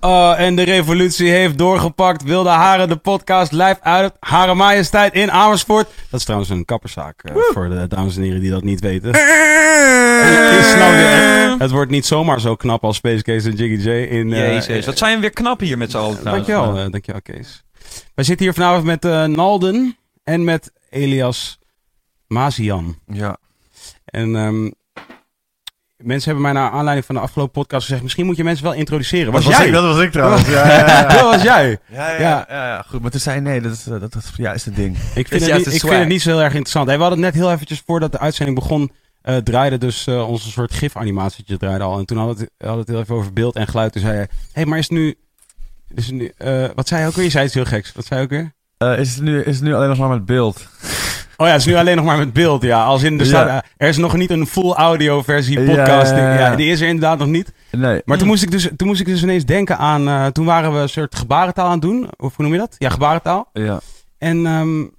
Oh, en de revolutie heeft doorgepakt. Wilde Haren, de podcast live uit Hare Majesteit in Amersfoort. Dat is trouwens een kapperszaak uh, voor de dames en heren die dat niet weten. het, is nou het wordt niet zomaar zo knap als Space Case en Jiggy J. In, uh, Jezus, wat zijn we weer knap hier met z'n allen. dankjewel, uh, dankjewel Kees. Wij zitten hier vanavond met Nalden en met Elias Mazian. Ja. En um, Mensen hebben mij naar aanleiding van de afgelopen podcast gezegd... misschien moet je mensen wel introduceren. Was dat jij? Was ik, dat was ik trouwens. Ja, ja, ja. dat was jij. Ja ja, ja, ja, goed. Maar toen zei nee, dat is, dat, dat is juist het ding. Ik vind, het, niet, ik vind het niet zo heel erg interessant. Hey, we hadden het net heel eventjes voordat de uitzending begon... Uh, draaide dus uh, onze soort gif-animatietje draaide al. En toen hadden we het, hadden het heel even over beeld en geluid. Toen zei hij... Hé, hey, maar is het nu... Is het nu uh, wat zei je ook weer? Je zei iets heel geks. Wat zei je ook weer? is, het nu, is het nu alleen nog maar met beeld? Oh ja, het is nu alleen nog maar met beeld, ja. Als in, er, staat, er is nog niet een full audio versie podcast. Ja, ja, die is er inderdaad nog niet. Nee. Maar toen, moest ik dus, toen moest ik dus ineens denken aan... Uh, toen waren we een soort gebarentaal aan het doen. Of hoe noem je dat? Ja, gebarentaal. Ja. En, um,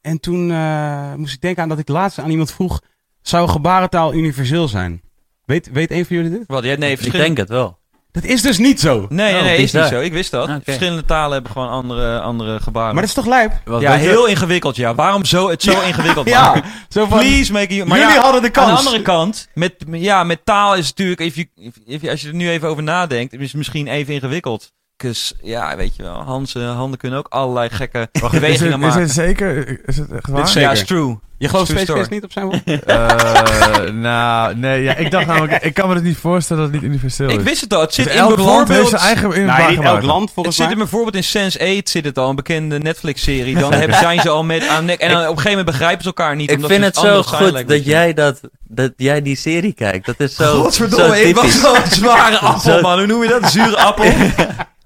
en toen uh, moest ik denken aan dat ik laatst aan iemand vroeg... Zou gebarentaal universeel zijn? Weet, weet een van jullie dit? Wat, ja, nee, ik denk het wel. Dat is dus niet zo. Nee, nee, nee is niet zo. Ik wist dat. Okay. Verschillende talen hebben gewoon andere, andere gebaren. Maar dat is toch lijp? Wat, ja, heel je? ingewikkeld, ja. Waarom zo, het zo ja, ingewikkeld ja, maken? Zo van, Please make you... Maar jullie ja, hadden de kans. Aan de andere kant, met, ja, met taal is het natuurlijk... If you, if, if, als je er nu even over nadenkt, is het misschien even ingewikkeld. Dus ja, weet je wel, Hans handen kunnen ook allerlei gekke Wacht, bewegingen is het, maken. Is het zeker? Is het echt waar? Dit Ja, is true. Je gelooft Space niet op zijn woord? uh, nou, nee, ja, ik dacht namelijk, ik kan me het niet voorstellen dat het niet universeel is. Ik wist het al. Het zit dus in elk bijvoorbeeld... land heeft zijn eigen in nou, niet elk land volgens het zit in bijvoorbeeld in Sense8 zit het al, een bekende Netflix-serie. Dan hebben, zijn ze al met aan nek. En dan op een gegeven moment begrijpen ze elkaar niet. Ik vind het zo goed dat jij, dat, dat jij die serie kijkt. Dat is zo Godverdomme, zo ik was zo'n zware appel, man. Hoe noem je dat? Een zure appel?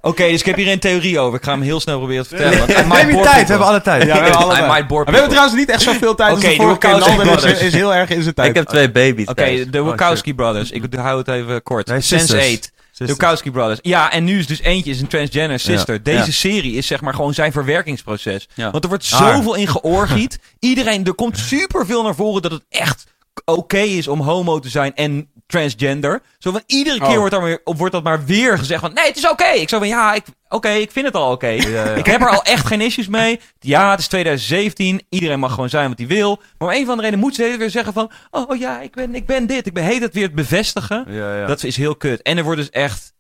Oké, dus ik heb hier een theorie over. Ik ga hem heel snel proberen te vertellen. Neem je tijd, we hebben alle tijd. Ja, we hebben alle tijd. We hebben trouwens niet echt zoveel tijd. Oké, dus de vorige keer is, heel erg in zijn tijd. Ik heb twee baby's Oké, de Wachowski Brothers. Ik hou het even kort. Nee, Sense8. sisters. De Wachowski Brothers. Ja, en nu is dus eentje is een transgender sister. Deze Ja. serie is zeg maar gewoon zijn verwerkingsproces. Ja. Want er wordt zoveel in georgied. Iedereen, er komt superveel naar voren dat het echt oké is om homo te zijn en transgender. Zo van iedere keer Oh. wordt, weer, wordt dat maar weer gezegd van nee, het is oké. Ik zo van ja, ik, oké, ik vind het al oké. ja. Ik heb er al echt geen issues mee. Ja, het is 2017. Iedereen mag gewoon zijn wat hij wil. Maar om een van de reden moet ze weer zeggen van... Oh ja, ik ben, ik ben dit. Ik ben, heet het weer het bevestigen. Ja. Dat is heel kut. En er wordt dus echt...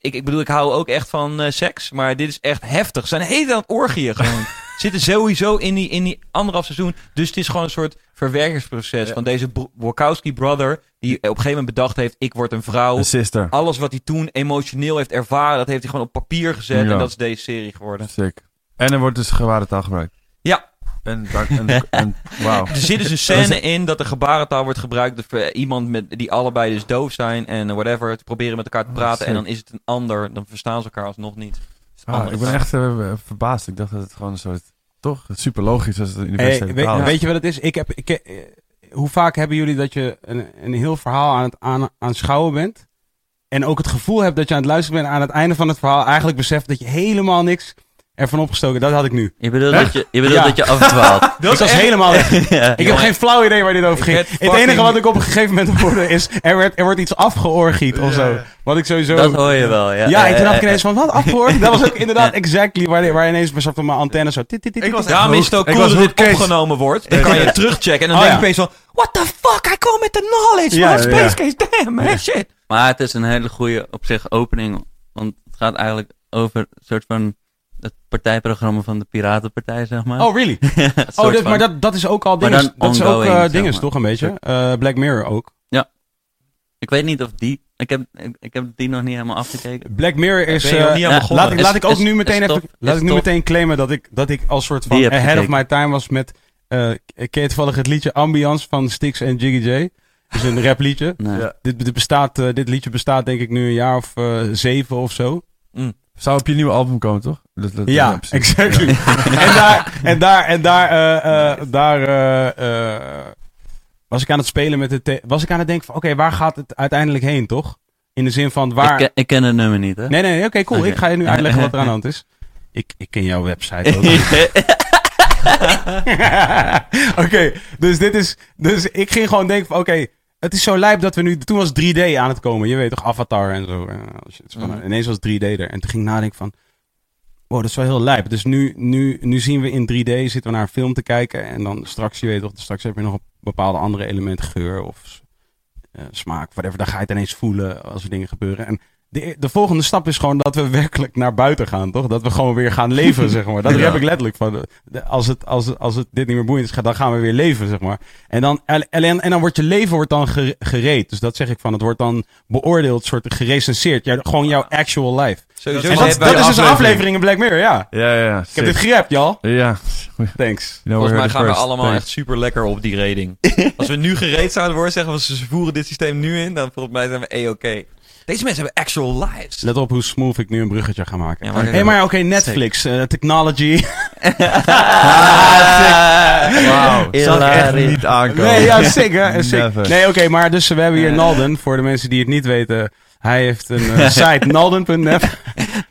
Ik, ik bedoel, ik hou ook echt van eh, seks. Maar dit is echt heftig. Ze zijn helemaal aan het orgieën gewoon. Zitten sowieso in die, in die anderhalf seizoen. Dus het is gewoon een soort verwerkingsproces Ja. van deze Wachowski brother. Die op een gegeven moment bedacht heeft, ik word een vrouw. Een sister. Alles wat hij toen emotioneel heeft ervaren, dat heeft hij gewoon op papier gezet. Ja. En dat is deze serie geworden. Sick. En er wordt dus gebarentaal gebruikt. Ja. En, en, en wauw. Er zit dus een scène in dat er gebarentaal wordt gebruikt voor iemand met, die allebei dus doof zijn en whatever. Te proberen met elkaar te praten. En dan is het een ander. Dan verstaan ze elkaar alsnog niet. Ah, ik ben echt eh, verbaasd. Ik dacht dat het gewoon een soort... Toch? Het is super logisch als het een Hey, weet, is. weet je wat het is? Ik heb, ik, eh, hoe vaak hebben jullie dat je een, een heel verhaal aan het aan, aanschouwen bent? En ook het gevoel hebt dat je aan het luisteren bent aan het einde van het verhaal. Eigenlijk beseft dat je helemaal niks ervan opgestoken. Dat had ik nu. Je bedoelt, dat je, je, bedoelt Ja. dat je afdwaalt. ik was helemaal ja. Ik heb geen flauw idee waar dit over ging. werd Het fucking- enige wat ik op een gegeven moment hoorde is... Er, werd, er wordt iets afgeorgied of zo. ja. Wat ik sowieso... Dat hoor je wel, ja. ja, en toen dacht ik ineens van, wat, afgeorgied? Dat was ook inderdaad exactly waar, waar ineens bij op mijn antenne zo... tit, tit, tit, Ik was tit. echt Daarom is het ook Ik cool was dat dit hooked opgenomen wordt. Dan kan je terugchecken. En dan Oh, denk ja. je opeens van... What the fuck? Hij komt met de knowledge Ja, van ja. Space Case. Damn, man. Shit. Maar het is een hele goede op zich opening. Want het gaat eigenlijk over een soort van het partijprogramma van de Piratenpartij, zeg maar. Oh, really? Oh, dit, maar dat, dat is ook al dan Dat is ook ongoing, eh zeg maar. toch een beetje? Eh, Black Mirror ook. Ik weet niet of die... Ik heb, ik, ik heb die nog niet helemaal afgekeken. Black Mirror is... Eh, niet ja, begonnen? laat ik, Is- laat ik ook is- nu meteen even... tof. Laat ik nu tof. meteen claimen dat ik, dat ik als soort van ahead of my time was met... eh ken je toevallig het liedje Ambiance van Styx en Jiggy J? Dat is een rap liedje. Nee. Ja. Dit, dit, bestaat, dit liedje bestaat denk ik nu een jaar of zeven of zo. Zou op je nieuwe album komen, toch? Dat, dat- Ja, precies. exactly. en daar, en daar, en daar, eh, eh, daar eh, eh, was ik aan het spelen met het. Was ik aan het denken van, oké, waar gaat het uiteindelijk heen, toch? In de zin van waar. Ik, ken- ik ken het nummer niet, hè? Nee, nee, oké, cool. Ik ga je nu uitleggen wat er aan de hand is. Ik, ik ken jouw website ook. Oké, dus dit is. Dus ik ging gewoon denken van, oké, het is zo lijp dat we nu... Toen was 3D aan het komen. Je weet toch, Avatar en zo. van- Mhm. Ineens was 3D er. En toen ging ik nadenken van... Wow, dat is wel heel lijp. Dus nu, nu, nu zien we in 3D, zitten we naar een film te kijken. En dan straks, je weet toch, straks heb je nog een bepaalde andere elementen. Geur of eh, smaak, whatever. Dan ga je het ineens voelen als er dingen gebeuren. En de, de volgende stap is gewoon dat we werkelijk naar buiten gaan, toch? Dat we gewoon weer gaan leven, zeg maar. Dat Ja. heb ik letterlijk van. als, het, als, het, als het dit niet meer boeiend is, dan gaan we weer leven, zeg maar. En dan, en, en, dan wordt je leven wordt dan ge- gereed. Dus dat zeg ik van. Het wordt dan beoordeeld, soort gerecenseerd. Ja, gewoon jouw actual life. Sowieso En dat, is dus een aflevering. in Black Mirror, ja. Ja, ja, ja. Ik heb dit gerapt, y'all. Ja. Thanks. You know, Volgens we mij gaan we allemaal Thanks. echt super lekker op die rating. Als we nu gereed zouden worden, zeggen we ze voeren dit systeem nu in, dan volgens mij zijn we E-oké. Deze mensen hebben actual lives. Let op hoe smooth ik nu een bruggetje ga maken. Ja, Hé, maar- hey, maar oké, Netflix, eh, technology. Wauw. Ik echt niet aankomen. Nee, ja, sick, hè? Sick. Nee, oké, maar dus we hebben hier Nalden. Voor de mensen die het niet weten, hij heeft een eh, site, nalden.net.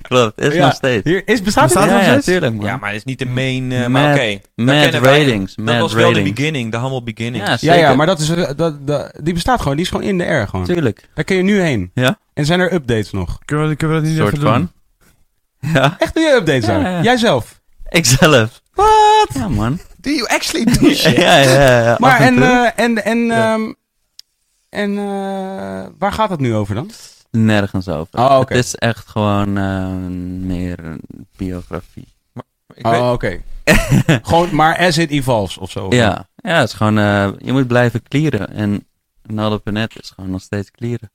Klopt, is Ja. nog steeds. Hier, is, bestaat het ja, nog ja, steeds? man. Ja, maar het is niet de main... eh, Mad- maar oké. daar Mad kennen wij- ratings, Dat was wel de ratings. beginning, de humble beginning. Ja, Ja, ja, maar dat is, eh, dat, dat, die bestaat gewoon. Die is gewoon in de air gewoon. Tuurlijk. Daar kun je nu heen. Ja. En zijn er updates nog? Kunnen we, kunnen we dat niet Soort even doen? van. Ja, Echt doe je updates Ja, aan? ja. Jijzelf? ikzelf. Wat? Ja man. Do you actually do shit? ja, ja, ja. Maar en en, en, ehm, en eh, waar gaat het nu over dan? Nergens over. Oh. Het is echt gewoon eh, meer een biografie. Ik weet- Oh, oké. gewoon, maar as it evolves of zo. Ja, ja, het is gewoon, eh, je moet blijven clearen. En Naldo.net is gewoon nog steeds clearen.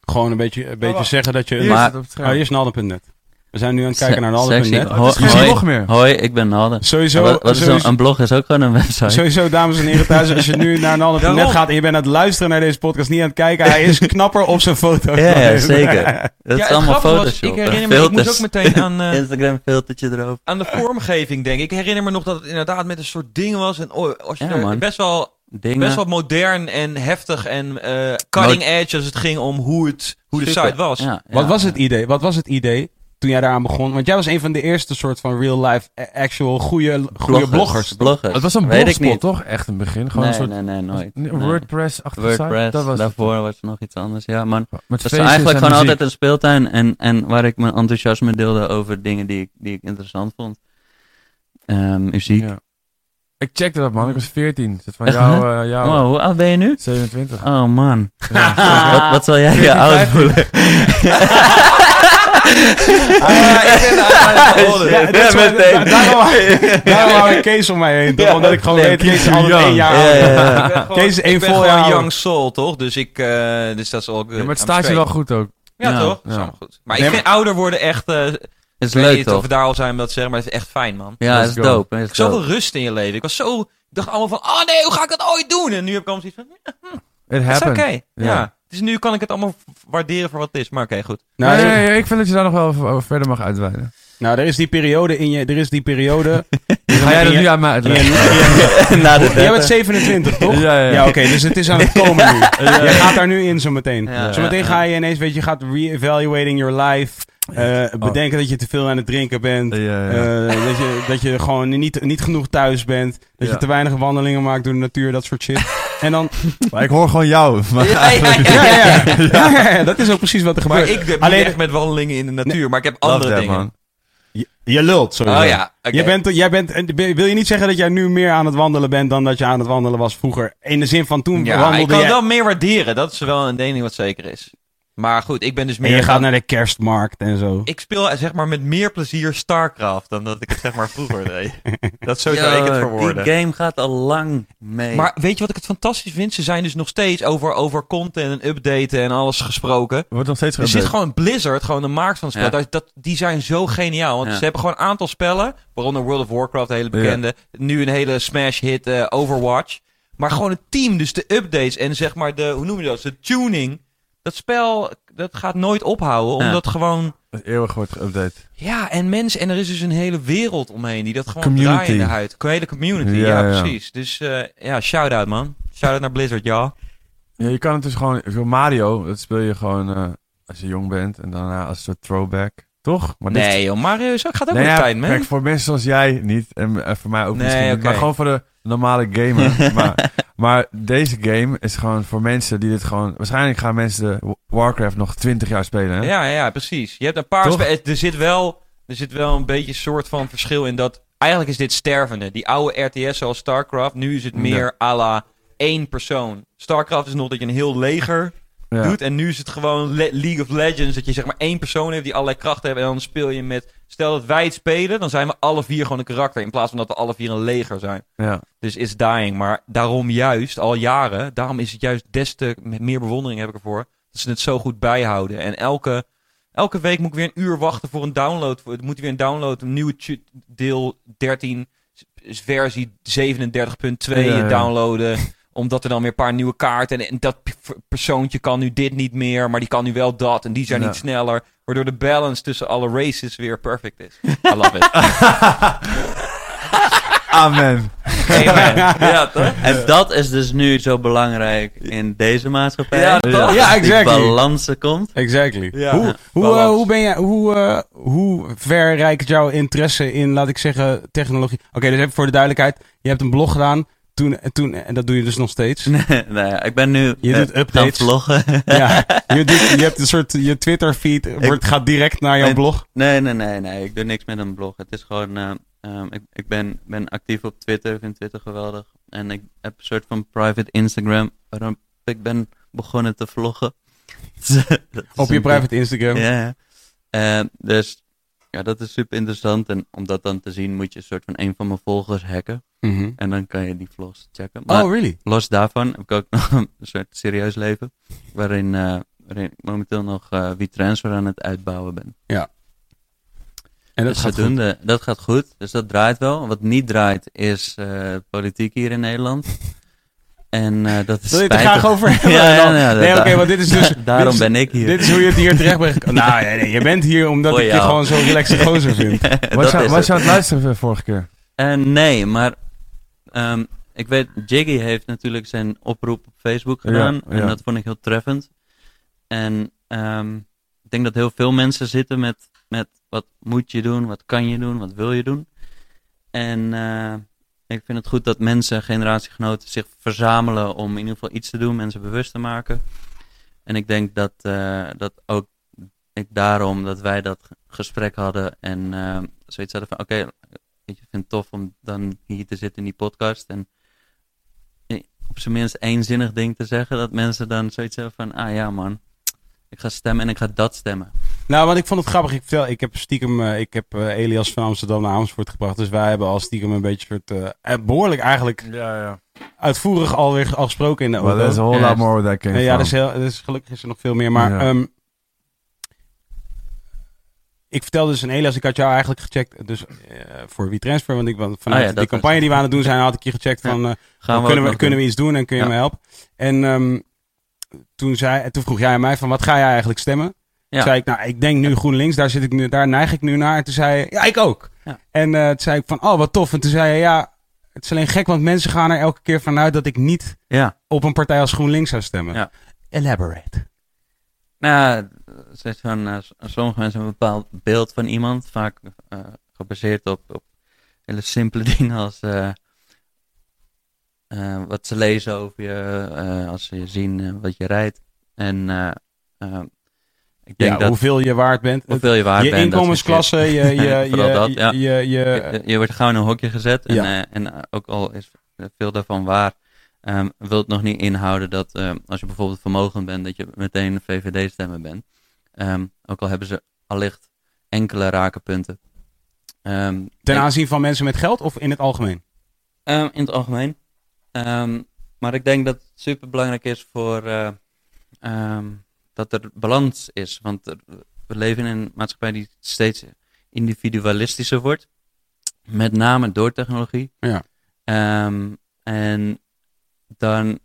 Gewoon een beetje, een beetje zeggen dat je... Hier Maar- is het op het. Oh, hier is Nalden.net. We zijn nu aan het kijken naar Ho- geen hoi. blog meer. Hoi, ik ben Naldo. Sowieso, wat, wat is een, een blog is ook gewoon een website. sowieso, dames en heren thuis, als je nu naar Nalden.net Daarom. gaat en je bent aan het luisteren naar deze podcast, niet aan het kijken, hij is knapper op zijn foto. Ja, ja, zeker. Dat Ja, is allemaal Photoshop. ik herinner me, ik moest ook meteen aan, eh, Instagram filtertje erop. aan de vormgeving denken. Ik herinner me nog dat het inderdaad met een soort ding was. En oh, als je Ja, er man. best wel Dingen. best wel modern en heftig en eh, cutting edge als het ging om hoe, het, hoe de site was. Ja, Wat ja. was het idee? Wat was het idee toen jij daaraan begon? Want jij was een van de eerste soort van real life, a- actual, goede, goede bloggers. bloggers. Het was een blogspot, toch? Echt een begin. Gewoon nee, een soort nee, nee, nooit. een Nee. WordPress-achtige site. WordPress, Dat was daarvoor was er nog iets anders. Ja, man. Met Het was eigenlijk en gewoon muziek. altijd een speeltuin en, en waar ik mijn enthousiasme deelde over dingen die ik, die ik interessant vond. Ehm, muziek. Ja. Ik checkte dat, man. Ik was 14. Is het van Echt, jou, eh, Wow, hoe oud ben je nu? 27. Oh man. Ja. wat, wat zal jij je oud voelen? Ah, ik ben het horen. Ja, dat is wel- meteen. Daarom, daarom hou ik Kees om mij heen. toch? Omdat ik gewoon Nee, weet, Kees is Kees altijd is één jaar ouder. Ja, ja, ja. Ik ben gewoon- Kees is één ik ben vol jaar young soul, toch? Dus, ik, eh, dus dat is al good. Ja, maar het I'm staat je wel goed ook. Ja, Ja, toch? Dat is ja. goed. Maar Nee, ik vind ouder worden echt... eh Het is ik leuk of toch? we daar al zijn om dat te zeggen, maar het is echt fijn, man. Ja, het is dope. Het is Zoveel rust in je leven. Ik was zo... Ik dacht allemaal van, oh nee, hoe ga ik dat ooit doen? En nu heb ik allemaal zoiets van, It dat is oké. Ja. Dus nu kan ik het allemaal waarderen voor wat het is. Maar oké, goed. Nou, nee, nee, nee, ik vind dat je daar nog wel over, over verder mag uitweiden. nou, er is die periode in je... Er is die periode... Ga jij dat nu aan mij uitleggen? Na de Jij bent 30. 27, toch? Ja, ja. Ja, oké, dus het is aan het komen nu. Ja. Je gaat daar nu in zometeen. Ja, zometeen ja, ga je ineens, weet je, je gaat re-evaluating your life. eh, bedenken dat je te veel aan het drinken bent. Ja, ja. eh, dat, je, dat je gewoon niet, niet genoeg thuis bent. Dat je te weinig wandelingen maakt door de natuur, dat soort shit. En dan... Maar ik hoor gewoon jou. Maar Ja, ja, ja. Ja, ja, ja. ja, ja, ja, dat is ook precies wat er Maar gebeurt. ik heb Alleen- niet echt met wandelingen in de natuur. Maar ik heb andere dingen. man. Je, je lult, sowieso. Oh ja. Je bent, jij bent, en wil je niet zeggen dat jij nu meer aan het wandelen bent dan dat je aan het wandelen was vroeger? In de zin van toen Ja, ik wandelde kan je... het wel meer waarderen. Dat is wel een ding wat zeker is. Maar goed, ik ben dus en meer... je gaat dan- naar de kerstmarkt en zo. Ik speel zeg maar met meer plezier StarCraft dan dat ik het zeg maar vroeger deed. Dat zo zou ik het verwoorden. Die game gaat al lang mee. Maar weet je wat ik het fantastisch vind? Ze zijn dus nog steeds over, over content en updaten en alles gesproken. Er wordt nog steeds Er zit gewoon Blizzard, gewoon de maakt van het spel. Ja. Dat, dat, die zijn zo geniaal. Want Ja. ze hebben gewoon een aantal spellen. Waaronder World of Warcraft, een hele bekende. Nu een hele smash hit eh, Overwatch. Maar gewoon het team, dus de updates en zeg maar de, hoe noem je dat? De tuning. Dat spel, dat gaat nooit ophouden. Ja. Omdat gewoon, eeuwig wordt geüpdate. ja, en mensen, en er is dus een hele wereld omheen die dat gewoon Community. draaien in de huid. Een hele community, ja, Ja, ja. precies. Dus eh, ja, shout-out man. Shout-out naar Blizzard, ja. Ja, je kan het dus gewoon... Zo Mario, dat speel je gewoon eh, als je jong bent. En daarna als een soort throwback. Toch? Maar dit- Nee joh, Mario zo gaat ook Nee, met ja, tijd, man. kijk, voor mensen zoals jij niet. En, en voor mij ook Nee, misschien. Maar gewoon voor de normale gamer. maar Maar deze game is gewoon voor mensen die dit gewoon... Waarschijnlijk gaan mensen de Warcraft nog 20 jaar spelen, hè? Ja, ja, precies. Je hebt een paar... Er zit, wel, er zit wel een beetje een soort van verschil in dat... Eigenlijk is dit stervende. Die oude RTS zoals StarCraft, nu is het meer à la één persoon. StarCraft is nog dat je een heel leger Ja. doet. En nu is het gewoon Le- League of Legends. Dat je zeg maar één persoon heeft die allerlei krachten heeft. En dan speel je met... Stel dat wij het spelen, dan zijn we alle vier gewoon een karakter. In plaats van dat we alle vier een leger zijn. Ja. Dus is dying. Maar daarom juist, al jaren, daarom is het juist des te met meer bewondering heb ik ervoor. Dat ze het zo goed bijhouden. En elke, elke week moet ik weer een uur wachten voor een download. Voor- Moet weer een download, een nieuwe deel 13, s- versie 37.2 Ja, ja. downloaden. Omdat er dan weer een paar nieuwe kaarten. En, en dat persoontje kan nu dit niet meer, maar die kan nu wel dat. En die zijn Ja. niet sneller. Waardoor de balance tussen alle races weer perfect is. I love it. Amen. Amen. Ja, toch? En dat is dus nu zo belangrijk in deze maatschappij. Ja, toch? Ja, die exactly. balans er komt. Exactly. Ja. Hoe, hoe, balans. eh, hoe ben je, hoe, eh, hoe ver reikt jouw interesse in, laat ik zeggen, technologie? Oké, dus even voor de duidelijkheid. Je hebt een blog gedaan, toen, en toen, en dat doe je dus nog steeds. nou ja, ik ben nu Je eh, doet updates. vloggen. ja, je, doet, je hebt een soort, je Twitter feed wordt, gaat direct naar jouw blog. Nee, nee, nee, nee. Ik doe niks met een blog. Het is gewoon. eh, ehm, ik ik ben, ben actief op Twitter. Ik vind Twitter geweldig. En ik heb een soort van private Instagram. Waarop ik ben begonnen te vloggen. Op je private Instagram. Ja, ja. Eh, dus ja, dat is super interessant. En om dat dan te zien, moet je een soort van een van mijn volgers hacken. Mhm. En dan kan je die vlogs checken. Maar Oh, really? los daarvan heb ik ook nog een soort serieus leven. Waarin, eh, waarin ik momenteel nog eh WeTransfer aan het uitbouwen ben. En dat dus gaat goed. dat gaat goed. Dus dat draait wel. Wat niet draait is eh, politiek hier in Nederland. En eh, dat is Wil je het er graag over hebben? Ja, ja, ja, nee, oké, want dit is dus... Daarom ben ik hier. Dit is hoe je het hier terecht bent gekomen. Nou, nee, nee, je bent hier omdat ik je jou. gewoon zo'n relaxed gozer vind. Was je, is was het. je aan het luisteren vorige keer? Eh, nee, maar ehm, ik weet, Jiggy heeft natuurlijk zijn oproep op Facebook gedaan. En dat vond ik heel treffend. En ehm, ik denk dat heel veel mensen zitten met, met wat moet je doen, wat kan je doen, wat wil je doen. En eh, ik vind het goed dat mensen, generatiegenoten, zich verzamelen om in ieder geval iets te doen, mensen bewust te maken. En ik denk dat, eh, dat ook ik daarom dat wij dat gesprek hadden en eh, zoiets hadden van oké, ik vind het tof om dan hier te zitten in die podcast en op zijn minst eenzinnig ding te zeggen, dat mensen dan zoiets hebben van, ah ja man, ik ga stemmen en ik ga dat stemmen. Nou, want ik vond het grappig. Ik, vertel, ik heb stiekem, eh, ik heb eh, Elias van Amsterdam naar Amersfoort gebracht. Dus wij hebben al stiekem een beetje soort, eh, eh, behoorlijk eigenlijk Ja, ja. uitvoerig alweer al gesproken in de Well, auto. there's a whole lot more that came ja, dat is, heel, dat is, gelukkig is er nog veel meer. Maar Ja. ehm, ik vertelde dus aan Elias, ik had jou eigenlijk gecheckt dus, voor WeTransfer. Want ik, want vanuit Ah ja, die dat campagne was- die we aan het doen zijn, had ik je gecheckt Ja. van... Gaan we kunnen, we, kunnen we iets doen en kun je Ja. me helpen? En ehm, toen, zei, toen vroeg jij aan mij van, wat ga jij eigenlijk stemmen? Ja. zei ik, nou, ik denk nu GroenLinks, daar, zit ik nu, daar neig ik nu naar. En toen zei ja, ik ook. Ja. En eh, toen zei ik van, oh, wat tof. En toen zei je, ja, het is alleen gek, want mensen gaan er elke keer vanuit dat ik niet Ja. op een partij als GroenLinks zou stemmen. Ja. Elaborate. Nou, van, eh, sommige mensen hebben een bepaald beeld van iemand, vaak eh, gebaseerd op, op hele simpele dingen als wat ze lezen over je, als ze je zien wat je rijdt. En ik denk Ja, dat hoeveel je waard bent. hoeveel je waard je bent. inkomensklasse, je, je, je, je, je, je- Je, je wordt gauw in een hokje gezet. En, Ja. eh, en eh, ook al is veel daarvan waar, ehm, wil het nog niet inhouden dat eh, als je bijvoorbeeld vermogend bent, dat je meteen VVD-stemmer bent. Ehm, ook al hebben ze allicht enkele rakenpunten. Ehm, ten aanzien van mensen met geld of in het algemeen? Ehm, in het algemeen. Ehm, maar ik denk dat het super belangrijk is voor eh, ehm, dat er balans is. Want we leven in een maatschappij die steeds individualistischer wordt. Met name door technologie. Ja. Ehm, en dan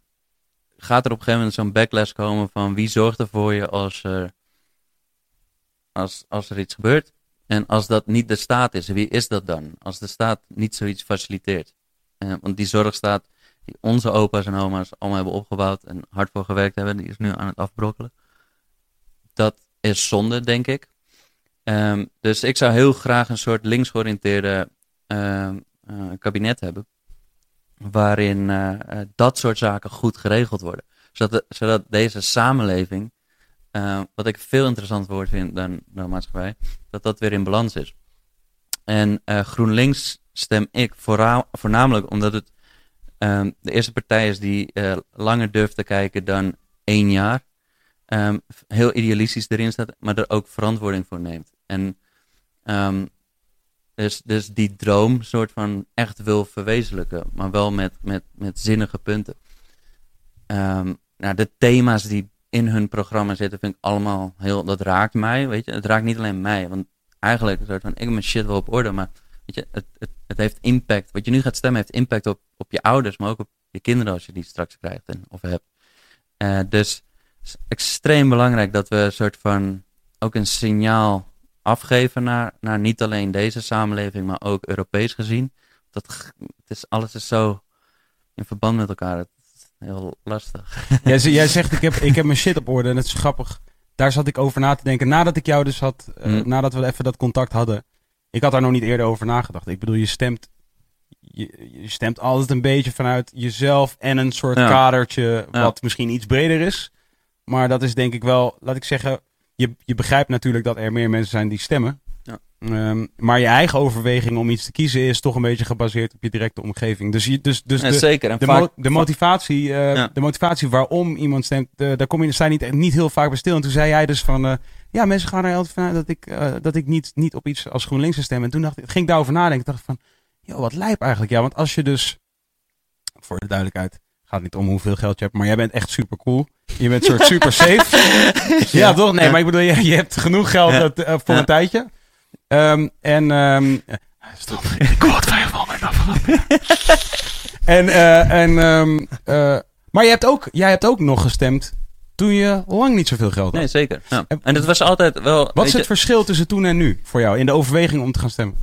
gaat er op een gegeven moment zo'n backlash komen van wie zorgt er voor je als er, als, als er iets gebeurt. En als dat niet de staat is, wie is dat dan? Als de staat niet zoiets faciliteert. Eh, want die zorgstaat die onze opa's en oma's allemaal hebben opgebouwd en hard voor gewerkt hebben, die is nu aan het afbrokkelen. Dat is zonde, denk ik. Ehm, dus ik zou heel graag een soort linksgeoriënteerde eh, kabinet hebben. waarin eh, eh, dat soort zaken goed geregeld worden. Zodat, de- zodat deze samenleving, wat ik veel interessanter woord vind dan de maatschappij, dat dat weer in balans is. En GroenLinks stem ik voornamelijk omdat het ehm, de eerste partij is die langer durft te kijken dan één jaar. Ehm, heel idealistisch erin staat, maar er ook verantwoording voor neemt. En ehm, dus, dus die droom soort van echt wil verwezenlijken, maar wel met, met, met zinnige punten. Ehm, nou, de thema's die in hun programma zitten, vind ik allemaal heel, dat raakt mij, weet je. Het raakt niet alleen mij, want eigenlijk een soort van, ik heb mijn shit wel op orde, maar weet je, het, het, het heeft impact. Wat je nu gaat stemmen heeft impact op, op je ouders, maar ook op je kinderen als je die straks krijgt en, of hebt. Eh, dus is extreem belangrijk dat we een soort van ook een signaal afgeven naar, naar niet alleen deze samenleving, maar ook Europees gezien. Dat, het is, alles is zo in verband met elkaar. Het is heel lastig. Jij, jij zegt, ik heb, ik heb mijn shit op orde en het is grappig. Daar zat ik over na te denken. Nadat ik jou dus had, eh, Mm. nadat we even dat contact hadden. Ik had daar nog niet eerder over nagedacht. Ik bedoel, je stemt, je, je stemt altijd een beetje vanuit jezelf en een soort Ja. kadertje Ja. wat misschien iets breder is. Maar dat is denk ik wel, laat ik zeggen, je, je begrijpt natuurlijk dat er meer mensen zijn die stemmen. Ja. Ehm, maar je eigen overweging om iets te kiezen is toch een beetje gebaseerd op je directe omgeving. Dus, je, dus, dus Ja, de, zeker. En de, vaak, mo- de, motivatie, eh, Ja. de motivatie waarom iemand stemt, eh, daar kom je sta je niet, niet heel vaak bij stil. En toen zei jij dus van, eh, ja, mensen gaan er altijd vanuit dat ik, dat ik niet, niet op iets als GroenLinks stemmen. En toen dacht ik, ging ik daarover nadenken. dacht van, joh, wat lijp eigenlijk. Ja, want als je dus, voor de duidelijkheid, gaat niet om hoeveel geld je hebt, maar jij bent echt super cool. Je bent soort super safe. ja, toch? Nee, Ja. maar ik bedoel, je, je hebt genoeg geld Ja. dat, eh, voor een tijdje. Ehm, en, ehm stop, ik quote 500 En, eh, en, eh, maar je hebt ook, jij hebt ook nog gestemd toen je lang niet zoveel geld had. Nee, zeker. Ja. En- En het was altijd wel... Wat is je, het verschil tussen toen en nu voor jou in de overweging om te gaan stemmen?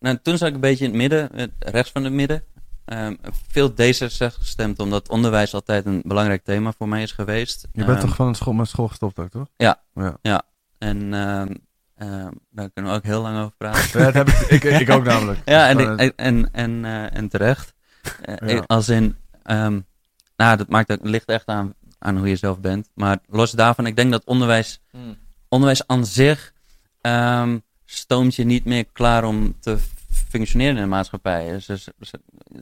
Nou, toen zat ik een beetje in het midden, rechts van het midden. Ehm, veel D66 gestemd, omdat onderwijs altijd een belangrijk thema voor mij is geweest. Je bent Ehm, toch van school, met school gestopt ook, toch? Ja. ja. En ehm, ehm, daar kunnen we ook heel lang over praten. Ja, dat heb ik, ik, ik ook namelijk. ja, en, ik- en, en, eh, en terecht. Eh, Ja. Als in, ehm, nou, dat maakt ook, ligt echt aan, aan hoe je zelf bent. Maar los daarvan, ik denk dat onderwijs Hmm. onderwijs aan zich ehm, stoomt je niet meer klaar om te functioneren in de maatschappij. Dus, dus- dus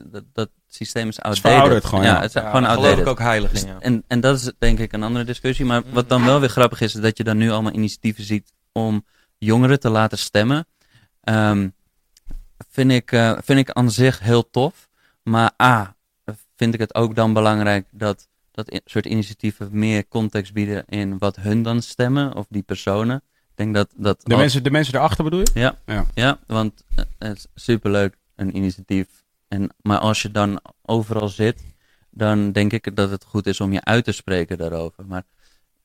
dat, dat systeem is outdated. verouderd gewoon, ja. het is Ja, gewoon daar geloof outdated. ik ook heilig Dus- in, ja. en, en dat is denk ik een andere discussie. Maar wat dan wel weer grappig is, is dat je dan nu allemaal initiatieven ziet om jongeren te laten stemmen. Ehm, vind, ik, eh, vind ik aan zich heel tof. Maar A, vind ik het ook dan belangrijk dat dat soort initiatieven meer context bieden in wat hun dan stemmen, of die personen. Ik denk dat... dat De, mensen, de mensen erachter bedoel je? ja, Ja. ja. want eh, het is superleuk, een initiatief. En, maar als je dan overal zit, dan denk ik dat het goed is om je uit te spreken daarover. Maar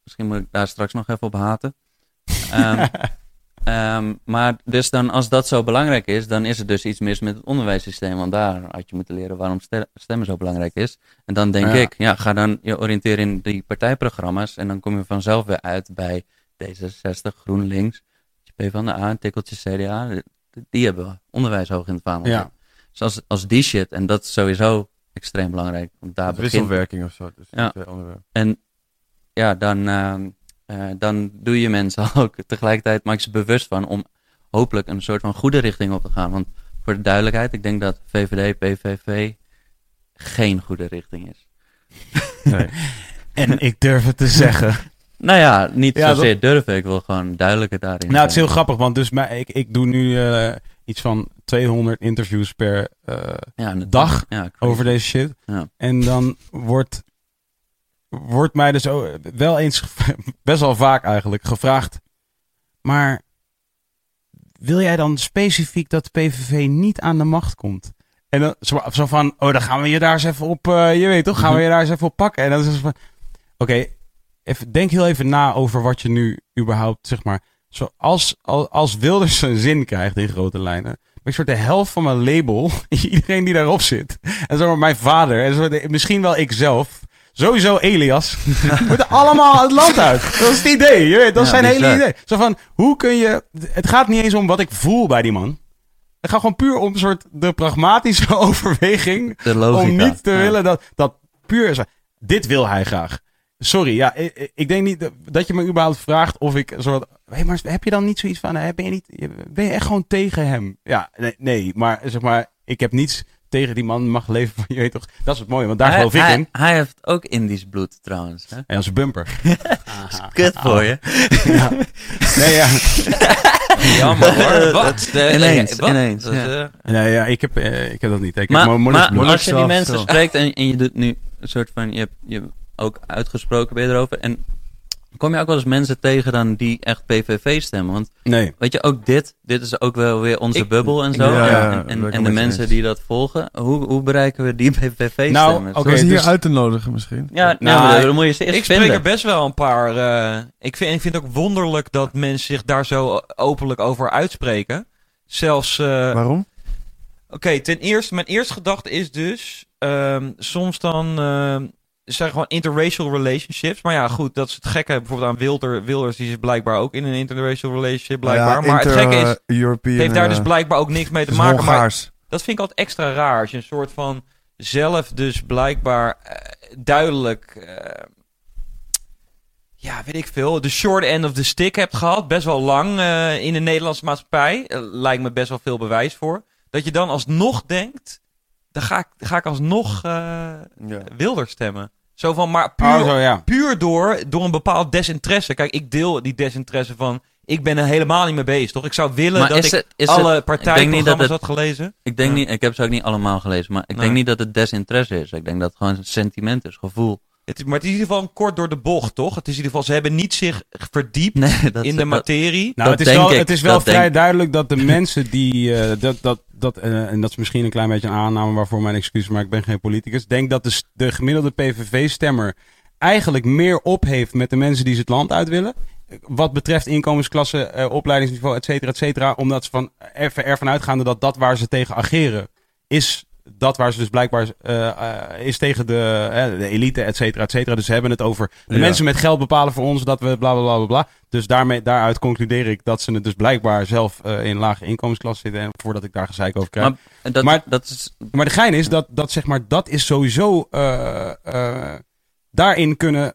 misschien moet ik daar straks nog even op haten. Ehm, ehm, maar dus dan, als dat zo belangrijk is, dan is er dus iets mis met het onderwijssysteem. Want daar had je moeten leren waarom ste- stemmen zo belangrijk is. En dan denk Ja. ik, ja, ga dan je oriënteren in die partijprogramma's. En dan kom je vanzelf weer uit bij D66, GroenLinks, PvdA, een tikkeltje CDA. Die hebben onderwijs hoog in het vaandel. Ja. Dus als, als die shit, en dat is sowieso extreem belangrijk. Want daar begint, wisselwerking of zo. Dus Ja. en ja, dan, ehm, eh, dan doe je mensen ook tegelijkertijd, maak je ze bewust van om hopelijk een soort van goede richting op te gaan. Want voor de duidelijkheid, ik denk dat VVD, PVV geen goede richting is. Nee. En ik durf het te zeggen. Nou ja, niet Ja, zozeer durven, ik wil gewoon duidelijker daarin nou, het is heel grappig, want dus mij, ik, ik doe nu eh, iets van 200 interviews per eh, ja, dag ja, over deze shit. Ja. En dan wordt, wordt mij dus wel eens, best wel vaak eigenlijk, gevraagd. Maar wil jij dan specifiek dat de PVV niet aan de macht komt? En dan zo, zo van, oh, dan gaan we je daar eens even op, eh, je weet toch, gaan we je daar eens even op pakken. En dan is het van, oké, even, denk heel even na over wat je nu überhaupt, zeg maar, zo als, als, Wilders een zin krijgt in grote lijnen, ik soort de helft van mijn label, iedereen die daarop zit. En maar mijn vader, en zo misschien wel ikzelf, sowieso Elias, moeten allemaal het land uit. Dat is het idee, je weet, dat is Ja, zijn hele idee. Zo van, hoe kun je, het gaat niet eens om wat ik voel bij die man. Het het gaat gewoon puur om een soort de pragmatische overweging. De logica. om niet te Ja. willen dat, dat puur is. Dit wil hij graag. Sorry, ja, ik, ik denk niet dat- je me überhaupt vraagt of ik een soort. Hé, maar heb je dan niet zoiets van. eh, Ben je, niet, ben je echt gewoon tegen hem? Ja, nee, nee, maar zeg maar, ik heb niets tegen die man mag leven van je weet toch. Dat is het mooie, want daar hij, geloof ik hij, in. hij heeft ook Indisch bloed trouwens. Hè? En als een bumper. Kut voor je. ja. Nee, ja. Jammer hoor. Wat? De- Ineens, wat? ineens, Dat ja. eh, Nee, ja, ik heb, eh, ik heb dat niet. Ik Maar, heb maar, bloed. als je die mensen spreekt en, en je doet nu een soort van, je hebt je hebt ook uitgesproken ben je erover. En kom je ook wel eens mensen tegen dan die echt PVV stemmen? Want Nee. weet je, ook dit, dit is ook wel weer onze Ik- bubbel en zo. Ja, en ja, en, de mensen eens. die dat volgen, hoe, hoe bereiken we die PVV-stemmers? Nou, oké. Zoals hier dus- uit te nodigen misschien. Ja, Nou, nou, dan moet je ze eerst ik spreek vinden. er best wel een paar. eh, ik, vind, ik vind het ook wonderlijk dat mensen zich daar zo openlijk over uitspreken. Zelfs. eh, Waarom? Oké, ten eerste, mijn eerste gedachte is dus. ehm, soms dan. ehm, zijn gewoon interracial relationships. Maar ja, goed, dat is het gekke. Bijvoorbeeld aan Wilder, Wilders, die is blijkbaar ook in een interracial relationship, blijkbaar. Nou Ja, maar het gekke is. European, Het heeft daar dus blijkbaar ook niks mee te maken. Maar dat vind ik altijd extra raar. Als je een soort van zelf dus blijkbaar eh, duidelijk... eh, ja, weet ik veel. De short end of the stick hebt gehad. Best wel lang eh, in de Nederlandse maatschappij. Lijkt me best wel veel bewijs voor. Dat je dan alsnog denkt... Dan ga ik, dan ga ik alsnog Ja. Wilder stemmen. Zo van, maar puur, Oh, zo ja. puur door, door een bepaald desinteresse. Kijk, ik deel die desinteresse van... Ik ben er helemaal niet mee bezig, toch? Ik zou willen Maar dat is ik het- is alle het- partijprogramma's het- had gelezen. Ik denk Ja. niet, ik heb ze ook niet allemaal gelezen, maar ik Nee. denk niet dat het desinteresse is. Ik denk dat het gewoon een sentiment is, gevoel. Het, is- maar het is in ieder geval een kort door de bocht, toch? Het is in ieder geval, ze hebben niet zich verdiept Nee, dat in de dat- materie. Nou, Dat het is denk wel, ik, het is wel dat vrij denk- duidelijk dat de mensen die. eh, dat, dat, dat, eh, en dat is misschien een klein beetje een aanname waarvoor mijn excuus, maar ik ben geen politicus. Denk dat de, de gemiddelde PVV-stemmer eigenlijk meer op heeft met de mensen die ze het land uit willen. Wat betreft inkomensklasse, eh, opleidingsniveau, et cetera, et cetera. Omdat ze van, even ervan uitgaande dat dat waar ze tegen ageren, is dat waar ze dus blijkbaar eh, eh, is tegen de, eh, de elite, et cetera, et cetera. Dus ze hebben het over de Ja. mensen met geld bepalen voor ons dat we bla bla bla bla. Dus daarmee, daaruit concludeer ik dat ze het dus blijkbaar zelf in lage inkomensklasse zitten. En voordat ik daar gezeik over krijg. Maar, Maar dat, Maar- dat is, de gein is dat, dat zeg maar, dat is sowieso, daarin kunnen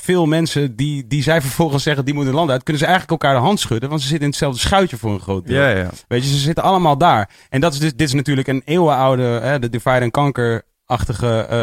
veel mensen die, die zij vervolgens zeggen die moeten land uit, kunnen ze eigenlijk elkaar de hand schudden. Want ze zitten in hetzelfde schuitje voor een groot deel. Ja, ja. Weet je, ze zitten allemaal daar. En dat is dus, dit is natuurlijk een eeuwenoude, hè, de divide and conquer-achtige eh,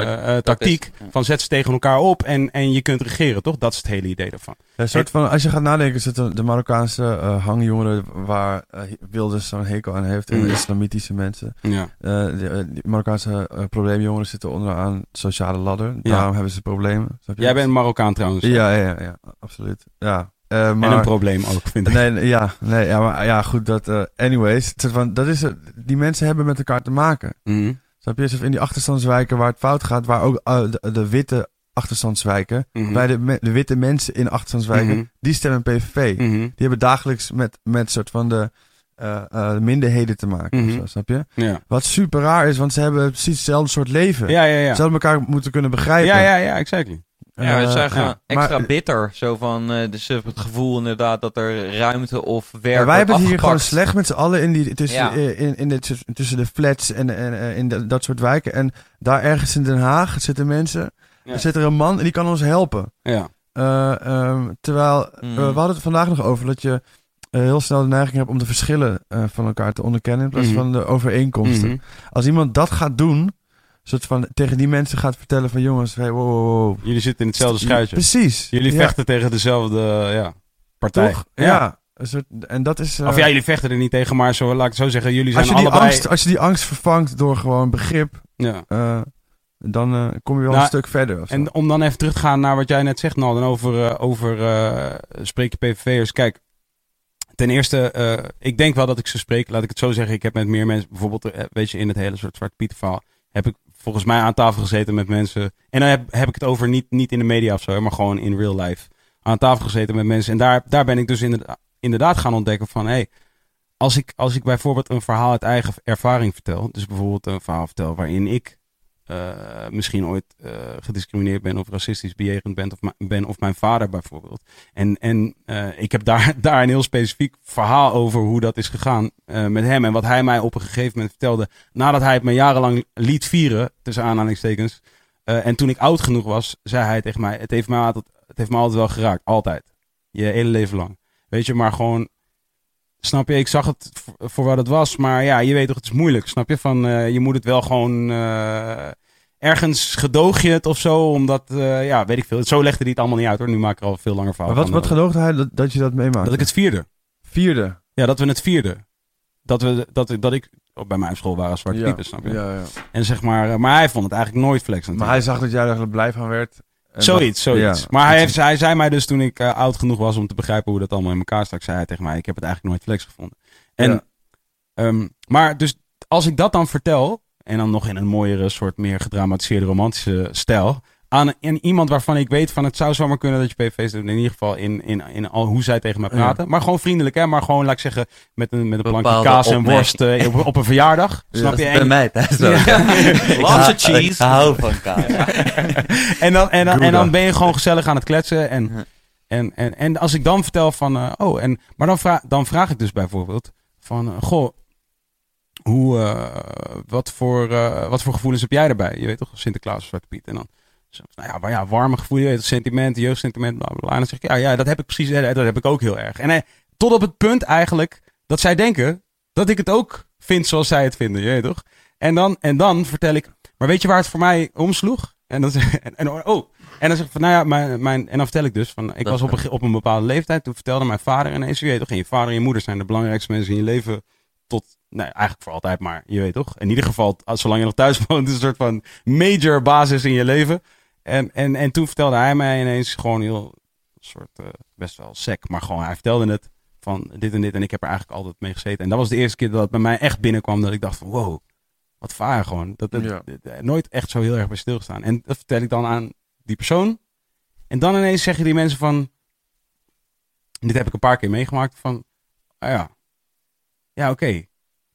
Dat- eh, dat tactiek. is- ja. Van zet ze tegen elkaar op en, en je kunt regeren, toch? Dat is het hele idee daarvan. Ja, een soort van, als je gaat nadenken, zitten de Marokkaanse eh, hangjongeren waar eh, Wilders zo'n hekel aan heeft en de Mm. islamitische mensen. Ja. Eh, de, eh, die Marokkaanse eh, probleemjongeren zitten onderaan de sociale ladder. Daarom hebben ze problemen. Snap je? Jij bent Marokkaan trouwens. Ja, ja, ja, ja, absoluut. Ja. Eh, En maar, een probleem ook, vind ik. Nee, ja, nee, ja, maar ja, goed, dat, eh, anyways, het is van, dat is, het. die mensen hebben met elkaar te maken. Mhm. Snap je? Alsof in die achterstandswijken waar het fout gaat, waar ook eh, de, de witte achterstandswijken, Mhm. bij de, me- de witte mensen in achterstandswijken, Mhm. die stemmen PVV. Mhm. Die hebben dagelijks met, met soort van de eh, eh, minderheden te maken. zo, snap je? Ja. Wat super raar is, want ze hebben precies hetzelfde soort leven. Ja, ja, ja. Ze zouden elkaar moeten kunnen begrijpen. Ja, ja, ja, exactly. Ja, we Eh, zijn gewoon ja. extra maar- bitter. Zo van, eh, dus het gevoel inderdaad dat er ruimte of werk Ja, wij hebben het hier gewoon slecht met z'n allen in die, tussen, Ja. eh, in, in de, tussen de flats en, en eh, in de- dat soort wijken. En daar ergens in Den Haag zitten mensen. Ja. Er zit er een man en die kan ons helpen. Ja. Eh, ehm, terwijl, Mm. we hadden het vandaag nog over dat je heel snel de neiging hebt om de verschillen eh, van elkaar te onderkennen in plaats Mhm. van de overeenkomsten. Mhm. Als iemand dat gaat doen, soort van tegen die mensen gaat vertellen van jongens, hey, wow, wow, wow. Jullie zitten in hetzelfde schuitje. Precies. Jullie Ja, vechten tegen dezelfde ja, partij. Toch? Ja. Een soort, en dat is... eh, Of ja, jullie vechten er niet tegen, maar zo, laat ik het zo zeggen. Jullie zijn als, je die allebei... angst, als je die angst vervangt door gewoon begrip, Ja. eh, dan eh, kom je wel Nou, een stuk verder. En om dan even terug te gaan naar wat jij net zegt, Nalden, over, eh, over eh, spreek je PVV'ers. Kijk, ten eerste, eh, ik denk wel dat ik ze spreek. Laat ik het zo zeggen. Ik heb met meer mensen, bijvoorbeeld, eh, weet je, in het hele soort Zwarte Piet verhaal, heb ik volgens mij aan tafel gezeten met mensen. En dan heb, heb ik het over niet, niet in de media of zo, maar gewoon in real life. Aan tafel gezeten met mensen. En daar, daar ben ik dus inderdaad, inderdaad gaan ontdekken van, hey, als ik, als ik bijvoorbeeld een verhaal uit eigen ervaring vertel, dus bijvoorbeeld een verhaal vertel waarin ik eh, misschien ooit eh, gediscrimineerd ben of racistisch bejegend ben of, ben of mijn vader bijvoorbeeld. En, en eh, ik heb daar, daar een heel specifiek verhaal over hoe dat is gegaan met hem. En wat hij mij op een gegeven moment vertelde nadat hij het me jarenlang liet vieren, tussen aanhalingstekens. En toen ik oud genoeg was, zei hij tegen mij, het heeft me altijd, het heeft me altijd wel geraakt. Altijd. Je hele leven lang. Weet je, maar gewoon Snap je? Ik zag het voor, wat het was. Maar ja, je weet toch, het is moeilijk. Snap je? Van, eh, je moet het wel gewoon... eh, ergens gedoog je het of zo. Omdat, eh, ja, weet ik veel. Zo legde hij het allemaal niet uit hoor. Nu maak ik er al veel langer verhaal Maar wat, van. wat gedoogde hij dat, dat je dat meemaakt? Dat ik het vierde. Vierde. Ja, dat we het vierde. Dat, we, dat, dat ik... oh, bij mijn school waren zwarte ja. piepen, snap je? Ja, ja. En zeg maar... maar hij vond het eigenlijk nooit flexend. Maar hij zag dat jij er blij van werd. Zoiets, zoiets. ja. maar hij, heeft, hij zei mij dus toen ik eh, oud genoeg was om te begrijpen hoe dat allemaal in elkaar stak, zei hij tegen mij, ik heb het eigenlijk nooit flex gevonden. En, Ja. ehm, maar dus als ik dat dan vertel, en dan nog in een mooiere soort meer gedramatiseerde romantische stijl, aan in iemand waarvan ik weet van het zou zomaar kunnen dat je PV's doet, in ieder geval in, in, in al hoe zij tegen mij Ja. praten. Maar gewoon vriendelijk, hè? maar gewoon, laat ik zeggen, met een, met een plankje kaas en worst eh, op, op een verjaardag. Ja, Snap Dat je? is bij mij thuis ook. Lots of cheese. Ik hou van kaas. en, dan, en, dan, en dan ben je gewoon gezellig aan het kletsen. En, en, en, en als ik dan vertel van, eh, oh, en, maar dan, vraag dan vraag ik dus bijvoorbeeld van, eh, goh, hoe, eh, wat, voor, eh, wat voor gevoelens heb jij erbij? Je weet toch, Sinterklaas of Zwarte Piet. En dan, nou ja, maar ja, warme gevoelens, weet, sentiment, jeugdsentiment, bla bla bla. En dan zeg ik, ja, ja, dat heb ik precies, eh, dat heb ik ook heel erg. En eh, tot op het punt eigenlijk dat zij denken dat ik het ook vind zoals zij het vinden, je weet toch? En dan, en dan vertel ik, maar weet je waar het voor mij omsloeg? En dan, zeg- en, en, oh, en dan zeg ik van, nou ja, mijn, mijn, en dan vertel ik dus van, ik Dat was op een, op een bepaalde leeftijd, toen vertelde mijn vader ineens, je weet toch, en je vader en je moeder zijn de belangrijkste mensen in je leven tot, nou eigenlijk voor altijd, maar je weet toch, in ieder geval, als, zolang je nog thuis woont, is een soort van major basis in je leven. En, en, en toen vertelde hij mij ineens gewoon heel, soort, eh, best wel sec, maar gewoon, hij vertelde het van dit en dit en ik heb er eigenlijk altijd mee gezeten. En dat was de eerste keer dat het bij mij echt binnenkwam, dat ik dacht van, wow, wat vaar gewoon. Dat, dat, Ja. dat- nooit echt zo heel erg bij stilgestaan. En dat vertel ik dan aan die persoon. En dan ineens zeggen die mensen van... Dit heb ik een paar keer meegemaakt van... Ah ja, ja oké.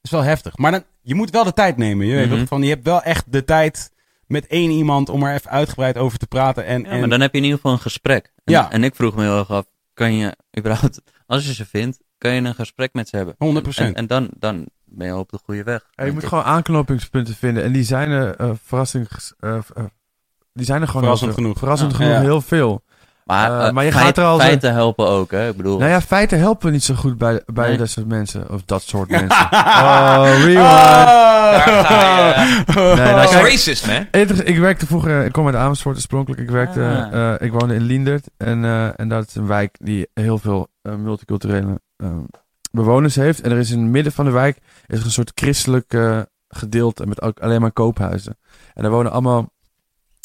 Is wel heftig. Maar dan, je moet wel de tijd nemen. Je, weet Mhm. Van, je hebt wel echt de tijd met één iemand om er even uitgebreid over te praten. En, Ja, en, maar dan heb je in ieder geval een gesprek. En, Ja. en ik vroeg me heel erg af, kan je überhaupt, als je ze vindt, kan je een gesprek met ze hebben? 100%. En, en dan, dan ben je op de goede weg. Ja, je moet ik. gewoon aanknopingspunten vinden. En die zijn er eh verrassings... eh, eh, die zijn er gewoon Verrassend genoeg. Verrassend Ja. genoeg, Ja. heel veel. Maar, Eh, eh, maar je feit- gaat er al zo- feiten helpen ook, hè? Ik bedoel, Nou ja, feiten helpen niet zo goed bij, bij Nee. dat soort mensen. Of dat soort mensen. oh, rewind. Je. Nee, nou, Dat is kijk, racist, man. Enig- Ik werkte vroeger, ik kom uit Amersfoort oorspronkelijk. Ik werkte, Ah. eh, ik woonde in Liendert. En, eh, en dat is een wijk die heel veel multiculturele eh, bewoners heeft. En er is in het midden van de wijk is er een soort christelijk gedeelte met ook alleen maar koophuizen. En daar wonen allemaal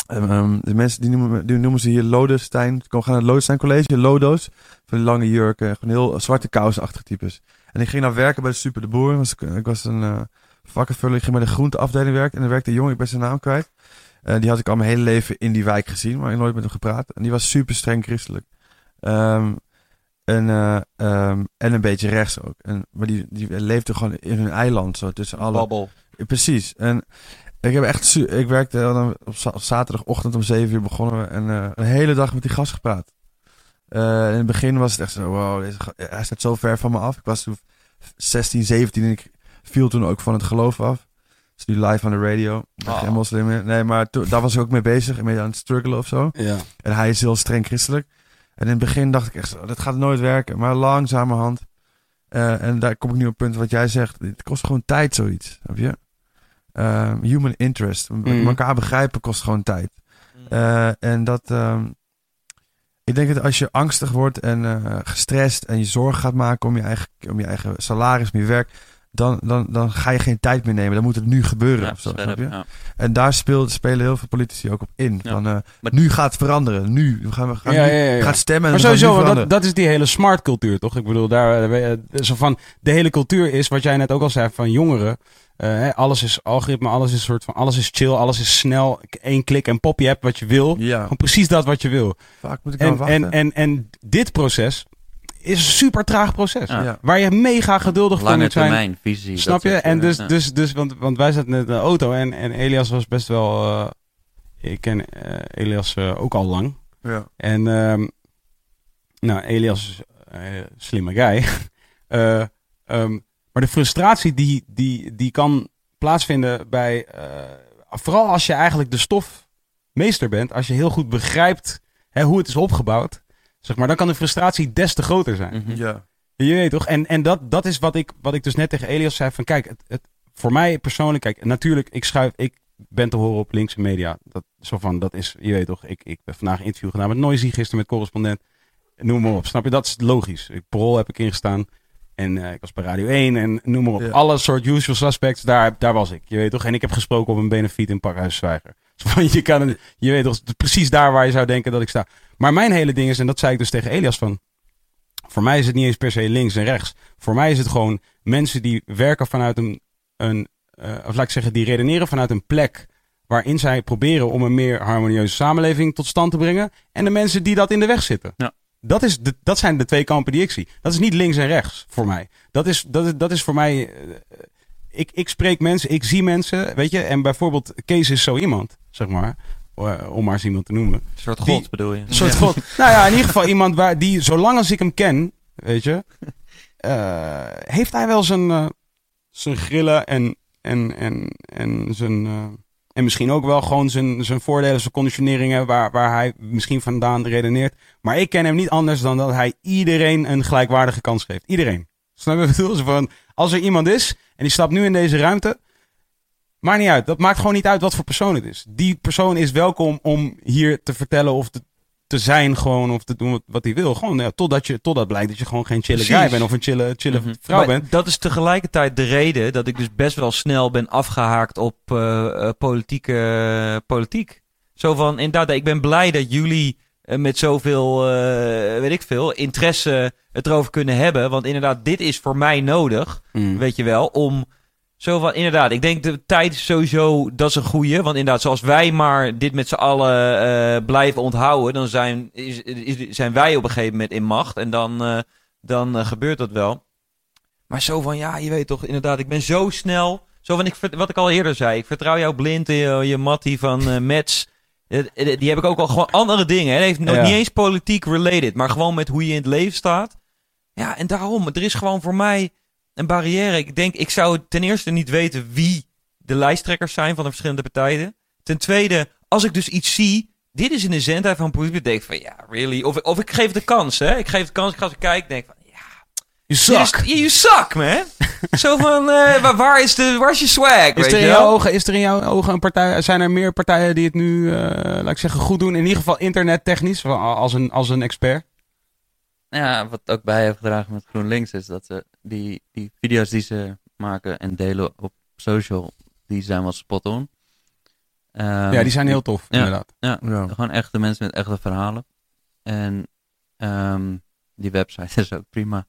ehm, ehm, de mensen die noemen, die noemen ze hier Lodestein. Ik gaan naar het Lodestein College, Lodo's. Van die lange jurken, gewoon heel zwarte kousenachtige types. En ik ging dan werken bij de Super de Boer. Was, ik was een eh vakkenvuller. Ik ging bij de groenteafdeling werken. En er werkte een jongen, ik ben zijn naam kwijt. Eh, die had ik al mijn hele leven in die wijk gezien, maar ik nooit met hem gepraat. En die was super streng christelijk. Ehm, en, eh, en een beetje rechts ook. En, maar die, die leefde gewoon in hun eiland, zo tussen alle... Babbel. Precies. En ik heb echt... Ik werkte op, za- op zaterdagochtend om 7 uur begonnen we. En eh, een hele dag met die gast gepraat. Eh, in het begin was het echt zo... Wow, deze, hij staat zo ver van me af. Ik was toen 16, 17 en ik viel toen ook van het geloof af. Dus nu live aan de radio. Oh. geen moslim meer. Nee, maar toen, daar was ik ook mee bezig. Beetje aan het struggelen of zo. Ja. En hij is heel streng christelijk. En in het begin dacht ik echt zo, dat gaat nooit werken. Maar langzamerhand. eh, en daar kom ik nu op het punt wat jij zegt. Het kost gewoon tijd zoiets. Snap je? Ehm, human interest. M- Mhm. Elkaar begrijpen kost gewoon tijd. Eh, en dat... ehm, ik denk dat als je angstig wordt en eh, gestrest en je zorgen gaat maken om je eigen, om je eigen salaris, om je werk, dan, dan, dan ga je geen tijd meer nemen. Dan moet het nu gebeuren. ja, zo, snap je? ja. En daar speelt, spelen heel veel politici ook op in. Ja. Van, eh, Maar- nu gaat het veranderen. Nu. We gaan, we gaan, Ja, nu, ja, ja, ja. gaat stemmen en Maar gaan sowieso, dat, dat is die hele smart cultuur, toch? Ik bedoel, daar, zo van, de hele cultuur is, wat jij net ook al zei, van jongeren. Eh, hè, alles is algoritme, alles is soort van, alles is chill, alles is snel. Eén klik en pop, je hebt wat je wil. Ja, Gewoon precies dat wat je wil. vaak moet ik En, wachten. en, en, en dit proces is een super traag proces. Ja. Waar je mega geduldig voor Lange moet zijn. termijn visie. Snap je? En dus, Ja. dus, dus want, want wij zaten net in de auto en, en Elias was best wel. eh, ik ken eh, Elias eh, ook al lang. Ja. En ehm, nou, Elias is een slimme guy. Eh, ehm, maar de frustratie die, die, die kan plaatsvinden bij. eh, vooral als je eigenlijk de stofmeester bent. Als je heel goed begrijpt hè, hoe het is opgebouwd. Zeg maar, dan kan de frustratie des te groter zijn. Mhm. Ja. Je weet toch? En, en dat, dat is wat ik, wat ik dus net tegen Elias zei. Van kijk, het, het, voor mij persoonlijk, kijk, natuurlijk, ik schuif, ik ben te horen op linkse media. Dat, zo van, dat is, je weet toch, ik, ik heb vandaag een interview gedaan met Noisy, gisteren met correspondent. Noem maar op, snap je? Dat is logisch. Ik, Parool heb ik ingestaan. En eh, ik was bij Radio 1 en noem maar op. Ja. Alle soort usual suspects, daar, daar was ik. Je weet toch? En ik heb gesproken op een benefiet in Pakhuis Zwijger. Van, je, kan, je weet toch, precies daar waar je zou denken dat ik sta. Maar mijn hele ding is, en dat zei ik dus tegen Elias van... Voor mij is het niet eens per se links en rechts. Voor mij is het gewoon mensen die werken vanuit een, een eh, of laat ik zeggen, die redeneren vanuit een plek waarin zij proberen om een meer harmonieuze samenleving tot stand te brengen. En de mensen die dat in de weg zitten. Ja. Dat, is de, dat zijn de twee kampen die ik zie. Dat is niet links en rechts voor mij. Dat is, dat is, dat is voor mij. eh, ik, ik spreek mensen, ik zie mensen, weet je. En bijvoorbeeld, Kees is zo iemand, zeg maar. eh, Om maar eens iemand te noemen. Een soort Die- god bedoel je? Een soort god. Nou ja, in ieder geval iemand waar die, zolang als ik hem ken, weet je, eh, heeft hij wel zijn, zijn grillen en, en, en, en zijn. En misschien ook wel gewoon zijn, zijn voordelen, zijn conditioneringen, waar, waar hij misschien vandaan redeneert. Maar ik ken hem niet anders dan dat hij iedereen een gelijkwaardige kans geeft. Iedereen. Snap je bedoel? Van, als er iemand is en die stapt nu in deze ruimte, maakt niet uit. Dat maakt gewoon niet uit wat voor persoon het is. Die persoon is welkom om hier te vertellen of te, te zijn gewoon of te doen wat, hij wil. Gewoon ja, totdat, je, totdat blijkt dat je gewoon geen chille Precies. guy bent of een chille, chille Mhm. vrouw Maar bent. Dat is tegelijkertijd de reden dat ik dus best wel snel ben afgehaakt op eh, eh, politieke politiek. Zo van, inderdaad, ik ben blij dat jullie eh, met zoveel, eh, weet ik veel, interesse het erover kunnen hebben. Want inderdaad, dit is voor mij nodig, Mm. weet je wel, om zo van, inderdaad, ik denk de tijd is sowieso, dat is een goeie. Want inderdaad, zoals wij maar dit met z'n allen eh, blijven onthouden, dan zijn, is, is, zijn wij op een gegeven moment in macht. En dan, eh, dan eh, gebeurt dat wel. Maar zo van, ja, je weet toch, inderdaad, ik ben zo snel. Zo van, ik, wat ik al eerder zei, ik vertrouw jou blind in je, je mattie van Mets. Die heb ik ook al gewoon andere dingen. hè. Het heeft nog Ja. niet eens politiek related, maar gewoon met hoe je in het leven staat. Ja, en daarom, er is gewoon voor mij een barrière. Ik denk, ik zou ten eerste niet weten wie de lijsttrekkers zijn van de verschillende partijen. Ten tweede, als ik dus iets zie, dit is in de zendheid van politiek, denk ik van, ja, really? Of, of ik geef de kans, hè. Ik geef de kans, ik ga eens kijken, denk van, ja, Je zak. You suck, man. Zo van, eh, waar, waar is de, waar is je swag, Is weet er, je in jouw ogen, is er in jouw ogen een partij, zijn er meer partijen die het nu, eh, laat ik zeggen, goed doen? In ieder geval internettechnisch, als een, als een expert. Ja, wat ook bij heeft gedragen met GroenLinks is dat ze die, die video's die ze maken en delen op social, die zijn wel spot on. Ehm, ja, die zijn heel tof, ja. inderdaad. Ja. Gewoon echte mensen met echte verhalen. En ehm, die website is ook prima.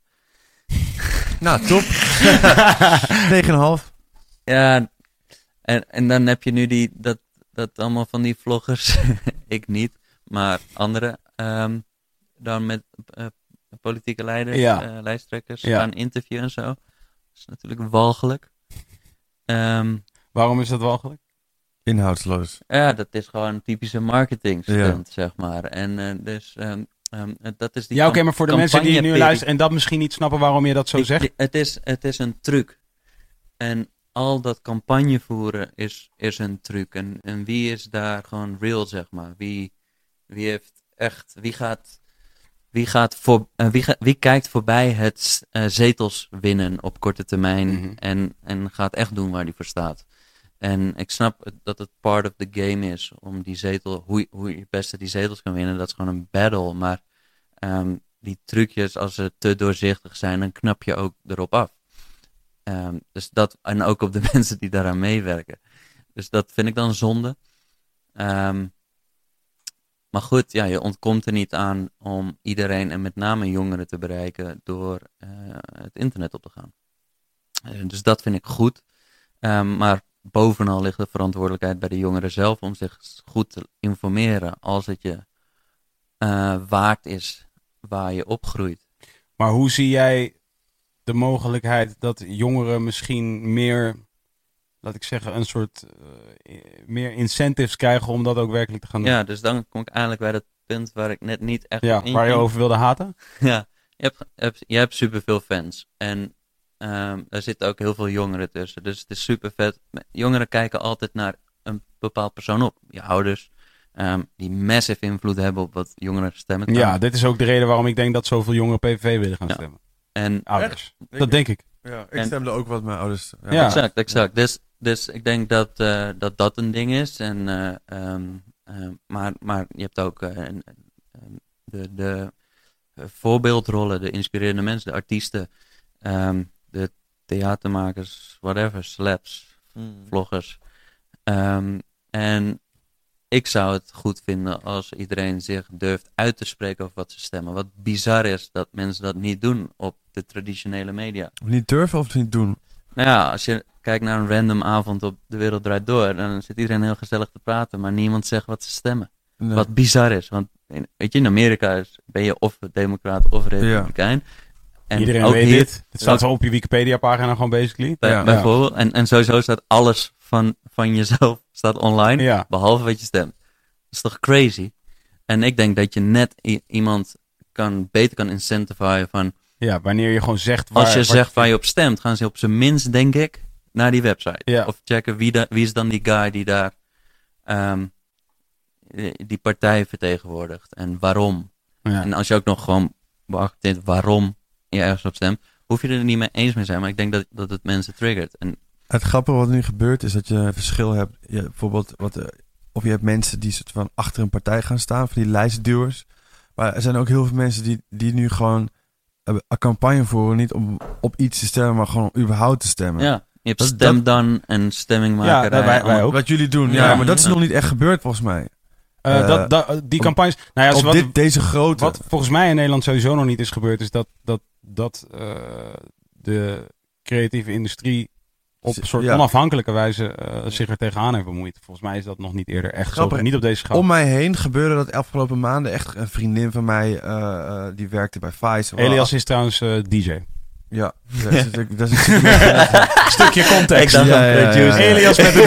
Nou, top. 9,5. Ja, en, en dan heb je nu die, dat, dat allemaal van die vloggers, ik niet, maar anderen, ehm, dan met politieke leiders, Ja. eh, lijsttrekkers Ja. gaan interviewen en zo. Dat is natuurlijk walgelijk. Ehm, Waarom is dat walgelijk? Inhoudsloos. ja, dat is gewoon een typische marketing stunt, Ja. zeg maar. En eh, dus ehm, ehm, dat is die Ja, oké, maar voor de mensen die nu luisteren en dat misschien niet snappen waarom je dat zo zegt. het, is, het is een truc. En al dat campagne voeren is, is een truc. En, en wie is daar gewoon real, zeg maar? Wie, wie heeft echt, wie gaat, wie gaat voor, eh, wie, ga- wie kijkt voorbij het eh, zetels winnen op korte termijn Mhm. en, en gaat echt doen waar die voor staat. En ik snap dat het part of the game is om die zetel, hoe, je- hoe je het beste die zetels kan winnen. Dat is gewoon een battle. Maar ehm, die trucjes, als ze te doorzichtig zijn, dan knap je ook erop af. Ehm, dus dat, en ook op de mensen die daaraan meewerken. Dus dat vind ik dan zonde. Ehm, maar goed, ja, je ontkomt er niet aan om iedereen en met name jongeren te bereiken door eh, het internet op te gaan. Eh, dus dat vind ik goed. Ehm, maar bovenal ligt de verantwoordelijkheid bij de jongeren zelf om zich goed te informeren als het je eh, waard is waar je opgroeit. Maar hoe zie jij de mogelijkheid dat jongeren misschien meer, laat ik zeggen, een soort eh, meer incentives krijgen om dat ook werkelijk te gaan doen? Ja, dus dan kom ik eigenlijk bij dat punt waar ik net niet echt Ja, waar je over wilde haten? Ja, je hebt, hebt, je hebt superveel fans. En ehm daar zitten ook heel veel jongeren tussen. Dus het is super vet. Jongeren kijken altijd naar een bepaald persoon op. Je ouders, ehm, die massive invloed hebben op wat jongeren stemmen. Ja, dit is ook de reden waarom ik denk dat zoveel jongeren PVV willen gaan Ja. stemmen. En Ouders. Dat denk ik. Ja, ik En- stemde ook wat mijn ouders. Ja. Ja. Exact, exact. Dus, dus ik denk dat, eh, dat dat een ding is. En, eh, ehm, ehm, maar, maar je hebt ook eh, een- een- de, de eh, voorbeeldrollen, de inspirerende mensen, de artiesten, ehm, de theatermakers, whatever, slaps, vloggers. Ehm, en ik zou het goed vinden als iedereen zich durft uit te spreken over wat ze stemmen. Wat bizar is dat mensen dat niet doen op de traditionele media. Of niet durven of niet doen. Nou ja, als je kijkt naar een random avond op De Wereld Draait Door, dan zit iedereen heel gezellig te praten, maar niemand zegt wat ze stemmen. Nee. Wat bizar is, want in, weet je, in Amerika is, ben je of democraat of republikein. En Iedereen ook weet hier, dit. Het staat zo op je Wikipedia-pagina gewoon basically. bij- Ja. bijvoorbeeld. En, en sowieso staat alles van, van jezelf staat online, Ja. behalve wat je stemt. Dat is toch crazy? En ik denk dat je net iemand kan, beter kan incentivizen van, Ja, wanneer je gewoon zegt waar... Als je zegt waar je op stemt, gaan ze op zijn minst, denk ik, naar die website. Ja. Of checken wie, da- wie is dan die guy die daar ehm, die partij vertegenwoordigt en waarom. Ja. En als je ook nog gewoon beaccepteert waarom je ergens op stemt, hoef je er niet mee eens mee zijn. Maar ik denk dat, dat het mensen triggert. En Het grappige wat nu gebeurt is dat je een verschil hebt. Je, bijvoorbeeld, wat, eh, of je hebt mensen die soort van achter een partij gaan staan, van die lijstduwers. Maar er zijn ook heel veel mensen die, die nu gewoon eh, een campagne voeren, niet om op iets te stemmen, maar gewoon om überhaupt te stemmen. ja, je hebt Dat- stem dan en stemmingmakerij. Ja, wij- wij allemaal. ook. Wat jullie doen, ja, Ja. maar dat is Ja. nog niet echt gebeurd volgens mij. Eh, Eh, dat, dat, die op- campagnes... Nou ja, dus Op wat, dit, deze grote. wat volgens mij in Nederland sowieso nog niet is gebeurd... is dat, dat, dat eh, de creatieve industrie op een soort Ja. onafhankelijke wijze zich er tegenaan heeft bemoeid. Volgens mij is dat nog niet eerder echt Grappig. zo. Niet op deze schaal. Om mij heen gebeurde dat afgelopen maanden. Echt een vriendin van mij, die werkte bij Vice. Elias is trouwens DJ. Ja, ik- daar zit ik- Stukje context. Ik Ja, aan ja, ja, producer. ja. Elias met de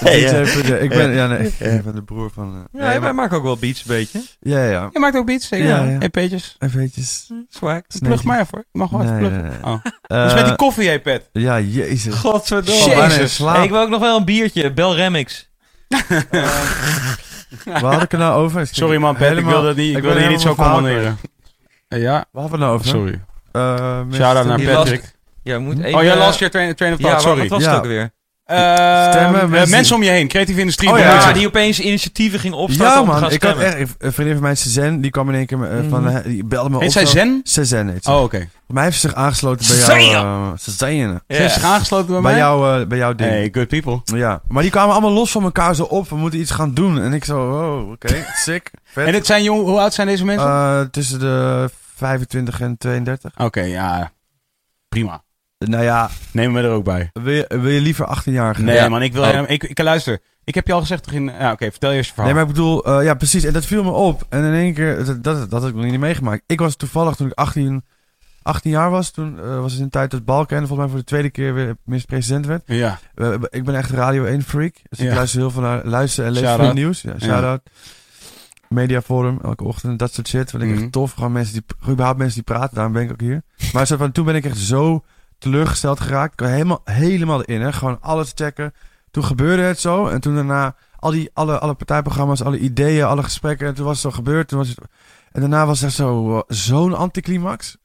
beats. Ik ben, ja, nee, ik ben de broer van... eh, Ja, nee, wij maar- maken ook wel beats een beetje. ja, ja. Je maakt ook beats, zeker? Ja, ja. EP'tjes. Eventjes. Swag. Plug mij even. Ik mag wel even Nee, pluggen. nee, nee. Oh. Eh, Dus met die koffie, hey Pet. Ja, jezus. Godverdomme. Jezus. Hey, ik wil ook nog wel een biertje. Bel Remix. Waar had ik het nou over? Sorry man, Pet. Ik Helemaal- wilde, niet, ik ben je niet zo commanderen. Eh, ja, Waar hadden we het nou over? sorry. Eh, Shout-out naar Patrick. Ja, moet even... Oh, jij las je train, train of Ja, thought, wat- sorry. wat was Ja. het ook weer? Eh, Stemmen, eh, mensen- mensen om je heen, creatieve industrie. Oh, ja. Ja, die opeens initiatieven ging opstarten Ja om te man, gaan ik had echt... Een vriendin van mij, Suzanne, die kwam in één keer eh, van... Mhm. eh, die belde me op. Heet zij. Zen? Suzanne heet ze. Oh, oké. Maar hij heeft zich aangesloten bij jou... eh, Suzanne. Ze heeft zich aangesloten bij Bij mij? jou, eh, bij jouw ding. Hey, good people. Ja, maar die kwamen allemaal los van elkaar zo op. We moeten iets gaan doen. En ik zo, oh, oké, sick, vet. En het zijn jong, hoe oud zijn deze mensen? Eh, tussen de 25 en 32. Oké, ja. Prima. Nou ja, Neem me er ook bij. wil je, wil je liever 18 jaar gaan? Nee, Ja. man, ik wil... Oh. Ik, ik, luister, ik heb je al gezegd toch in... Ja, oké, vertel je eens je verhaal. Nee, maar ik bedoel, eh, ja, precies. En dat viel me op. En in één keer, dat, dat, dat had ik nog niet meegemaakt. Ik was toevallig toen ik 18, 18 jaar was. Toen eh, was het een tijd dat Balken, volgens mij voor de tweede keer weer minister-president werd. Ja. Eh, ik ben echt Radio 1 freak. Dus ik luister heel veel naar luister en lees veel out. nieuws. Ja, shout-out. Mediaforum, elke ochtend, dat soort shit. Vind ik Mhm. echt tof. Gewoon mensen die, überhaupt mensen die praten, daarom ben ik ook hier. Maar zo van, toen ben ik echt zo teleurgesteld geraakt. Helemaal, helemaal erin, hè. Gewoon alles checken. Toen gebeurde het zo. En toen daarna, al die, alle, alle partijprogramma's, alle ideeën, alle gesprekken. En toen was het zo gebeurd. Toen was het, en daarna was er zo, zo'n anticlimax.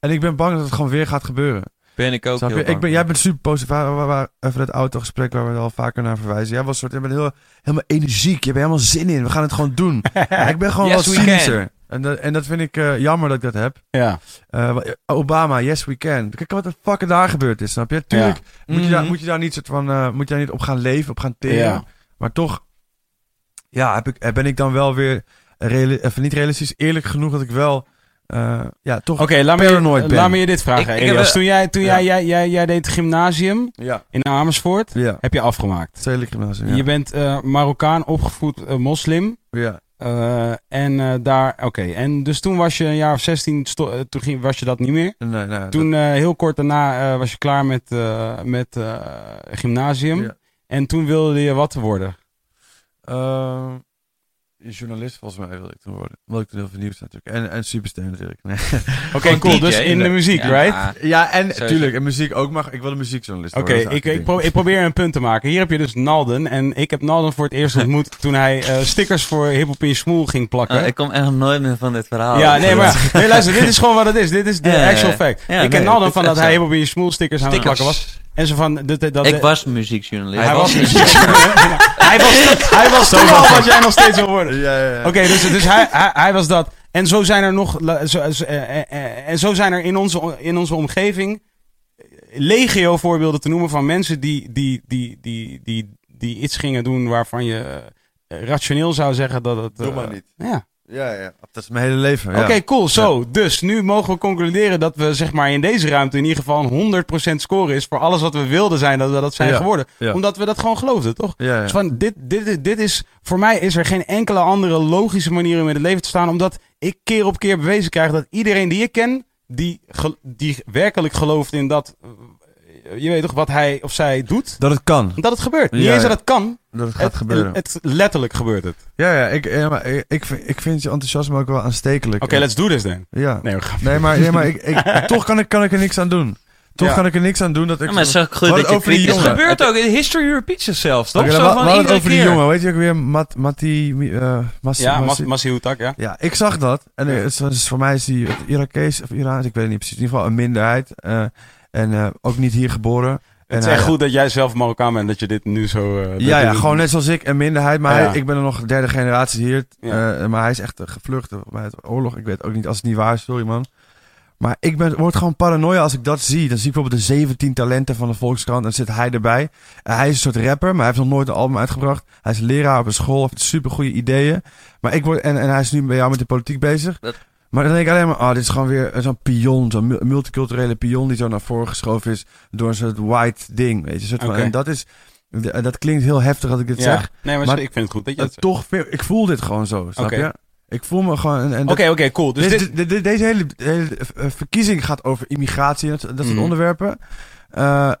En ik ben bang dat het gewoon weer gaat gebeuren. Ben ik ook Snap heel? Ik ben, jij bent super positief. Waar, waar, waar, even dat autogesprek waar we al vaker naar verwijzen. Jij was soort, je bent heel, helemaal energiek. Je bent helemaal zin in. We gaan het gewoon doen. Ik ben gewoon Yes, wat cynischer. En dat, en dat vind ik eh, jammer dat ik dat heb. Ja. Eh, Obama, yes we can. Kijk wat de fuck er daar gebeurd is, snap je? Tuurlijk moet, je daar, Mhm. moet je daar niet soort van, eh, moet je daar niet op gaan leven, op gaan teren. Ja. Maar toch, ja, heb ik, ben ik dan wel weer, reali- even niet realistisch, eerlijk genoeg dat ik wel, eh, ja, toch... Oké, laat, me Paranoid je- ben. laat me je dit vragen, Ik- ik Elias. heb- Toen, jij, toen Ja. jij, jij, jij, jij deed gymnasium Ja, in Amersfoort, ja. heb je afgemaakt. Stedelijk gymnasium, ja. Je bent eh, Marokkaan, opgevoed eh, moslim. ja. Eh, en eh, daar, oké. En dus toen was je een jaar of 16, sto- eh, toen ging, was je dat niet meer. Nee, nee, Toen eh, heel kort daarna eh, was je klaar met, eh, met eh, gymnasium. Ja. En toen wilde je wat worden. Journalist volgens mij wilde ik toen worden. Omdat ik toen heel veel nieuws natuurlijk. En, en superster natuurlijk. Nee. Oké, cool. DJ, Dus in de muziek, Ja, right? Ja, en Sowieso. natuurlijk, en muziek ook mag. Ik wil een muziekjournalist Oké, ik, ik, pro- ik probeer een punt te maken. Hier heb je dus Nalden. En ik heb Nalden voor het eerst ontmoet toen hij eh, stickers voor Hip Hop in je Smoel ging plakken. Oh, ik kom echt nooit meer van dit verhaal. ja, nee, maar nee, luister, dit is gewoon wat het is. Dit is de actual fact. Ik ken nee, Nalden van dat hij zo. Hip Hop in je Smoel stickers aan het plakken was. En zo van... Dat, dat, dat, Ik was muziekjournalist. Hij was, was hij was, hij was toen al wat jij nog steeds wil worden. Ja, ja, ja. Oké, dus, dus hij, hij, hij was dat. En zo zijn er nog. eh, eh, eh, en zo zijn er in onze, in onze omgeving. legio voorbeelden te noemen van mensen die, die, die, die, die, die iets gingen doen waarvan je rationeel zou zeggen dat het. Doe maar niet. Ja. Ja, ja. Dat is mijn hele leven. Ja. Oké, cool. Zo, dus nu mogen we concluderen dat we zeg maar in deze ruimte in ieder geval een 100% score is voor alles wat we wilden zijn, dat we dat zijn Ja, geworden. ja. Omdat we dat gewoon geloofden, toch? Dus van, dit, dit, dit is, voor mij is er geen enkele andere logische manier om in het leven te staan. Omdat ik keer op keer bewezen krijg dat iedereen die ik ken, die, die werkelijk gelooft in dat, je weet toch, wat hij of zij doet, Dat het kan. dat het gebeurt. Niet Ja, eens ja. dat het kan, Dat het gaat het, gebeuren. het letterlijk gebeurt het. ja, ja. Ik, ja, maar ik, ik, vind- ik vind je enthousiasme ook wel aanstekelijk. Oké, let's do this then. Ja. Nee, we gaan. Nee, maar, nee, maar ik, ik, toch kan ik, kan ik er niks aan doen. Toch Ja. kan ik er niks aan doen dat ik... Ja, maar het is ook goed Wat dat over die Het jongen. bent. gebeurt ook. History repeats itself, toch? Oké, Zo van we hadden het iedere over die keer. jongen. Weet je ook weer? Mat, Mati... eh Mas, Ja, Mas- Mas- Massi ja. Ja, ik zag dat. En eh, het is, het voor mij is hij Irakees of Iraans, ik weet het niet precies. In ieder geval een minderheid. eh, en eh, ook niet hier geboren. Het is En echt goed dat jij zelf Marokkaan bent, dat je dit nu zo... eh, dat Ja, ja, gewoon net zoals ik, een minderheid. Maar Ja. hij- ik ben er nog derde generatie hier. Ja. Eh, maar hij is echt gevlucht bij het oorlog. Ik weet ook niet als het niet waar is, sorry man. Maar ik ben, word gewoon paranoia als ik dat zie. Dan zie ik bijvoorbeeld de 17 talenten van de Volkskrant. En dan zit hij erbij. En hij is een soort rapper, maar hij heeft nog nooit een album uitgebracht. Hij is leraar op een school, heeft super goede ideeën. Maar ik word, en, en hij is nu bij jou met de politiek bezig. Dat- Maar dan denk ik alleen maar, oh, dit is gewoon weer zo'n pion, zo'n mu- multiculturele pion die zo naar voren geschoven is door een soort white ding, weet je. Soort van. En dat is, dat klinkt heel heftig als ik dit Ja. zeg. Nee, maar, Maar- ik vind het goed dat je het toch, ik voel dit gewoon zo, snap je? Ik voel me gewoon... Oké, oké, cool. Dus dit- dit... deze hele, hele eh, verkiezing gaat over immigratie en dat, dat soort Mhm. onderwerpen. Eh,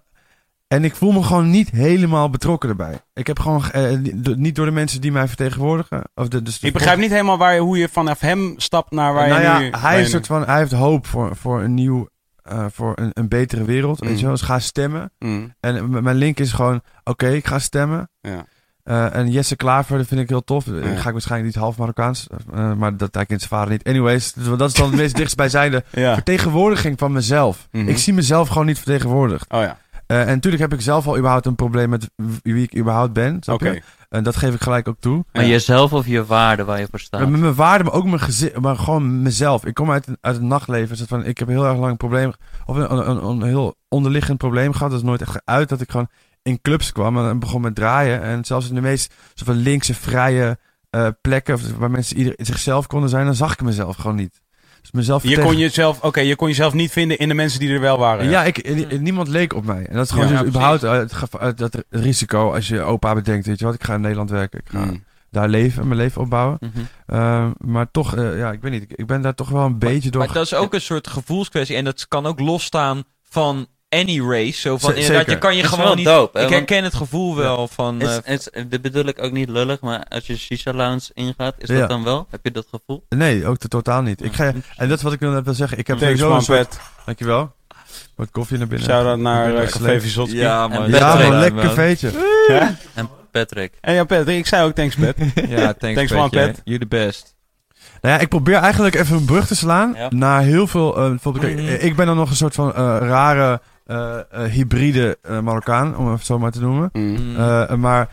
en ik voel me gewoon niet helemaal betrokken erbij. Ik heb gewoon... eh, niet- door de mensen die mij vertegenwoordigen. Of de, dus de Ik begrijp niet helemaal waar, je- hoe je vanaf hem stapt naar waar nou je ja, nu... hij, is soort van, hij heeft hoop voor, voor een nieuw... eh, voor een, een betere wereld, weet je wel. Dus ga stemmen. Mm, En mijn link is gewoon... Oké, ik ga stemmen. ja. Eh, en Jesse Klaver, dat vind ik heel tof. Ja. Dan ga ik waarschijnlijk niet half Marokkaans. maar dat hij kent zijn vader niet. Anyways, dus dat is dan het meest dichtstbijzijnde ja. vertegenwoordiging van mezelf. Mhm. Ik zie mezelf gewoon niet vertegenwoordigd. Oh ja, en natuurlijk heb ik zelf al überhaupt een probleem met wie ik überhaupt ben. oké. En dat geef ik gelijk ook toe. Maar Ja. jezelf of je waarde waar je voor staat? Eh, Met mijn waarden, maar ook mijn gezin, maar gewoon mezelf. Ik kom uit, uit het nachtleven. Soort van, ik heb heel erg lang een probleem, of een, een, een, een heel onderliggend probleem gehad. Dat is nooit echt geuit. Dat ik gewoon in clubs kwam en begon met draaien. En zelfs in de meest soort van linkse, vrije eh, plekken, of waar mensen ieder, zichzelf konden zijn, dan zag ik mezelf gewoon niet. Dus mezelf Je kon jezelf, oké, je kon jezelf niet vinden in de mensen die er wel waren. Ja, ik, eh, niemand leek op mij. En dat is gewoon Ja, dus ja, überhaupt het dat risico als je opa bedenkt. Weet je wat, ik ga in Nederland werken. Ik ga Mm. daar leven, mijn leven opbouwen. Mhm. Eh, maar toch, eh, ja, ik weet niet. Ik, ik ben daar toch wel een beetje door... Maar dat is ook een soort gevoelskwestie. En dat kan ook losstaan van any race. Zo van, Z- inderdaad, zeker. je kan je gewoon niet... dope, hè, ik want- herken het gevoel wel van... Is, eh, is, dit bedoel ik ook niet lullig, maar als je Shisha Lounge ingaat, is Ja. dat dan wel? Heb je dat gevoel? Nee, ook totaal niet. Ik ga, en dat is wat ik wil wil zeggen. Ik heb Thanks sowieso een soort... Pet. Dankjewel. Wat koffie naar binnen. Shout-out naar uh, Café. Vizotski. ja, En man. Ja, Patrick, man, lekker veetje. En Patrick. En ja, Pet, ik zei ook thanks, Pet. Ja, thanks, Thanks, man, Petje. Pet. You the best. Nou ja, ik probeer eigenlijk even een brug te slaan Ja. naar heel veel... eh, bijvoorbeeld, eh, ik ben dan nog een soort van rare hybride eh, Marokkaan, om het zo maar te noemen. Mm. Eh, maar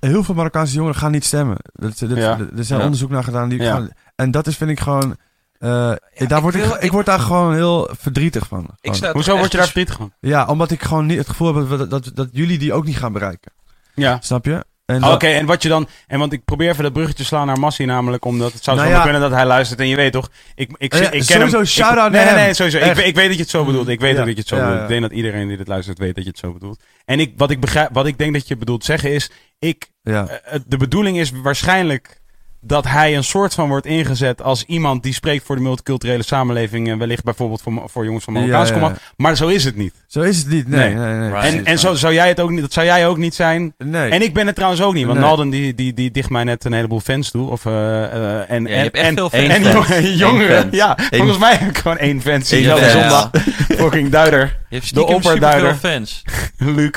heel veel Marokkaanse jongeren gaan niet stemmen. Dat, dat, Ja. Er zijn Ja. onderzoek naar gedaan. Die Ja. gaan, en dat is, vind ik gewoon... eh, daar ik word ik, wil- ik, ik- word daar gewoon heel verdrietig van. Ik Gewoon. sta Hoezo word je daar verdrietig van? Ja, omdat ik gewoon niet het gevoel heb dat, dat, dat jullie die ook niet gaan bereiken. Ja. Snap je? Oké, en wat je dan... En want ik probeer even dat bruggetje te slaan naar Massi namelijk, omdat het zou Nou zo ja. kunnen dat hij luistert en je weet toch... Ik, ik, Ja, ik ken sowieso hem... ik, nee, naar nee, nee, sowieso. Ik, ik weet dat je het zo bedoelt. Ik weet dat je het zo bedoelt. Ik denk dat iedereen die dit luistert weet dat je het zo bedoelt. En ik, wat, ik begrijp, wat ik denk dat je bedoelt zeggen is... Ik, ja. eh, de bedoeling is waarschijnlijk dat hij een soort van wordt ingezet als iemand die spreekt voor de multiculturele samenleving. En wellicht bijvoorbeeld voor, voor jongens van Marokkaanse Ja, ja, ja. komaf. Maar zo is het niet. Zo is het niet. Nee, Nee. nee, nee. Right. En, en zo zou jij het ook niet, dat zou jij ook niet zijn. Nee. En ik ben het trouwens ook niet, want Nee. Nalden die, die, die dicht mij net een heleboel fans toe. Of, eh, eh, en, Ja, je en, hebt echt en, jongeren. Ja, Eén- volgens mij heb ik gewoon één fan. Zie zondag. Fucking duider. Je hebt stiekem opperduider. fans. Luc.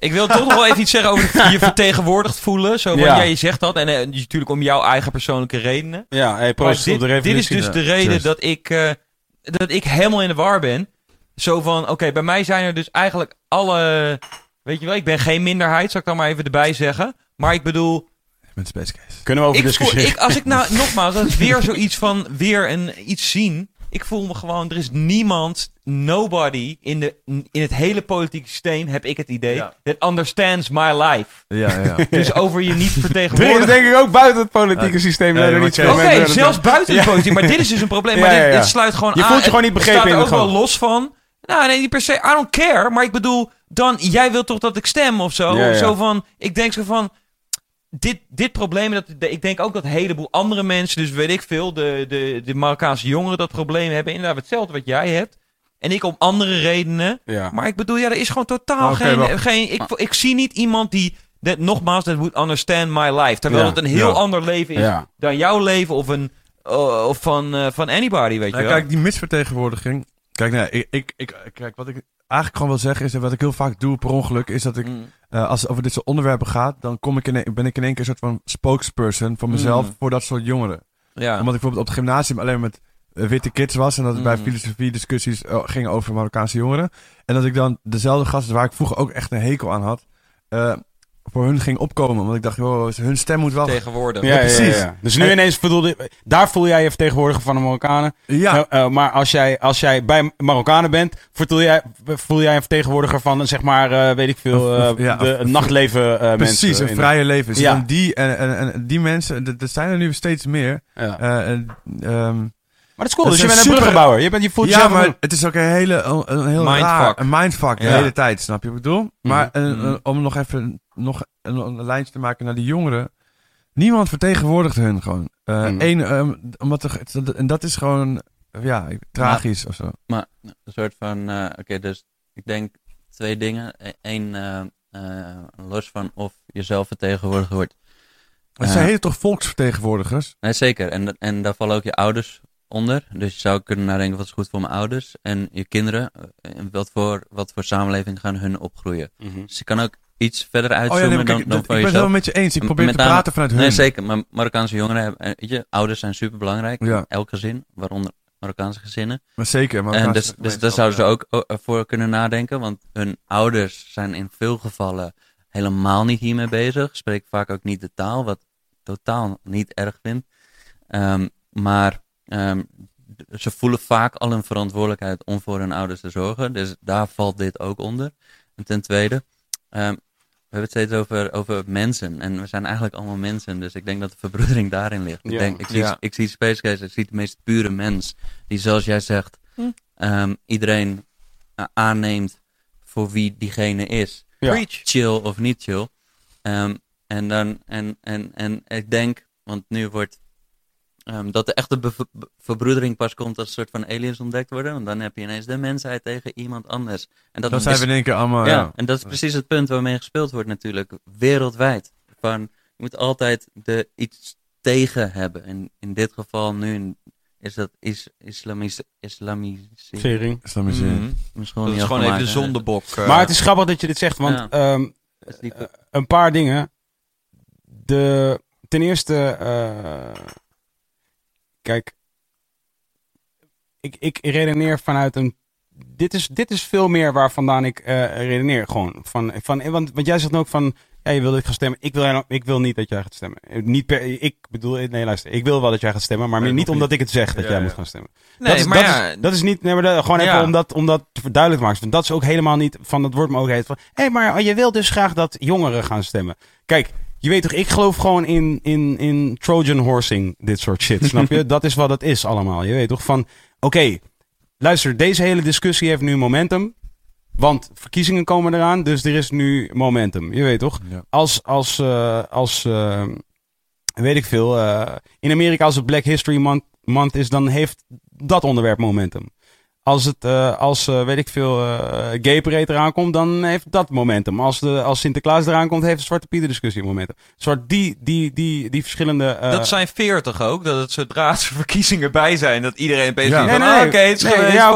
Ik wil toch nog wel even iets zeggen over je vertegenwoordigd voelen. Zo van, Ja. je zegt dat. En eh, natuurlijk om jouw eigen persoonlijke redenen. Ja, hey, proost dit, op de dit is dus de reden dat ik, eh, dat ik helemaal in de war ben. Zo van, oké, bij mij zijn er dus eigenlijk alle... Weet je wel, ik ben geen minderheid, zal ik dan maar even erbij zeggen. Maar ik bedoel, Met Space Case. Kunnen we over discussiëren? ik, als ik nou, nogmaals, dat is weer zoiets van, weer een, iets zien. Ik voel me gewoon, er is niemand, nobody in, de, in het hele politieke systeem, heb ik het idee, Ja. that understands my life. Ja, ja. Dus over je niet Er is vertegenwoordigen. denk ik ook buiten het politieke Ja. systeem. Oké, zelfs buiten de Ja. politiek. Maar dit is dus een probleem. Maar ja, dit, ja. dit sluit gewoon Je aan. voelt je gewoon Het niet begrepen staat er het ook wel gewoon. los van. Nou, nee, niet per se. I don't care. Maar ik bedoel, dan, jij wilt toch dat ik stem of zo? Ja, ja. Zo van, ik denk zo van, dit, dit probleem, dat, ik denk ook dat een heleboel andere mensen, dus weet ik veel, de, de, de Marokkaanse jongeren dat probleem hebben. Inderdaad, hetzelfde wat jij hebt. En ik om andere redenen. Ja. Maar ik bedoel, ja, er is gewoon totaal geen... geen ik, ik zie niet iemand die, dat, nogmaals, that would understand my life. Terwijl Ja, het een heel ja. ander leven is Ja. dan jouw leven of, een, uh, of van, eh, van anybody, weet je Nou, wel. kijk, die misvertegenwoordiging. Kijk, nee, ik, ik, ik, kijk, wat ik eigenlijk gewoon wil zeggen is, wat ik heel vaak doe per ongeluk, is dat ik, Mm. eh, als het over dit soort onderwerpen gaat, dan kom ik in, een- ben ik in één keer een soort van spokesperson voor mezelf Mm. voor dat soort jongeren. Ja. Omdat ik bijvoorbeeld op het gymnasium alleen met eh, witte kids was en dat het bij Mm. filosofie discussies eh, ging over Marokkaanse jongeren. En dat ik dan dezelfde gasten waar ik vroeger ook echt een hekel aan had, voor hun ging opkomen. Want ik dacht, joh, hun stem moet wel... tegenwoordig. Ja, ja, ja, precies. ja. Dus nu En- ineens bedoelde, daar voel jij je vertegenwoordiger van de Marokkanen. Ja, Eh, eh, maar als jij, als jij bij Marokkanen bent, voel jij, voel jij een vertegenwoordiger van, zeg maar, eh, weet ik veel, eh, de nachtleven eh, precies, mensen. een in- vrije leven. Dus die, en, en, en die mensen, dat zijn er nu steeds meer. Ja. Eh, en, ehm, Maar dat is cool, Dat dus je bent een bruggenbouwer. Je, bent, je voelt ja, jezelf maar het is ook een hele, een, een heel Mindfuck. raar, een mindfuck de Ja. hele tijd, snap je wat ik bedoel? Maar Mhm. eh, Mhm. eh, om nog even nog een, een lijntje te maken naar die jongeren. Niemand vertegenwoordigt hun gewoon. Één, ehm, omdat er, en dat is gewoon, ja, tragisch of zo. Maar een soort van, eh, oké, dus ik denk twee dingen. Eén, eh, eh, los van of je zelf vertegenwoordigd wordt. Het Eh, zijn hele toch volksvertegenwoordigers? Nee, zeker. En, en daar vallen ook je ouders onder. Dus je zou kunnen nadenken, wat is goed voor mijn ouders en je kinderen? eh, En wat voor, wat voor samenleving gaan hun opgroeien? Mhm. Dus je kan ook iets verder Oh ja, uitzoomen nee, maar kijk, dan, dan dat- van ik ben het wel met je eens. Ik probeer met te name- praten vanuit hun. Nee, zeker. Maar Marokkaanse jongeren hebben, eh, weet je, ouders zijn super belangrijk. Ja. In elk gezin, waaronder Marokkaanse gezinnen. Maar zeker. Maar En dus, dus daar zouden ze ook o- voor kunnen nadenken, want hun ouders zijn in veel gevallen helemaal niet hiermee bezig. Spreken vaak ook niet de taal, wat ik totaal niet erg vind. Ehm, maar ehm, ze voelen vaak al een verantwoordelijkheid om voor hun ouders te zorgen. Dus daar valt dit ook onder. En ten tweede, ehm, we hebben het steeds over, over mensen. En we zijn eigenlijk allemaal mensen. Dus ik denk dat de verbroedering daarin ligt. Ik, denk, ik, zie, Ja. ik zie Space Case, ik zie de meest pure mens. Die zoals jij zegt, Hm. ehm, iedereen aanneemt voor wie diegene is. Ja. Preach. Chill of niet chill. Ehm, en, dan, en, en, en ik denk, want nu wordt ehm, dat de echte verbroedering pas komt als een soort van aliens ontdekt worden. Want dan heb je ineens de mensheid tegen iemand anders. En dat Dan zijn is- we in één keer allemaal... ja, Ja. en dat is precies het punt waarmee gespeeld wordt natuurlijk. Wereldwijd. Van, je moet altijd de, iets tegen hebben. En in dit geval nu is dat is, islamis, islamisering. Sering. Islamisering. Mhm. Misschien Dat niet is gewoon even de zondebok. eh. Maar het is grappig dat je dit zegt, want Ja. ehm, Dat is niet- eh, een paar dingen. De, ten eerste, eh, kijk, ik, ik redeneer vanuit een. Dit is, dit is veel meer waar vandaan ik eh, redeneer. Gewoon. Van, van, want, want jij zegt ook van. Ja, je wil dit gaan stemmen. Ik wil, ik wil niet dat jij gaat stemmen. Eh, Niet per, ik bedoel, nee, luister. Ik wil wel dat jij gaat stemmen, maar Nee, niet omdat ik het zeg dat Ja, jij ja. moet gaan stemmen. nee, dat, is, maar dat, ja, is, dat is niet, nee, maar dat- gewoon even Ja. om, dat, om dat te duidelijk te maken. Want dat is ook helemaal niet van het woord heet van. Hé, maar je wil dus graag dat jongeren gaan stemmen. Kijk, je weet toch, ik geloof gewoon in, in, in Trojan horsing, dit soort shit. Snap je? Dat is wat het is allemaal. Je weet toch van, oké, luister, deze hele discussie heeft nu momentum. Want verkiezingen komen eraan, dus er is nu momentum. Je weet toch? Ja. Als, als, eh, als, eh, weet ik veel. eh, in Amerika als het Black History Month, month is, dan heeft dat onderwerp momentum. Als het, eh, als eh, weet ik veel, eh Gay Parade eraan komt, dan heeft dat momentum. Als, de, als Sinterklaas eraan komt, heeft de Zwarte Pieter discussie momentum. Soort die, die, die, die verschillende... eh, dat zijn veertig ook, dat het zodra de verkiezingen bij zijn, dat iedereen opeens Ja. Nee, van, nee, ah, nee. oké, het is Nee, geweest, ja,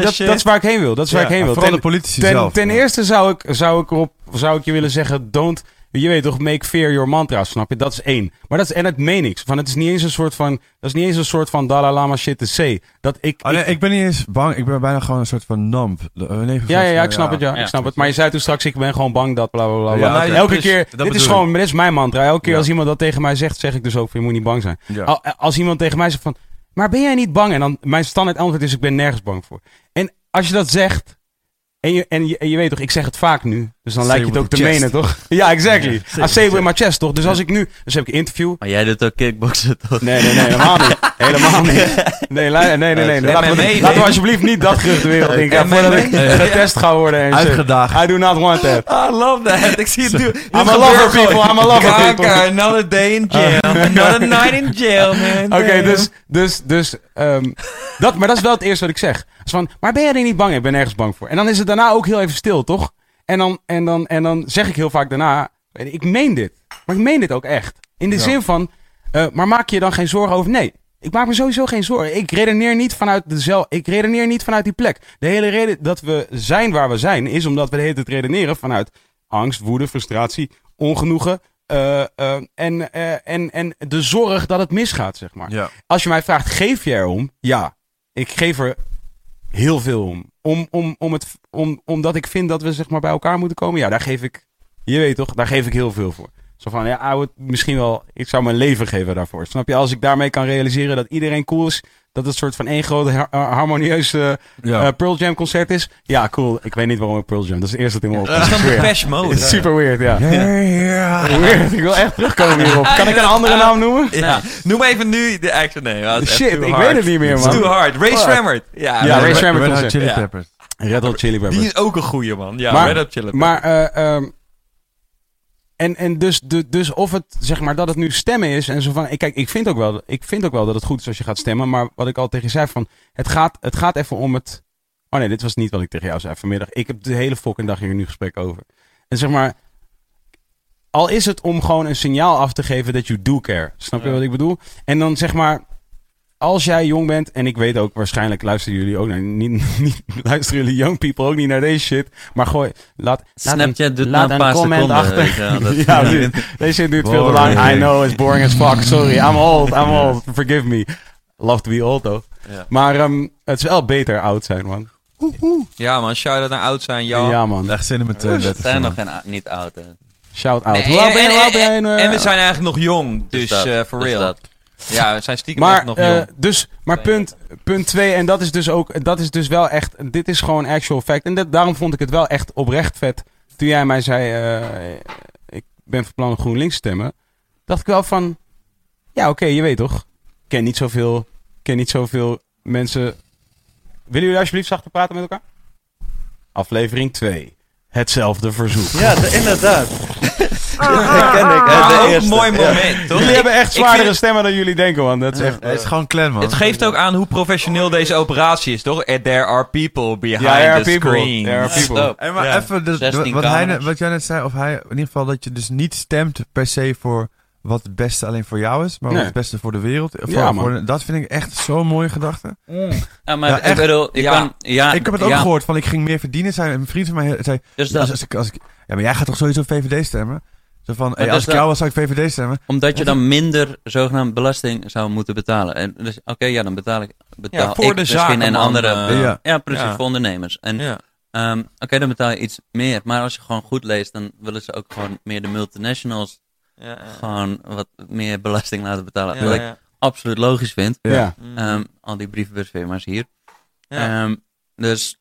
Dat, dat is waar ik heen wil. Dat is waar ik heen wil. Vooral Ten- de politici ten, zelf. ten eerste zou ik, zou ik erop, zou ik je willen zeggen, don't, je weet toch, make fear your mantra, snap je? Dat is één. Maar dat is, en het meen ik. Van, het is niet eens een soort van, dat is niet eens een soort van Dalai Lama shit te say. Dat ik, Oh, nee, ik ben niet eens bang. Ik ben bijna gewoon een soort van numb. Eh, nee, ja, ja, ja, ik snap het, ja, Ja. ik snap het. Maar je zei toen straks, ik ben gewoon bang dat, bla, bla, bla. Ja, oké. Elke Dus keer, dat dit is gewoon, dit is mijn mantra. Elke keer Ja. als iemand dat tegen mij zegt, zeg ik dus ook, je moet niet bang zijn. Ja. Al- Als iemand tegen mij zegt van, maar ben jij niet bang? En dan, mijn standaard antwoord is, ik ben nergens bang voor. En als je dat zegt, en je, en je, en je weet toch, ik zeg het vaak nu, dus dan lijkt je het ook te menen, toch? Ja, exactly. Ja, say I say it with with my chest, toch? Dus als ik nu, dus heb ik een interview. Maar jij doet ook kickboksen toch? Nee, nee, nee, helemaal niet. Helemaal niet. Nee, nee, nee, nee. Nee, Laten we, laten alsjeblieft niet dat gerucht de wereld in. MMA. voordat ik getest ga worden en. Uitgedaagd. I do not want that. I love that. Ik zie het nu. I'm a lover people, I'm a lover Kanker, people. another day in jail. Another night in jail, man. Oké, dus, dus, dus, ehm, dat, maar dat is wel het eerste wat ik zeg. Van, maar ben jij er niet bang? Ik ben nergens bang voor. En dan is het daarna ook heel even stil, toch? En dan, en dan, en dan zeg ik heel vaak daarna, ik meen dit. Maar ik meen dit ook echt. In de Ja. zin van, eh, maar maak je je dan geen zorgen over? Nee. Ik maak me sowieso geen zorgen. Ik redeneer niet vanuit dezelfde. Ik redeneer niet vanuit die plek. De hele reden dat we zijn waar we zijn, is omdat we de hele tijd redeneren vanuit angst, woede, frustratie, ongenoegen. eh, eh, en, en, en de zorg dat het misgaat, zeg maar. Ja. Als je mij vraagt, geef je erom? Ja, ik geef er heel veel om. om, om, het, om omdat ik vind dat we zeg maar, bij elkaar moeten komen. Ja, daar geef ik, je weet toch, daar geef ik heel veel voor. Zo van, ja, ouwe, misschien wel, ik zou mijn leven geven daarvoor. Snap je? Als ik daarmee kan realiseren dat iedereen cool is, dat het een soort van één groot har- har- harmonieus eh, Ja. eh, Pearl Jam concert is. Ja, cool. Ik weet niet waarom ik Pearl Jam, dat is het eerste dat in me Dat opkomt. is. Depeche Mode. Is super weird, ja. Weird. Ik wil echt terugkomen hierop. Kan ik een andere naam noemen? Ja. Noem even nu de action. Dat echt Shit, ik hard. weet het niet meer, It's man. too hard. Ray Fuck. Shremmerd. Ja, Ja, dat- Ray Red Hot concert. Chili Ja. Peppers. Red Hot Chili Peppers. Die is ook een goeie, man. Ja, Maar- Red Hot Chili Peppers. Maar, eh, ehm, en, en dus, de, dus of het, zeg maar, dat het nu stemmen is en zo van, ik- kijk, ik vind, ook wel, ik vind ook wel dat het goed is als je gaat stemmen, maar wat ik al tegen je zei van, het gaat, het gaat even om het, oh nee, dit was niet wat ik tegen jou zei vanmiddag. Ik heb de hele fucking dag hier nu gesprek over. En zeg maar, al is het om gewoon een signaal af te geven dat you do care. Snap je Ja. wat ik bedoel? En dan zeg maar, als jij jong bent, en ik weet ook waarschijnlijk luisteren jullie ook naar, niet, niet, luisteren jullie young people ook niet naar deze shit, maar gooi, laat, laat een- Snapchat doet laat een een paar comment seconden. achter. je dat- ja, deze shit duurt veel te lang. I know, it's boring as fuck. Sorry, I'm old, I'm old. Forgive me. Love to be old, though. Ja. Maar ehm, het is wel beter oud zijn, man. Ja, man. Shout-out naar oud zijn. Ja. Ja, man. Echt zin in mijn We 32. zijn nog geen, niet oud. hè. Shout out. Nee, Hoe oud ben je? en, en- we zijn eigenlijk nog jong. Dus dat, eh for dus real. dat. Ja, we zijn stiekem Maar, echt nog jong. dus, maar punt, punt twee, en dat is dus ook, dat is dus wel echt, dit is gewoon actual fact. En dat, daarom vond ik het wel echt oprecht vet. Toen jij mij zei, eh, ik ben van plan om GroenLinks te stemmen. Dacht ik wel van, ja oké, je weet toch. Ik ken niet zoveel, ken niet zoveel mensen. Willen jullie alsjeblieft zachter praten met elkaar? Aflevering 2. Hetzelfde verzoek. Ja, de- inderdaad. dat ken ik. hè, Maar de ook een eerste. mooi Ja. moment, toch? Jullie hebben echt zwaardere vind- stemmen dan jullie denken, man. Dat is echt... Het is gewoon clan, man. Het geeft ook aan hoe professioneel deze operatie is, toch? Eh, There are people behind Ja, there are the people. screen. There are people. Stop. Hey, maar Ja. even, dus, 16 wat, hij, wat jij net zei, of hij, in ieder geval dat je dus niet stemt per se voor wat het beste alleen voor jou is, maar Nee. wat het beste voor de wereld. Voor, Ja, voor- dat vind ik echt zo'n mooie gedachte. Ja, maar Ja, ik bedoel, je Ja. kan... Ja, ik heb het ook ja, gehoord van ik ging meer verdienen. Zei, een vriend van mij zei, Dus dat, als, als ik, als ik, ja, maar jij gaat toch sowieso VVD stemmen? Zo van, hey, dus als ik jou was, zou ik VVD stemmen. omdat je dan minder zogenaamd belasting zou moeten betalen. En dus, oké, ja, dan betaal ik, betaal Ja, voor ik de misschien en andere... eh, ja. ja, precies, ja. voor ondernemers. En Ja. Ehm, Oké, dan betaal je iets meer. Maar als je gewoon goed leest, dan willen ze ook gewoon meer de multinationals. Gewoon wat meer belasting laten betalen. Ja, wat ik absoluut logisch vind. Ja. Ehm, al die brievenbusfirma's hier. Ja. Ehm, dus,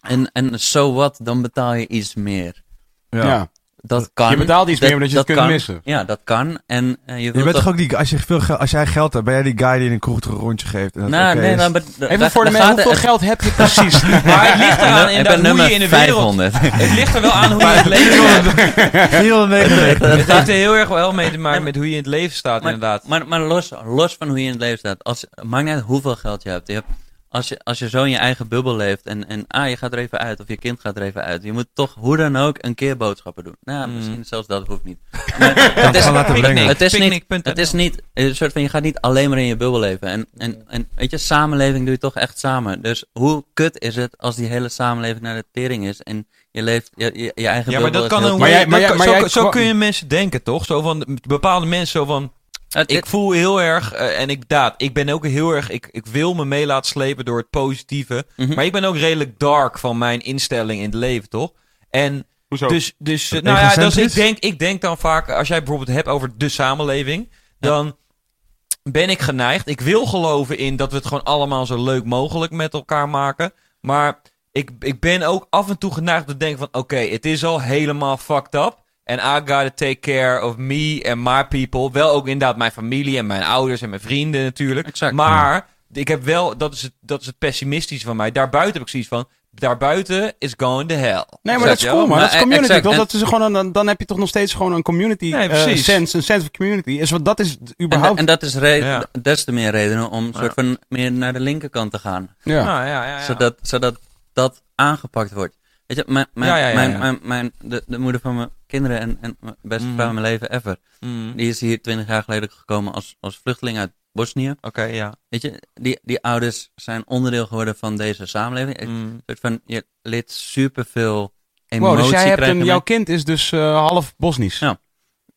en, en so what, dan betaal je iets meer. Ja. Dat kan. Je betaalt iets Dat- meer omdat je het dat kunt kan. missen. Ja, dat kan. En eh, je, bent toch- ook die, als, je veel geld, als jij geld hebt, ben jij die guy die in een kroeg een rondje geeft. En dat Nou, oké nee, nou, maar- Even daar- voor de mensen, hoeveel het- geld heb je precies? Maar het ligt eraan Ik inderdaad ben hoe je in de wereld... 500. Het ligt er wel aan hoe je in het leven staat. 499. Het heeft er heel erg wel mee te maken met hoe je in het leven staat, Maar, inderdaad. maar, maar los, los van hoe je in het leven staat. Als, maakt niet uit hoeveel geld je hebt. Je hebt als, je, als je zo in je eigen bubbel leeft en, en ah, je gaat er even uit of je kind gaat er even uit. Je moet toch hoe dan ook een keer boodschappen doen. Nou, Mm. misschien zelfs dat hoeft niet. Maar het is, gewoon laten brengen. het is niet, het is niet een soort van, je gaat niet alleen maar in je bubbel leven. En, en, en weet je, samenleving doe je toch echt samen. Dus hoe kut is het als die hele samenleving naar de tering is en je leeft je, je, je eigen Ja, maar bubbel dat is kan heel ook. Maar Maar jij- maar jij- maar zo, jij zo kun je mensen denken, toch? Zo van bepaalde mensen, zo van. Het- Ik voel heel erg, eh, en ik, daad, ik ben ook heel erg, ik, ik wil me mee laten slepen door het positieve. Mhm. Maar ik ben ook redelijk dark van mijn instelling in het leven, toch? En Hoezo? dus, dus eh, nou ja, dus ik denk, ik denk dan vaak, als jij bijvoorbeeld hebt over de samenleving, dan ben ik geneigd. Ik wil geloven in dat we het gewoon allemaal zo leuk mogelijk met elkaar maken. Maar ik, ik ben ook af en toe geneigd te denken van, oké, het is al helemaal fucked up. En I gotta take care of me and my people. Wel ook inderdaad mijn familie en mijn ouders en mijn vrienden natuurlijk. Exact. Maar ik heb wel, dat is, het, dat is het pessimistische van mij. Daarbuiten heb ik zoiets van, daarbuiten is going to hell. Nee, maar dat is cool, man. Dat is Nou, community. exact. toch? En- Dat is gewoon een, dan, dan heb je toch nog steeds gewoon een community Nee, eh, sense. Een sense of community. Is wat, dat is En, überhaupt... en dat is Ja. des te meer redenen om Ja. soort van meer naar de linkerkant te gaan. ja. Nou, ja, ja, ja. Zodat, zodat dat aangepakt wordt. Weet je, mijn, mijn, Ja, ja, ja, mijn, ja. mijn, mijn- de, de moeder van mijn kinderen en, en mijn beste Mm. vrouw in mijn leven ever. Mm. Die is hier twintig jaar geleden gekomen als, als vluchteling uit Bosnië. Oké, ja. Weet je, die, die ouders zijn onderdeel geworden van deze samenleving. Een Mm. soort van, je leert superveel emotie Wow, dus jij hebt een, jouw kind is dus eh, half Bosnisch. Ja.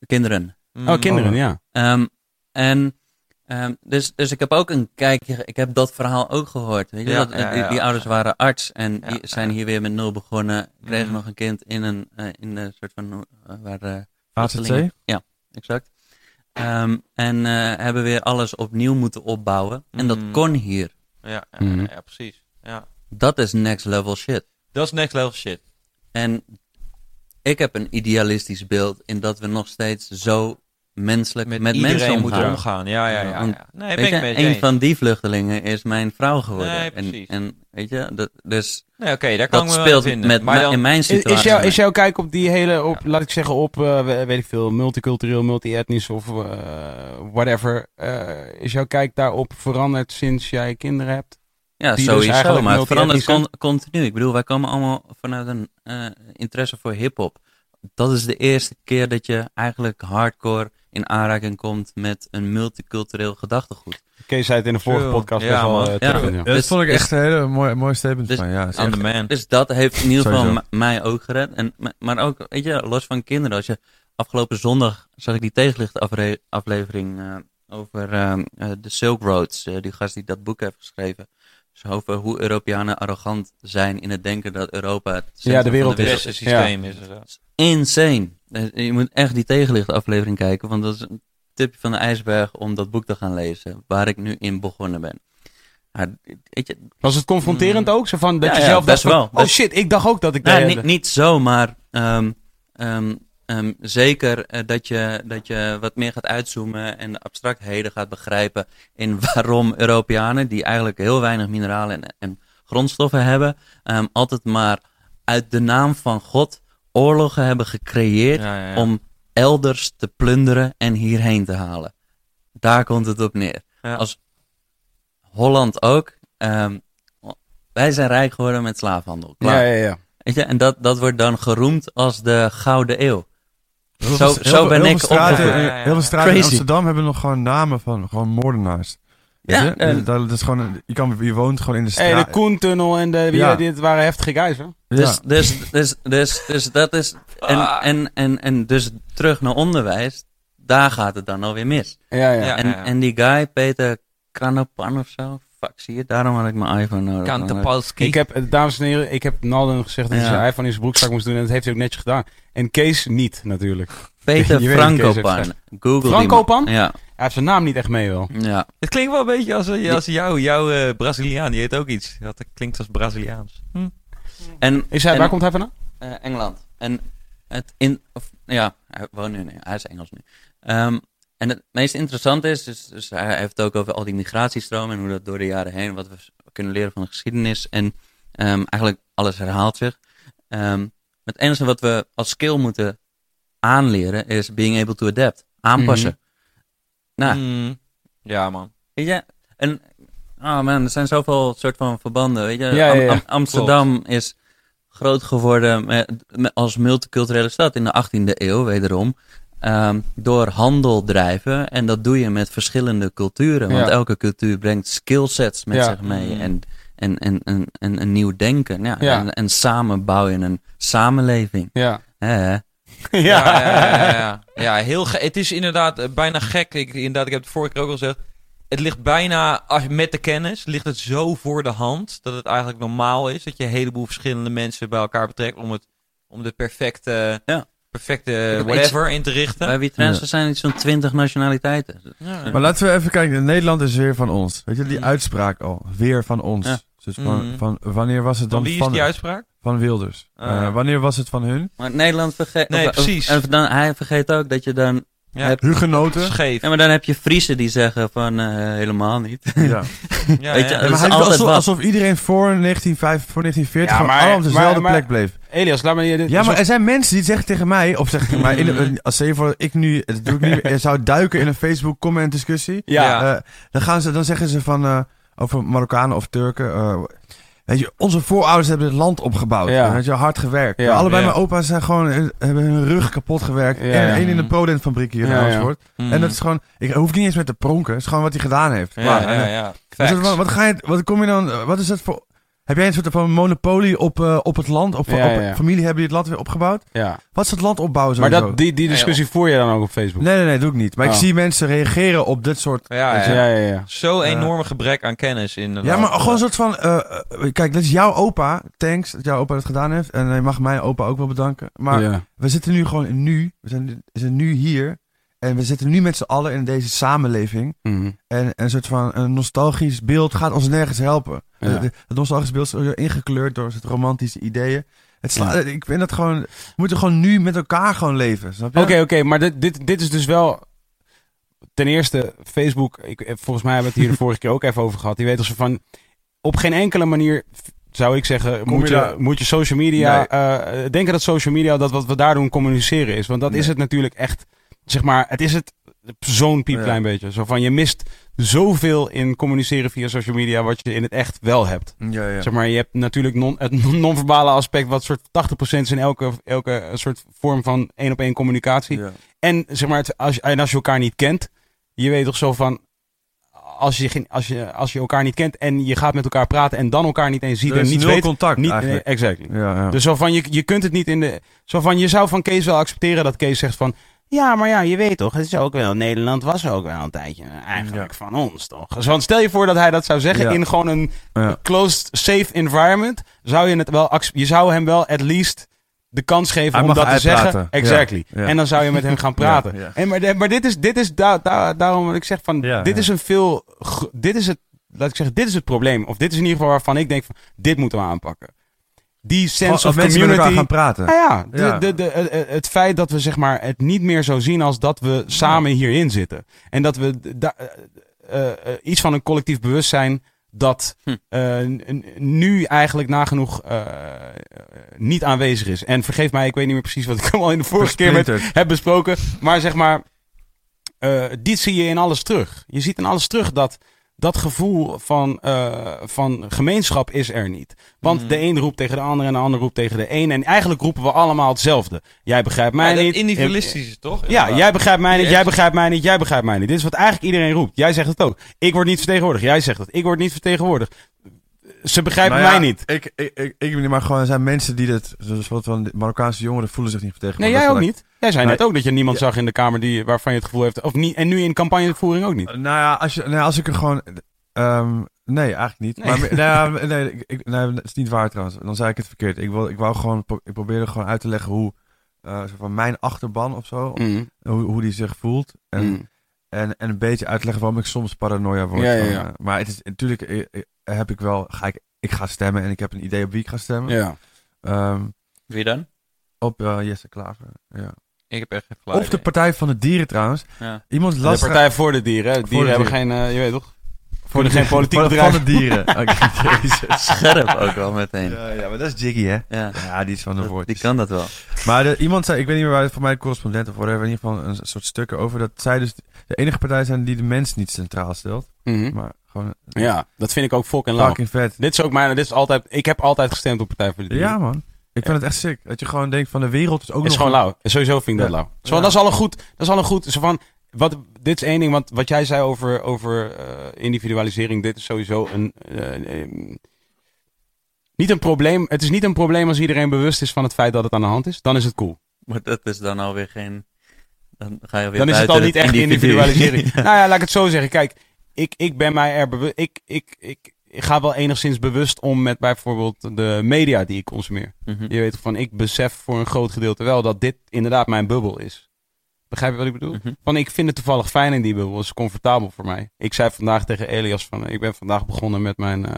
kinderen. Mm. Oh, kinderen, ja. Ehm, en ehm, dus, dus ik heb ook een kijkje, ik heb dat verhaal ook gehoord. Weet je? Ja, dat, ja, die, ja. die ouders waren arts en Ja, die zijn ja. hier weer met nul begonnen. Kregen Mhm. nog een kind in een, eh, in een soort van, eh, waar vluchtelingen- Ja, exact. Ehm, en eh, hebben weer alles opnieuw moeten opbouwen. En dat Mhm. kon hier. Ja, ja, Mhm. ja, precies. Ja. Dat is next level shit. Dat is next level shit. En ik heb een idealistisch beeld in dat we nog steeds zo menselijk Met, met, iedereen mensen moeten omgaan. omgaan. Ja, ja, ja. Nee, ik een eens. van die vluchtelingen is mijn vrouw geworden. Nee, en, precies. en weet je, dat, dus Nee, oké, daar kan dat me speelt met, maar me- dan, in mijn situatie. is, jouw, is jouw kijk op die hele, op, laat ik zeggen, op, eh, we- weet ik veel, multicultureel, multi-etnisch of eh, whatever. eh, is jouw kijk daarop veranderd sinds jij kinderen hebt? ja, die dus sowieso, eigenlijk maar het verandert con- continu. Ik bedoel, wij komen allemaal vanuit een eh, interesse voor hip-hop. Dat is de eerste keer dat je eigenlijk hardcore in aanraking komt met een multicultureel gedachtegoed. Kees zei het in de vorige True. podcast Ja, best wel man. eh, Ja. terugvinden, Ja, ja. dat Dus- vond ik dus- echt een hele mooie, mooie statement dus- van. Ja, is echt- man. Dus dat heeft in ieder geval mij ook gered. En, maar- ook, weet je, los van kinderen. Als je afgelopen zondag zag ik die tegenlicht afre- aflevering eh, over eh, eh, de Silk Roads. eh, die gast die dat boek heeft geschreven. Over hoe Europeanen arrogant zijn in het denken dat Europa het Ja, de van wereld de is- Ja. systeem is. Insane. Eh, Je moet echt die tegenlicht aflevering kijken. Want dat is een tipje van de ijsberg om dat boek te gaan lezen. Waar ik nu in begonnen ben. Maar, weet je, Was het confronterend ook? Zo van dat Ja, je ja, zelf best van, wel. oh Best- shit, ik dacht ook dat ik daar... niet, niet zo, maar ehm, ehm, ehm, zeker eh, dat, je, dat je wat meer gaat uitzoomen en de abstractheden gaat begrijpen in waarom Europeanen, die eigenlijk heel weinig mineralen en, en grondstoffen hebben, ehm, altijd maar uit de naam van God oorlogen hebben gecreëerd Ja, ja, ja. om elders te plunderen en hierheen te halen. Daar komt het op neer. Ja. Als Holland ook. ehm, wij zijn rijk geworden met slaafhandel. Klaar. ja, ja, ja. Weet je, en dat, dat wordt dan geroemd als de Gouden Eeuw. Heel Zo- veel- zo ben heel ik veel straten, opgevoed. in- Ja, ja, ja. Heel veel straten in. Amsterdam hebben nog gewoon namen van gewoon moordenaars. Ja, en- dat, dat is gewoon, je, kan, je woont gewoon in de Hey, straat. de Koentunnel en de... Wie. Dit waren heftige guys, hoor. Dus, dus, dus, dus, dus dat is. En, Ah. en, en, en dus terug naar onderwijs, daar gaat het dan alweer mis. Ja, ja. Ja. En, en die guy, Peter Kranopan of zo, fuck, zie je, daarom had ik mijn iPhone nodig. Kantapalski. Ik heb, dames en heren, ik heb Nalden gezegd dat hij Ja. zijn iPhone in zijn broekzak moest doen. En dat heeft hij ook netjes gedaan. En Kees niet, natuurlijk. Peter Frankopan. Google Frankopan? Ja, Hij heeft zijn naam niet echt mee, wel. ja. Het klinkt wel een beetje als, eh, als jou, jouw eh, Braziliaan. Die heet ook iets. Dat klinkt als Braziliaans. Hm. En, Is hij, en- waar komt hij vandaan? eh, Engeland. En het in, of, ja, hij woont nu, nee, hij is Engels nu. Ehm, en het meest interessante is, dus, dus hij heeft het ook over al die migratiestromen en hoe dat door de jaren heen, wat we kunnen leren van de geschiedenis. En ehm, eigenlijk alles herhaalt zich. Ehm, het enige wat we als skill moeten aanleren is being able to adapt. Aanpassen. Nou, Mm. Ja, man. Weet je, en oh man, er zijn zoveel soort van verbanden. Weet je, Ja, ja, Am- ja. Am- Amsterdam is groot geworden met, met- als multiculturele stad in de 18e eeuw, wederom. Ehm, door handel drijven. En dat doe je met verschillende culturen. Want Ja. elke cultuur brengt skillsets met Ja. zich mee. Mhm. En, en, en, en, en een nieuw denken. Ja, Ja. En, en samen bouw je een samenleving. Ja. Hè? ja. Ja, ja, ja, ja. ja heel ge- het is inderdaad eh, bijna gek. Ik, inderdaad, ik heb het vorige keer ook al gezegd. Het ligt bijna, als, je- met de kennis, ligt het zo voor de hand dat het eigenlijk normaal is dat je een heleboel verschillende mensen bij elkaar betrekt om, het, om de perfecte, Ja. Perfecte whatever in te richten. Bij wie transfer zijn iets van 20 nationaliteiten. Ja. Maar laten we even kijken. Nederland is weer van ons. Weet je, die Mm. uitspraak al. Weer van ons. Ja. Dus van, Mm. van, wanneer was het Van dan wie is van, die uitspraak? van Wilders? Ah, Eh, wanneer was het van hun? Maar Nederland vergeet... Nee, of- precies. En dan, hij vergeet ook dat je dan... Ja, Heb- Hugenoten? scheef. Ja, maar dan heb je Friesen die zeggen van eh, helemaal niet. Ja. Ja, Weet je, maar hij alsof, alsof iedereen voor 1905, voor 1940 Ja, gewoon maar- allemaal op dezelfde maar- maar- plek bleef. Elias, laat me je dit... Ja, maar zo- er zijn mensen die zeggen tegen mij, of zeggen tegen mij, in de- als ze voor ik nu, dat doe ik niet, meer, zou duiken in een Facebook comment discussie, Ja. Eh, dan, gaan ze, dan zeggen ze van, eh, over Marokkanen of Turken, eh, weet je, onze voorouders hebben het land opgebouwd, Ja. weet je, hard gewerkt. Ja. Allebei Ja. mijn opa's zijn gewoon, hebben hun rug kapot gewerkt, Ja, en ja. één in de Prodent fabriek hier in. Amersfoort. Mm. En dat is gewoon, ik hoef niet eens met te pronken, het is gewoon wat hij gedaan heeft. Ja, Klaar. ja, En, dus wat, wat ga je, wat kom je dan, wat is dat voor, heb jij een soort van monopolie op, eh, op het land? Ja, op, ja, ja. familie hebben die het land weer opgebouwd? ja. Wat is het land opbouwen Maar dat, die, die discussie voer je dan ook op Facebook? Nee, nee, nee, doe ik niet. Maar Oh. ik zie mensen reageren op dit soort... Ja, ja. ja, ja. ja. Zo'n enorme gebrek aan kennis in Ja, maar gewoon een soort van... eh, eh, kijk, dat is jouw opa. Thanks dat jouw opa dat gedaan heeft. En je mag mijn opa ook wel bedanken. Maar ja. we zitten nu gewoon in nu. We zijn, we zijn nu hier. En we zitten nu met z'n allen in deze samenleving. Mhm. En een soort van een nostalgisch beeld gaat ons nergens helpen. Ja. Het nostalgisch beeld is ingekleurd door het romantische ideeën. Het Ja. Ik vind dat gewoon... We moeten gewoon nu met elkaar gewoon leven. Snap je? Oké, oké, maar dit, dit, dit is dus wel... Ten eerste, Facebook, ik, volgens mij hebben we het hier de vorige keer ook even over gehad. Die weet als van... Op geen enkele manier, zou ik zeggen, Kom moet je daar- moet je social media... Nee. eh, denken dat social media, dat wat we daar doen, communiceren is. Want dat is het natuurlijk echt... Zeg maar, het is het zo'n piepklein beetje. Zo van, je mist zoveel in communiceren via social media... wat je in het echt wel hebt. Ja, ja. Zeg maar, je hebt natuurlijk non, het non-verbale aspect... wat soort 80% is in elke, elke soort vorm van één-op-één communicatie. Ja. En zeg maar, het, als, je- en als je elkaar niet kent, je weet toch zo van. Als je, geen- als, je, als je elkaar niet kent en je gaat met elkaar praten en dan elkaar niet eens ziet Er en is nul weet. contact Niet, eigenlijk. exactly. Ja, ja. Dus zo van, je, je kunt het niet in de. Zo van, je zou van Kees wel accepteren dat Kees zegt van. Ja, maar ja, je weet toch, het is ook wel. Nederland was ook wel een tijdje eigenlijk van ons, toch? Want stel je voor dat hij dat zou zeggen Ja. in gewoon een Ja. closed, safe environment. Zou je het wel. Je zou hem wel at least de kans geven Hij om dat te zeggen. Exactly. En dan zou je met hem gaan praten. En maar, maar dit is, dit is da, da- daarom wat ik zeg van, dit is een veel, dit is het, laat ik zeggen, dit is het probleem. Of dit is in ieder geval waarvan ik denk van, dit moeten we aanpakken. Die sense of mensen elkaar community. gaan praten. Nou ja, de, Ja. De, de, eh, het feit dat we zeg maar het niet meer zo zien als dat we samen hierin zitten. En dat we da- eh, eh, eh, iets van een collectief bewustzijn dat Hm. eh, nu eigenlijk nagenoeg eh, eh, niet aanwezig is. En vergeef mij, ik weet niet meer precies wat ik al in de vorige keer met heb besproken. Maar zeg maar, eh, dit zie je in alles terug. Je ziet in alles terug dat dat gevoel van, eh, van gemeenschap is er niet. Want Mhm. de een roept tegen de ander en de ander roept tegen de een. En eigenlijk roepen we allemaal hetzelfde. Jij begrijpt mij Ja, dat niet. individualistisch is toch? Ja, jij begrijpt mij niet, jij begrijpt mij niet, jij begrijpt mij niet. Dit is wat eigenlijk iedereen roept. Jij zegt het ook. Ik word niet vertegenwoordigd. Jij zegt het. Ik word niet vertegenwoordigd. Ze begrijpen Nou ja, mij niet. Ik, ik, ik, ik niet, maar gewoon er zijn mensen die dit, zoals wat van de Marokkaanse jongeren voelen zich niet Nee, vertegenwoordigd. jij ook niet. Jij zei net ook dat je niemand Ja. zag in de kamer die, waarvan je het gevoel heeft. Of niet, en nu in campagnevoering ook niet. Nou ja, als, je, nou ja, als ik er gewoon... ehm, nee, eigenlijk niet. Nee. Maar, nou ja, nee, ik, nee, dat is niet waar trouwens. Dan zei ik het verkeerd. Ik, wil, ik wou gewoon, ik probeerde gewoon uit te leggen hoe, eh, soort van mijn achterban of zo, Mm. hoe, hoe die zich voelt. En, Mm. en, en een beetje uit te leggen waarom ik soms paranoia word. Ja, ja, eh, maar het is natuurlijk, eh, eh, heb ik wel, ga ik, ik ga stemmen en ik heb een idee op wie ik ga stemmen. Ja. Ehm, Wie dan? Op eh, Jesse Klaver. Ja. Ik heb echt Of de. Partij van de Dieren trouwens. Ja. Iemand De Partij voor de Dieren. de dieren hebben geen, eh, je weet toch? voor de geen politiek van, bedrijf. van de dieren. Oké, Jezus. Scherp ook wel meteen. Ja, ja, maar dat is Jiggy, hè? Ja, Ja, die is van de dat- woord. die kan dat wel. Maar de, iemand zei, ik weet niet meer waar, voor mij de correspondent of whatever, in ieder geval een soort stukken over dat zij dus de enige partij zijn die de mens niet centraal stelt. Mhm. Maar gewoon Ja, dat vind ik ook fucking lauw. fucking vet. Dit is ook mijn, dit is altijd, ik heb altijd gestemd op Partij voor de Dieren. Ja, man. Ik vind het echt sick. Dat je gewoon denkt van de wereld is ook is nog... gewoon lauw. En Sowieso vind ik dat lauw. Zo, Ja. Dat is al een goed, dat is al een goed, zo van, wat, dit is één ding, want wat jij zei over, over eh, individualisering, dit is sowieso een, eh, eh, niet een probleem. Het is niet een probleem als iedereen bewust is van het feit dat het aan de hand is. Dan is het cool. Maar dat is dan alweer geen... Dan ga je weer Dan is het al niet echt individu. individualisering. Nou ja, laat ik het zo zeggen. Kijk, ik, ik ben mij er bewust. Ik, ik, ik, ik ga wel enigszins bewust om met bijvoorbeeld de media die ik consumeer. Mhm. Je weet van, ik besef voor een groot gedeelte wel dat dit inderdaad mijn bubbel is. Begrijp je wat ik bedoel? Mhm. Van, ik vind het toevallig fijn in die bubbel. Het is comfortabel voor mij. Ik zei vandaag tegen Elias van, ik ben vandaag begonnen met mijn eh,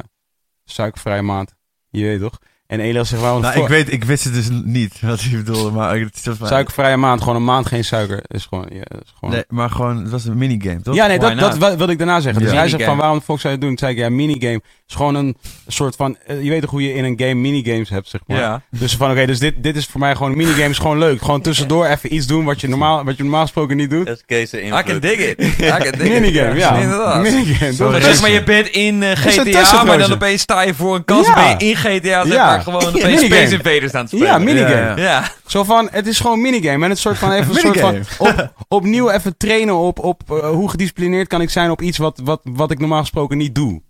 suikervrije maand. Je weet toch? En Elias zegt, waarom Nou, ik, weet, ik wist het dus niet wat hij bedoelde, maar het is suikervrije maand, gewoon een maand geen suiker. Is gewoon, ja, dat is gewoon... Nee, maar gewoon, het was een minigame, toch? Ja, nee, Why dat, dat wilde ik daarna zeggen. Dus Ja. hij zegt van, waarom de fuck zou je het doen? Toen zei ik, ja, minigame is gewoon een soort van... eh, je weet toch hoe je in een game minigames hebt, zeg maar. Ja. Dus van, oké, dus dit, dit is voor mij gewoon... Een minigame is gewoon leuk. Gewoon tussendoor even iets doen wat je normaal, wat je normaal gesproken niet doet. Dat is Kees' I can dig it. I can dig it. Minigame, ja. Inderdaad. Minigame. Sorry. Zeg maar, je bent in eh, GTA, maar dan opeens sta je voor een kans Ja. ben je in GTA, zeg Ja. Gewoon opeens Minigame. Space Invaders aan het spelen. Ja, minigame. Ja. Zo van, het is gewoon minigame. En het soort van even een soort van op, opnieuw even trainen op, op eh, hoe gedisciplineerd kan ik zijn op iets wat, wat, wat ik normaal gesproken niet doe.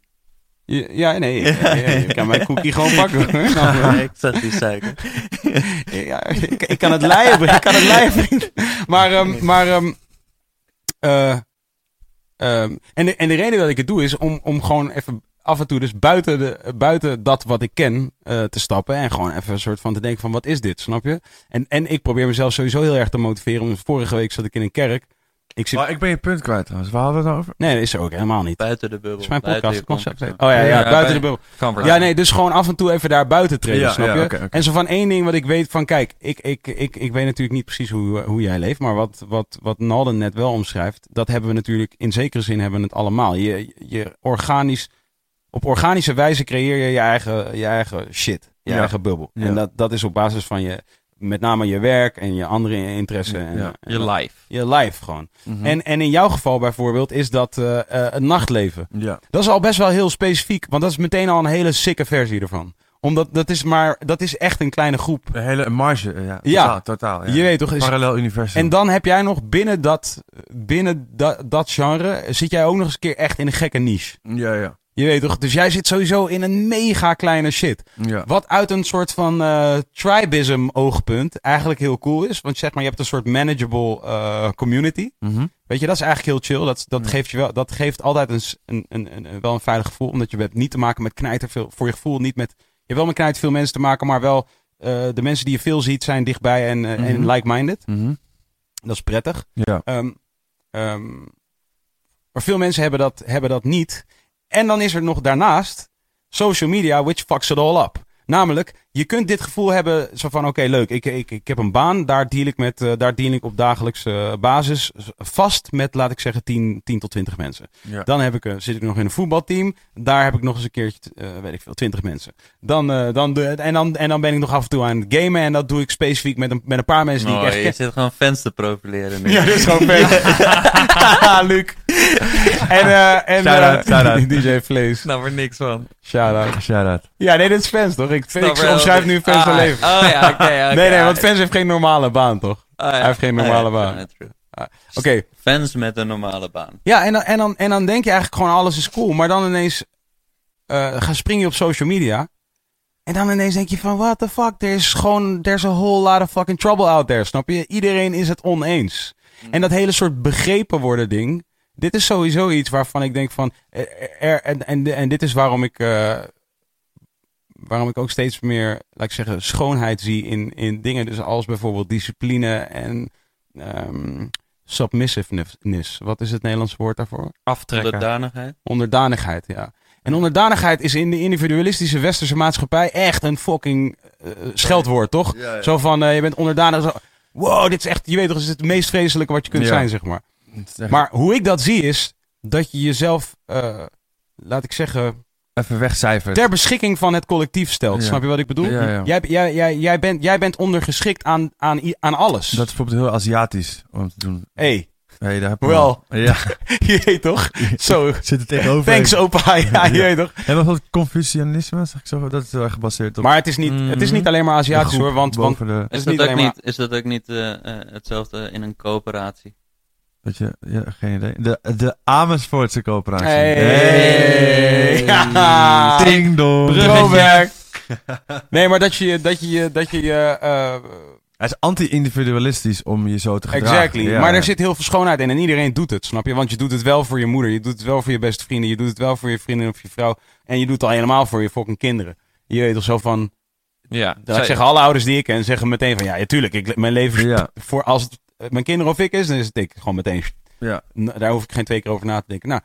Ja, nee, ja, ja, je kan mijn cookie gewoon pakken. hoor. Nou, ik zag die suiker. Ja, ik, ik kan het leiden, ik kan het vriend. Maar, ehm, maar ehm, eh, ehm, en, de, en de reden dat ik het doe is om, om gewoon even af en toe dus buiten, de, buiten dat wat ik ken eh, te stappen. En gewoon even een soort van te denken van wat is dit, snap je? En, en ik probeer mezelf sowieso heel erg te motiveren. Want vorige week zat ik in een kerk. Ik zit... Maar ik ben je punt kwijt trouwens. Waar hadden we het nou over? Nee, dat is er ook helemaal niet. Buiten de bubbel. Dat is mijn podcast. Oh ja, ja, Ja, buiten de bubbel. Ja, nee, dus gewoon af en toe even daar buiten treden, Ja, snap ja, je? En zo van één ding wat ik weet van, kijk, ik, ik, ik, ik weet natuurlijk niet precies hoe, hoe jij leeft, maar wat, wat, wat Nalden net wel omschrijft, dat hebben we natuurlijk, in zekere zin hebben we het allemaal. Je, je organisch, op organische wijze creëer je je eigen, je eigen shit, je Ja. eigen bubbel. Ja. En dat, dat is op basis van je, met name je werk en je andere interesse en, Ja. en Je life. je life gewoon. Mhm. En, en in jouw geval bijvoorbeeld is dat eh, eh, het nachtleven. Ja. Dat is al best wel heel specifiek, want dat is meteen al een hele sikke versie ervan. Omdat dat is maar, dat is echt een kleine groep. De hele marge, eh, ja. Ja. Totaal, totaal ja. Je weet toch, is, Parallel universum. en dan heb jij nog binnen dat, binnen dat, dat genre, zit jij ook nog eens een keer echt in een gekke niche. Ja, ja. Je weet toch, dus jij zit sowieso in een mega kleine shit. Ja. Wat uit een soort van eh tribism oogpunt eigenlijk heel cool is. Want zeg maar, je hebt een soort manageable eh, community. Mhm. Weet je, dat is eigenlijk heel chill. Dat, dat, Ja. geeft, je wel, dat geeft altijd een, een, een, een- wel een veilig gevoel. Omdat je hebt niet te maken met knijter veel. Voor je gevoel niet met. Je hebt wel met knijter veel mensen te maken, maar wel eh, de mensen die je veel ziet zijn dichtbij en, en Mhm. like-minded. Mhm. Dat is prettig. Ja. Ehm, ehm, maar veel mensen hebben dat, hebben dat niet. En dan is er nog daarnaast social media, which fucks it all up. Namelijk, je kunt dit gevoel hebben zo van, oké, leuk, ik, ik, ik heb een baan, daar deal ik, met, eh, daar deal ik op dagelijkse basis vast met, laat ik zeggen, 10, 10 tot 20 mensen. Ja. Dan heb ik, eh, zit ik nog in een voetbalteam, daar heb ik nog eens een keertje, eh, weet ik veel, 20 mensen. Dan, eh, dan, de- en, dan, en dan ben ik nog af en toe aan het gamen en dat doe ik specifiek met een, met een paar mensen die Oh, ik echt je ken. zit gewoon fans te profileren nu. Ja, dit is gewoon vet. Luc. En, eh en Shout-out, eh, shout-out. DJ Vlees. snap er niks van. Shout-out. Shout-out. Ja, nee, dit is fans, toch? Ik, ik omschrijf wel. nu fans van Ah, leven. Oh ja, oké. oké, nee, nee, ah, want fans heeft geen normale baan, toch? ah, ja. Hij heeft geen normale baan. Ja, true. Oké. Fans met een normale baan. Ja, en dan, en, dan, en dan denk je eigenlijk gewoon alles is cool. Maar dan ineens eh ga spring je op social media. En dan ineens denk je van, what the fuck? Er is gewoon, there's a whole lot of fucking trouble out there, snap je? Iedereen is het oneens. En dat hele soort begrepen worden ding. Dit is sowieso iets waarvan ik denk van, er, er- en, en, en dit is waarom ik, eh, waarom ik ook steeds meer, laat ik zeggen, schoonheid zie in, in dingen. Dus als bijvoorbeeld discipline en ehm, submissiveness. Wat is het Nederlands woord daarvoor? Aftrekken. Onderdanigheid. Onderdanigheid, ja. En onderdanigheid is in de individualistische westerse maatschappij echt een fucking eh, scheldwoord, toch? Ja, ja. Zo van, eh, je bent onderdanig. Zo, wow, dit is echt, je weet toch, het is het meest vreselijke wat je kunt Ja. zijn, zeg maar. Echt Maar hoe ik dat zie is dat je jezelf, eh, laat ik zeggen, Even wegcijferd. ter beschikking van het collectief stelt. Ja. Snap je wat ik bedoel? Ja, ja. Jij, jij, jij, jij, bent, jij bent ondergeschikt aan, aan, aan alles. Dat is bijvoorbeeld heel Aziatisch om te doen. hey, Hey, daar heb je Wel. Ja, je weet toch? Zo, zit er tegenover. thanks opa. Ja, je Ja. weet toch? En bijvoorbeeld Confucianisme, zeg ik zo, dat is heel erg gebaseerd op... Maar het is niet, het is niet alleen maar Aziatisch hoor, want, want de, is Is, niet dat ook alleen maar- niet, is dat ook niet eh, hetzelfde in een coöperatie? Weet je, ja, geen idee. De, de Amersfoortse coöperatie. Hey. Ja. Ding dong. Nee, maar dat je dat je dat je je eh, Hij is anti-individualistisch om je zo te gedragen. exactly. Ja, maar ja. er zit heel veel schoonheid in en iedereen doet het, snap je? Want je doet het wel voor je moeder, je doet het wel voor je beste vrienden, je doet het wel voor je vriendin of je vrouw en je doet het al helemaal voor je fucking kinderen. Je weet toch zo van, Ja, dat zeggen alle ouders die ik ken, zeggen meteen van ja, natuurlijk, ik mijn leven is Ja, voor als het eh, mijn kinderen of ik is, dan is het ik gewoon meteen. ja. Daar hoef ik geen twee keer over na te denken. Nou,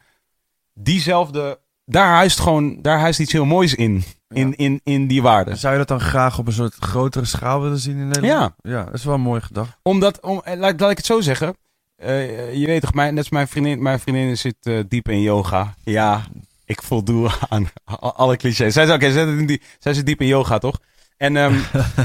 diezelfde, daar huist gewoon, daar huist iets heel moois in, in, Ja. in, in die waarden. Zou je dat dan graag op een soort grotere schaal willen zien in Nederland? Ja. Ja, dat is wel een mooie gedachte. Omdat, om, eh, laat, laat ik het zo zeggen. Eh, je weet toch, mijn, net als mijn vriendin, mijn vriendin zit eh, diep in yoga. Ja, ik voldoe aan alle clichés. Zij, is- zij, zit die- zij zit diep in yoga, toch? En, ehm,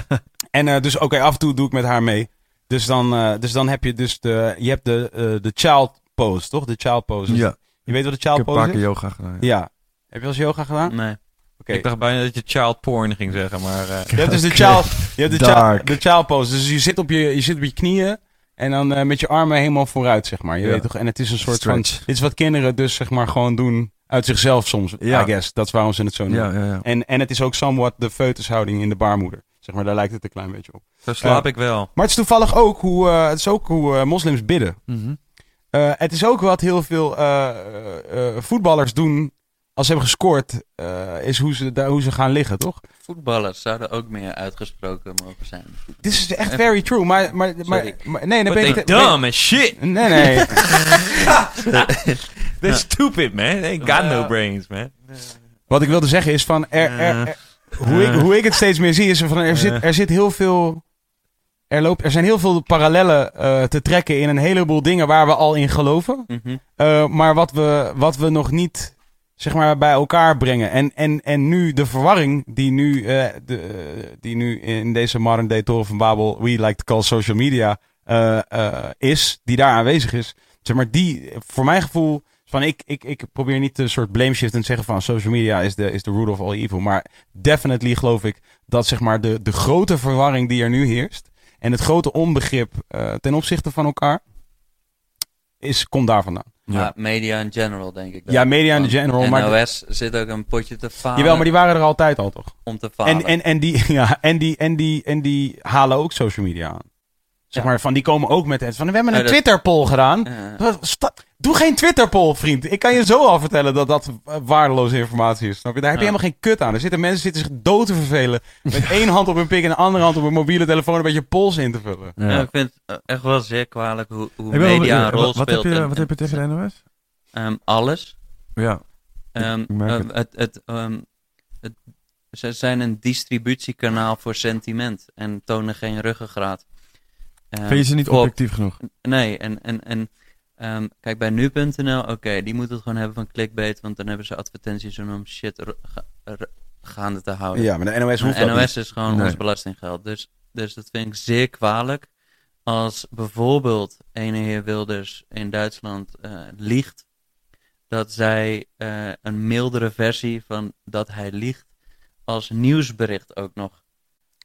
en eh, dus oké, af en toe doe ik met haar mee. Dus dan, eh, dus dan heb je dus de, je hebt de, eh, de child pose, toch? De child pose. Ja, Je weet wat de ik child heb een pose paar keer is? yoga gedaan. Ja. Heb je wel eens yoga gedaan? Nee. Oké. Ik dacht bijna dat je child porn ging zeggen, maar... eh, Je hebt dus de child, je hebt de child, de child pose. Dus je zit op je, je zit op je knieën en dan eh, met je armen helemaal vooruit, zeg maar. Je Ja. weet toch? En het is een soort Stretch. van, dit is wat kinderen dus zeg maar gewoon doen uit zichzelf soms. Ja. I guess. Dat is waarom ze het zo noemen. Ja, ja, ja. En, en het is ook somewhat de foetushouding in de baarmoeder. Zeg maar, daar lijkt het een klein beetje op. zo slaap Ja. ik wel. Maar het is toevallig ook hoe, eh, het is ook hoe eh, moslims bidden. Mhm. Eh, het is ook wat heel veel eh, eh, eh, voetballers doen als ze hebben gescoord, eh, is hoe ze, daar, hoe ze gaan liggen, toch? Voetballers zouden ook meer uitgesproken mogen zijn. Dit is echt very true, maar, maar, maar, Sorry. maar- nee, dan But ben they ben- dumb as shit. Nee, nee. They're stupid, man. They ain't got no brains, man. Wat ik wilde zeggen is van, er, er, er- hoe, ik, hoe ik het steeds meer zie, is van, er, zit, er zit heel veel... Er, loopt, er zijn heel veel parallellen eh, te trekken in een heleboel dingen waar we al in geloven. Mhm. Eh, maar wat we, wat we nog niet zeg maar, bij elkaar brengen. En, en, en nu de verwarring die nu, eh, de, eh, die nu in deze modern day toren van Babel, we like to call social media, eh, eh, is, die daar aanwezig is. Zeg maar, die, voor mijn gevoel, van ik, ik, ik probeer niet een soort blame shift en te zeggen van social media is de, is de root of all evil. Maar definitely geloof ik dat zeg maar de, de grote verwarring die er nu heerst en het grote onbegrip eh, ten opzichte van elkaar, is, komt daar vandaan. Ja. media in general, denk ik. dan. Ja, media in Want general, maar- NOS zit ook een potje te falen Jawel, maar die waren er altijd al, toch? om te falen. En, en, en, die, ja, en, die, en, die, en die halen ook social media aan. Zeg Ja. maar, van die komen ook met het van, we hebben een Ja, Twitter-poll gedaan. Ja. Wat- sta- Doe geen Twitter-poll, vriend. Ik kan je zo al vertellen dat dat eh, waardeloze informatie is. Snap je? Daar heb je Ja. helemaal geen kut aan. Er zitten mensen zitten zich dood te vervelen. Met één hand op hun pik en de andere hand op hun mobiele telefoon een beetje polls in te vullen. Ja. Ja, ik vind het echt wel zeer kwalijk hoe, hoe media een benieuwd, rol wat, wat speelt. heb je, en- wat heb je tegen de NOS? Ehm, alles. Ja. Ehm, ik merk ehm, het, het, ehm, het, ze zijn een distributiekanaal voor sentiment en tonen geen ruggengraat. Ehm, Vind je ze niet objectief genoeg? Nee, en, en, en ehm, kijk bij nu.nl, oké, die moeten het gewoon hebben van clickbait, want dan hebben ze advertenties om shit gaande te houden. Ja, maar de NOS hoeft Maar dat NOS is gewoon Nee. ons belastinggeld. Dus, dus dat vind ik zeer kwalijk. Als bijvoorbeeld ene heer Wilders in Duitsland eh, liegt, dat zij eh, een mildere versie van dat hij liegt als nieuwsbericht ook nog.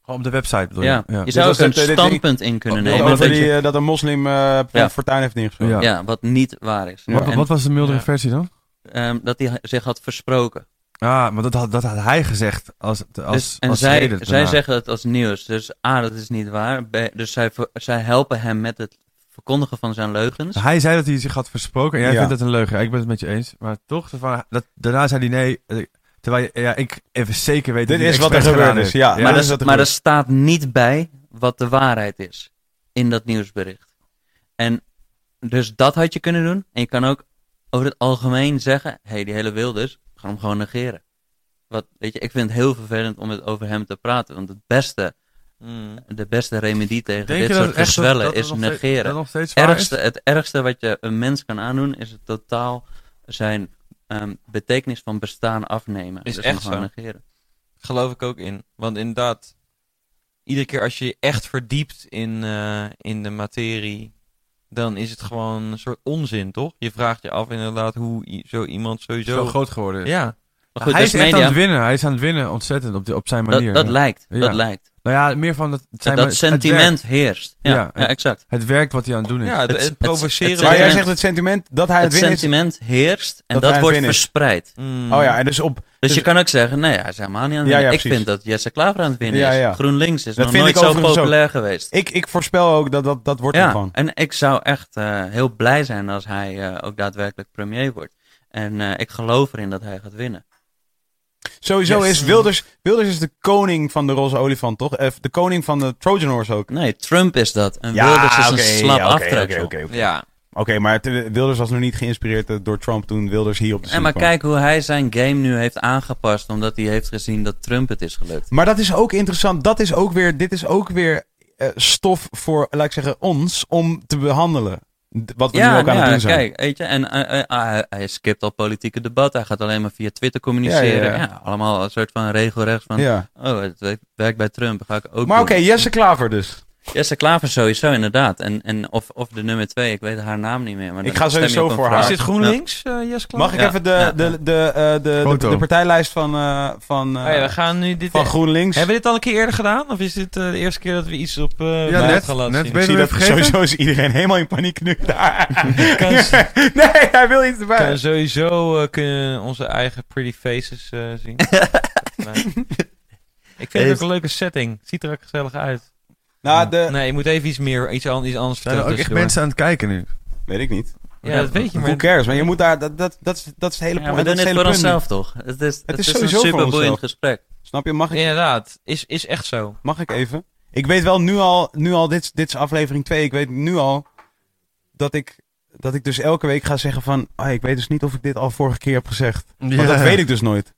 Gewoon op de website bedoel je? Ja, ja. je zou was ook een eh, standpunt in kunnen nemen. Over dat, die, eh, dat een moslim eh Ja. Fortuyn heeft neergeschoten. Ja. ja, wat niet waar is. Ja. Wat, En, wat was de mildere Ja. versie dan? ehm, dat hij zich had versproken. Ah, maar dat had, dat had hij gezegd als, als, Dus, en als zij, reden zij zeggen het als nieuws. Dus A, dat is niet waar. B, dus zij, zij helpen hem met het verkondigen van zijn leugens. Hij zei dat hij zich had versproken en jij Ja. vindt dat een leugen. Ik ben het met je eens. Maar toch, dat, daarna zei hij nee. Terwijl ja, ik even zeker weet Dit dat hij is wat er gebeurd is, ja. maar dat is er, er maar er staat niet bij wat de waarheid is in dat nieuwsbericht. En dus dat had je kunnen doen. En je kan ook over het algemeen zeggen: hé, hey, die hele Wilders, ga hem gewoon negeren. Wat, weet je, ik vind het heel vervelend om het over hem te praten. Want het beste, Mm. de beste remedie tegen Denk dit soort dat, echt, dat, gezwellen dat is nog steeds- negeren. dat nog steeds waar ergste, is? het ergste wat je een mens kan aandoen is het totaal zijn ehm, betekenis van bestaan afnemen. Is dus echt gewoon zo. negeren. Geloof ik ook in. Want inderdaad, iedere keer als je je echt verdiept in, eh, in de materie, dan is het gewoon een soort onzin, toch? Je vraagt je af inderdaad hoe zo iemand sowieso... Zo groot geworden is. Ja, Maar goed, hij is is echt aan het winnen. Hij is aan het winnen ontzettend op, die, op zijn manier. Dat, dat lijkt, Ja. dat lijkt. nou ja, meer van dat, zijn dat sentiment heerst. Ja, Ja, ja, exact. Het werk wat hij aan het doen is. ja het, Het- het het- provoceren. het- Maar jij sentiment- zegt het sentiment dat hij het, Het winnen is. sentiment heerst en Dat wordt verspreid. Mm. Oh ja, en dus op. Dus, Dus- je kan ook zeggen, nee, hij is helemaal niet aan het winnen. ja, ik vind dat Jesse Klaver aan het winnen Ja, is. GroenLinks is Dat nog nooit zo ook. populair geweest. Ik, ik voorspel ook dat dat, dat wordt Ja, gewoon. en ik zou echt eh, heel blij zijn als hij eh, ook daadwerkelijk premier wordt. En eh, ik geloof erin dat hij gaat winnen. Sowieso Yes. is Wilders, Wilders is de koning van de roze olifant, toch? Eh, de koning van de Trojan Horse ook. Nee, Trump is dat. En Wilders is een slap ja. Ja, Oké, maar het- Wilders was nog niet geïnspireerd eh, door Trump toen Wilders hier op de En maar kwam. kijk hoe hij zijn game nu heeft aangepast, omdat hij heeft gezien dat Trump het is gelukt. Maar dat is ook interessant. Dat is ook weer, dit is ook weer eh, stof voor, laat ik zeggen, ons om te behandelen. Wat we nu Ja, ook aan het doen zijn. kijk, weet je, en eh, eh, ah, hij- skipt al politieke debat, hij gaat alleen maar via Twitter communiceren. Ja, allemaal een soort van regelrechts van, oh, het werkt- bij Trump, ga ik ook Maar oké, Jesse Klaver dus. Jesse Klaver sowieso, inderdaad. En, en of, of de nummer twee, ik weet haar naam niet meer. Maar Ik ga sowieso voor haar. is dit GroenLinks, eh Jes Klaar? Mag ik Ja, even de, ja, de, de, eh, de, de, de partijlijst van, eh, van, eh, Oh ja, we gaan nu dit... van GroenLinks? Hebben we dit al een keer eerder gedaan? Of is dit eh, de eerste keer dat we iets op eh Ja, net- gaan laten net zien? ben Ik zie het dat sowieso is iedereen helemaal in paniek nu daar. Nee, hij wil iets erbij. kan sowieso eh, kunnen onze eigen pretty faces eh, zien. Ik vind het ook een leuke setting. Het ziet er ook gezellig uit. Nou, de... Nee, je moet even iets meer, iets, an- iets anders Zijn er vertellen. ook echt mensen aan het kijken nu? Weet ik niet. Ja, dat weet je, Who cares? Maar je moet daar... Dat, dat, dat, is, dat is het hele Ja, we doen is het voor onszelf toch? Het is, het is is, sowieso een super boeiend gesprek. Snap je? Mag ik, Inderdaad, is, is echt zo. mag ik even? Ik weet wel nu al... Nu al dit, dit is aflevering 2. Ik weet nu al... Dat ik... Dat ik dus elke week ga zeggen van... Ah, ik weet dus niet of ik dit al vorige keer heb gezegd. Want dat weet ik dus nooit.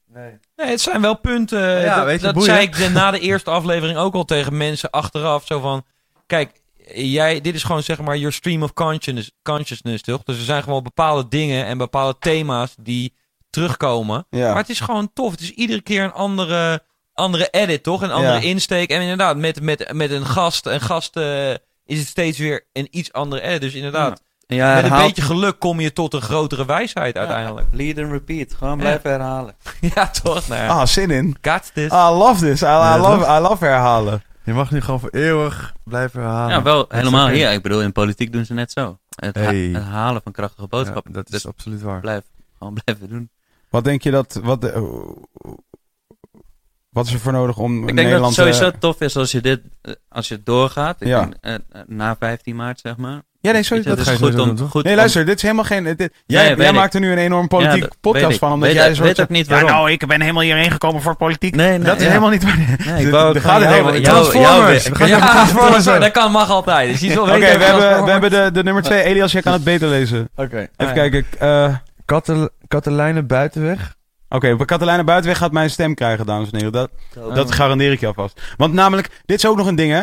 Nee, het zijn wel punten. Ja, dat weet je, dat boeien. zei ik de- na de eerste aflevering ook al tegen mensen achteraf. Zo van, kijk, jij, dit is gewoon zeg maar your stream of consciousness, consciousness toch? Dus er zijn gewoon bepaalde dingen en bepaalde thema's die terugkomen. Ja. Maar het is gewoon tof. Het is iedere keer een andere, andere edit, toch? Een andere Ja. insteek. En inderdaad, met, met, met een gast, een gast eh, is het steeds weer een iets andere edit. Dus inderdaad, En ja, met een beetje geluk kom je tot een grotere wijsheid uiteindelijk. Lead and repeat. Gewoon Ja. blijven herhalen. Ja, toch? Nou ja. Ah, zin in. Got this. Ah, I love this. I, I Ja, love? I love herhalen. Je mag nu gewoon voor eeuwig blijven herhalen. Ja, wel helemaal hier. Ik bedoel, in politiek doen ze net zo. Het, ha- Hey. het halen van krachtige boodschappen. Ja, dat Dus is absoluut waar. blijf, gewoon blijven doen. Wat denk je dat... Wat, de- wat is er voor nodig om Ik denk Nederland... dat het sowieso eh, tof is als je dit, eh, als je het doorgaat. Ik Ja. denk, eh, eh, na 15 maart, zeg maar. Ja, nee, sorry. je, Dat ga is je goed om, doen, goed Nee, om- luister, dit is helemaal geen... Dit, jij weet jij maakt er nu een enorm politiek Ja, dat podcast van. Omdat weet, jij ik- weet ook niet ja, waarom. nou, ik ben helemaal hierheen gekomen voor politiek. Nee, nee, dat is ja. helemaal niet waar. Nee, ik wou Er jou- helemaal- jou- Transformers. jou- We gaan Ja, even Transformers dat, dat kan, mag altijd. Dus Oké, we, dat hebben, we hebben de, de nummer 2. Elias, jij kan het beter lezen. Oké. Even Ah, ja. kijken. eh, Katel Katelijne Buitenweg. Oké, op Katelijne Buitenweg gaat mijn stem krijgen, dames en heren. Dat, Oh. dat garandeer ik je alvast. Want namelijk, dit is ook nog een ding, hè.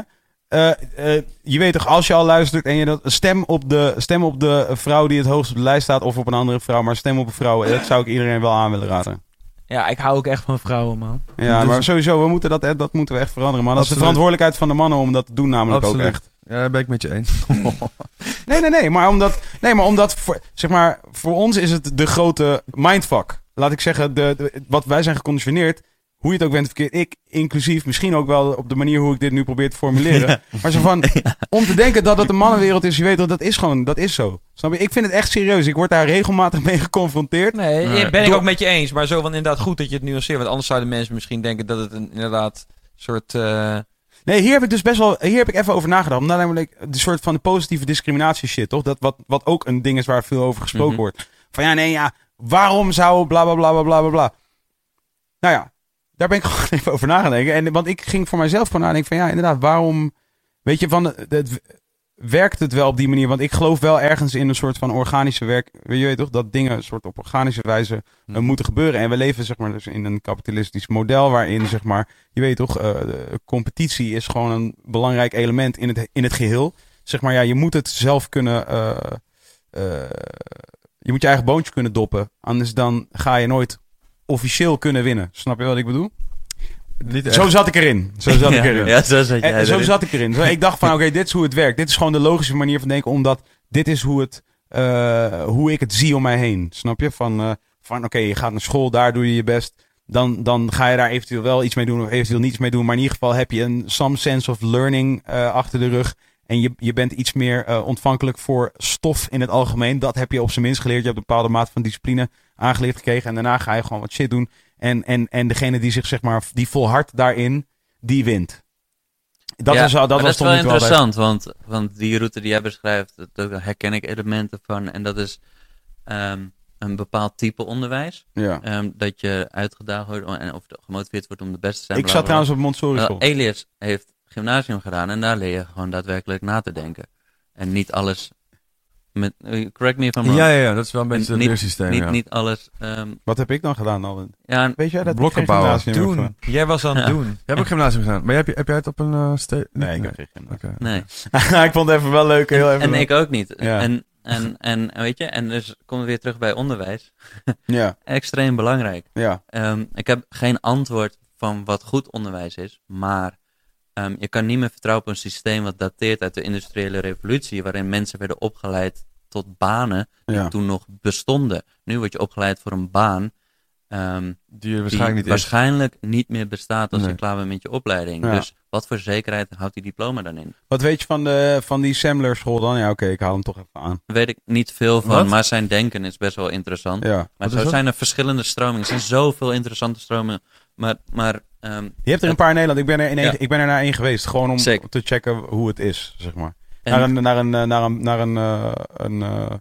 Eh, eh, je weet toch, als je al luistert en je dat stem op, de, stem op de vrouw die het hoogst op de lijst staat, of op een andere vrouw, maar stem op een vrouw, dat zou ik iedereen wel aan willen raden. Ja, ik hou ook echt van vrouwen, man. Ja, Dus- maar sowieso, we moeten dat, eh, dat moeten we echt veranderen. Maar dat is de verantwoordelijkheid van de mannen om dat te doen, namelijk ook echt. Ja, daar ben ik met je eens. Nee, nee, nee. Maar omdat, nee, maar omdat voor, zeg maar, voor ons is het de grote mindfuck. Laat ik zeggen, de, de- wat wij zijn geconditioneerd. Hoe je het ook bent verkeerd. Ik inclusief. Misschien ook wel op de manier hoe ik dit nu probeer te formuleren. Maar zo van, om te denken dat het een mannenwereld is. Je weet toch, dat is gewoon, dat is zo. Snap je? Ik vind het echt serieus. Ik word daar regelmatig mee geconfronteerd. Nee, Nee. ben ik ook met je eens. Maar zo van inderdaad goed dat je het nuanceert. Want anders zouden mensen misschien denken dat het een inderdaad soort... eh, Nee, hier heb ik dus best wel, hier heb ik even over nagedacht. Omdat namelijk de soort van de positieve discriminatie shit, toch? Dat wat, wat ook een ding is waar veel over gesproken Mhm. wordt. Van ja, nee, ja, waarom zou bla bla bla bla bla bla bla. Nou ja, daar ben ik gewoon even over na gaan denken. En, want ik ging voor mijzelf gewoon nadenken van ja, inderdaad, waarom, weet je, van de- werkt het wel op die manier. Want ik geloof wel ergens in een soort van organische werk. Je weet toch dat dingen een soort op organische wijze eh, Hm. moeten gebeuren. En we leven zeg maar dus in een kapitalistisch model waarin zeg maar, je weet toch, eh, competitie is gewoon een belangrijk element in het, in het geheel. Zeg maar ja, je moet het zelf kunnen, eh, je moet je eigen boontje kunnen doppen. Anders dan ga je nooit officieel kunnen winnen. Snap je wat ik bedoel? Zo zat ik erin. Zo zat ik erin. ja, zo zat En zo zat ik erin. Zo, ik dacht van, oké, dit is hoe het werkt. Dit is gewoon de logische manier van denken, omdat dit is hoe, het, eh, hoe ik het zie om mij heen. Snap je? Van, eh, van oké, je gaat naar school, daar doe je je best. Dan, dan ga je daar eventueel wel iets mee doen of eventueel niets mee doen. Maar in ieder geval heb je een some sense of learning eh, achter de rug. En je, je bent iets meer eh, ontvankelijk voor stof in het algemeen. Dat heb je op zijn minst geleerd. Je hebt een bepaalde mate van discipline aangeleerd gekregen. En daarna ga je gewoon wat shit doen. En, en, en degene die zich, zeg maar, die volhardt daarin, die wint. Dat, Ja, is, dat was dat is toch wel interessant, want, want die route die jij beschrijft, daar herken ik elementen van. En dat is ehm, een bepaald type onderwijs. Ja. ehm, dat je uitgedaagd wordt en, of gemotiveerd wordt om de beste te zijn. Ik zat trouwens op Montessori school. Elias heeft gymnasium gedaan en daar leer je gewoon daadwerkelijk na te denken. En niet alles met, eh, correct me if I'm wrong. Ja, ja, ja, dat is wel een beetje En het leersysteem. niet, ja. niet alles, ehm, Wat heb ik dan gedaan, Alwin? ja, Weet jij dat? ik Blokken bouwen. Doen. Jij was aan het Ja. doen. Jij hebt ook gymnasium gedaan. Maar heb je, heb jij het op een uh, ste- Nee, ik heb geen gymnasium. Oké. nee. ik vond het even wel leuk. Heel even en leuk. ik ook niet. Ja. En, en, en weet je, en dus komen we weer terug bij onderwijs. Ja, Extreem belangrijk. ja. Ehm, ik heb geen antwoord van wat goed onderwijs is, maar ehm, je kan niet meer vertrouwen op een systeem wat dateert uit de industriële revolutie, waarin mensen werden opgeleid tot banen die ja. toen nog bestonden. Nu word je opgeleid voor een baan ehm, Die die waarschijnlijk niet waarschijnlijk niet meer bestaat als Nee. je klaar bent met je opleiding. Ja. Dus wat voor zekerheid houdt die diploma dan in? Wat weet je van, de, van die Semler school dan? Ja, oké, ik haal hem toch even aan. Daar weet ik niet veel van, Wat? maar zijn denken is best wel interessant. Ja. Maar Wat zo zijn er verschillende stromingen. Er zijn zoveel interessante stromingen. Maar, maar ehm, Je hebt er een paar in Nederland. Ik ben er, in één, Ja. ik ben er naar één geweest. Gewoon om Zeker. te checken hoe het is, zeg maar. en- Naar een, naar een, eh, naar een, naar een, eh, een eh,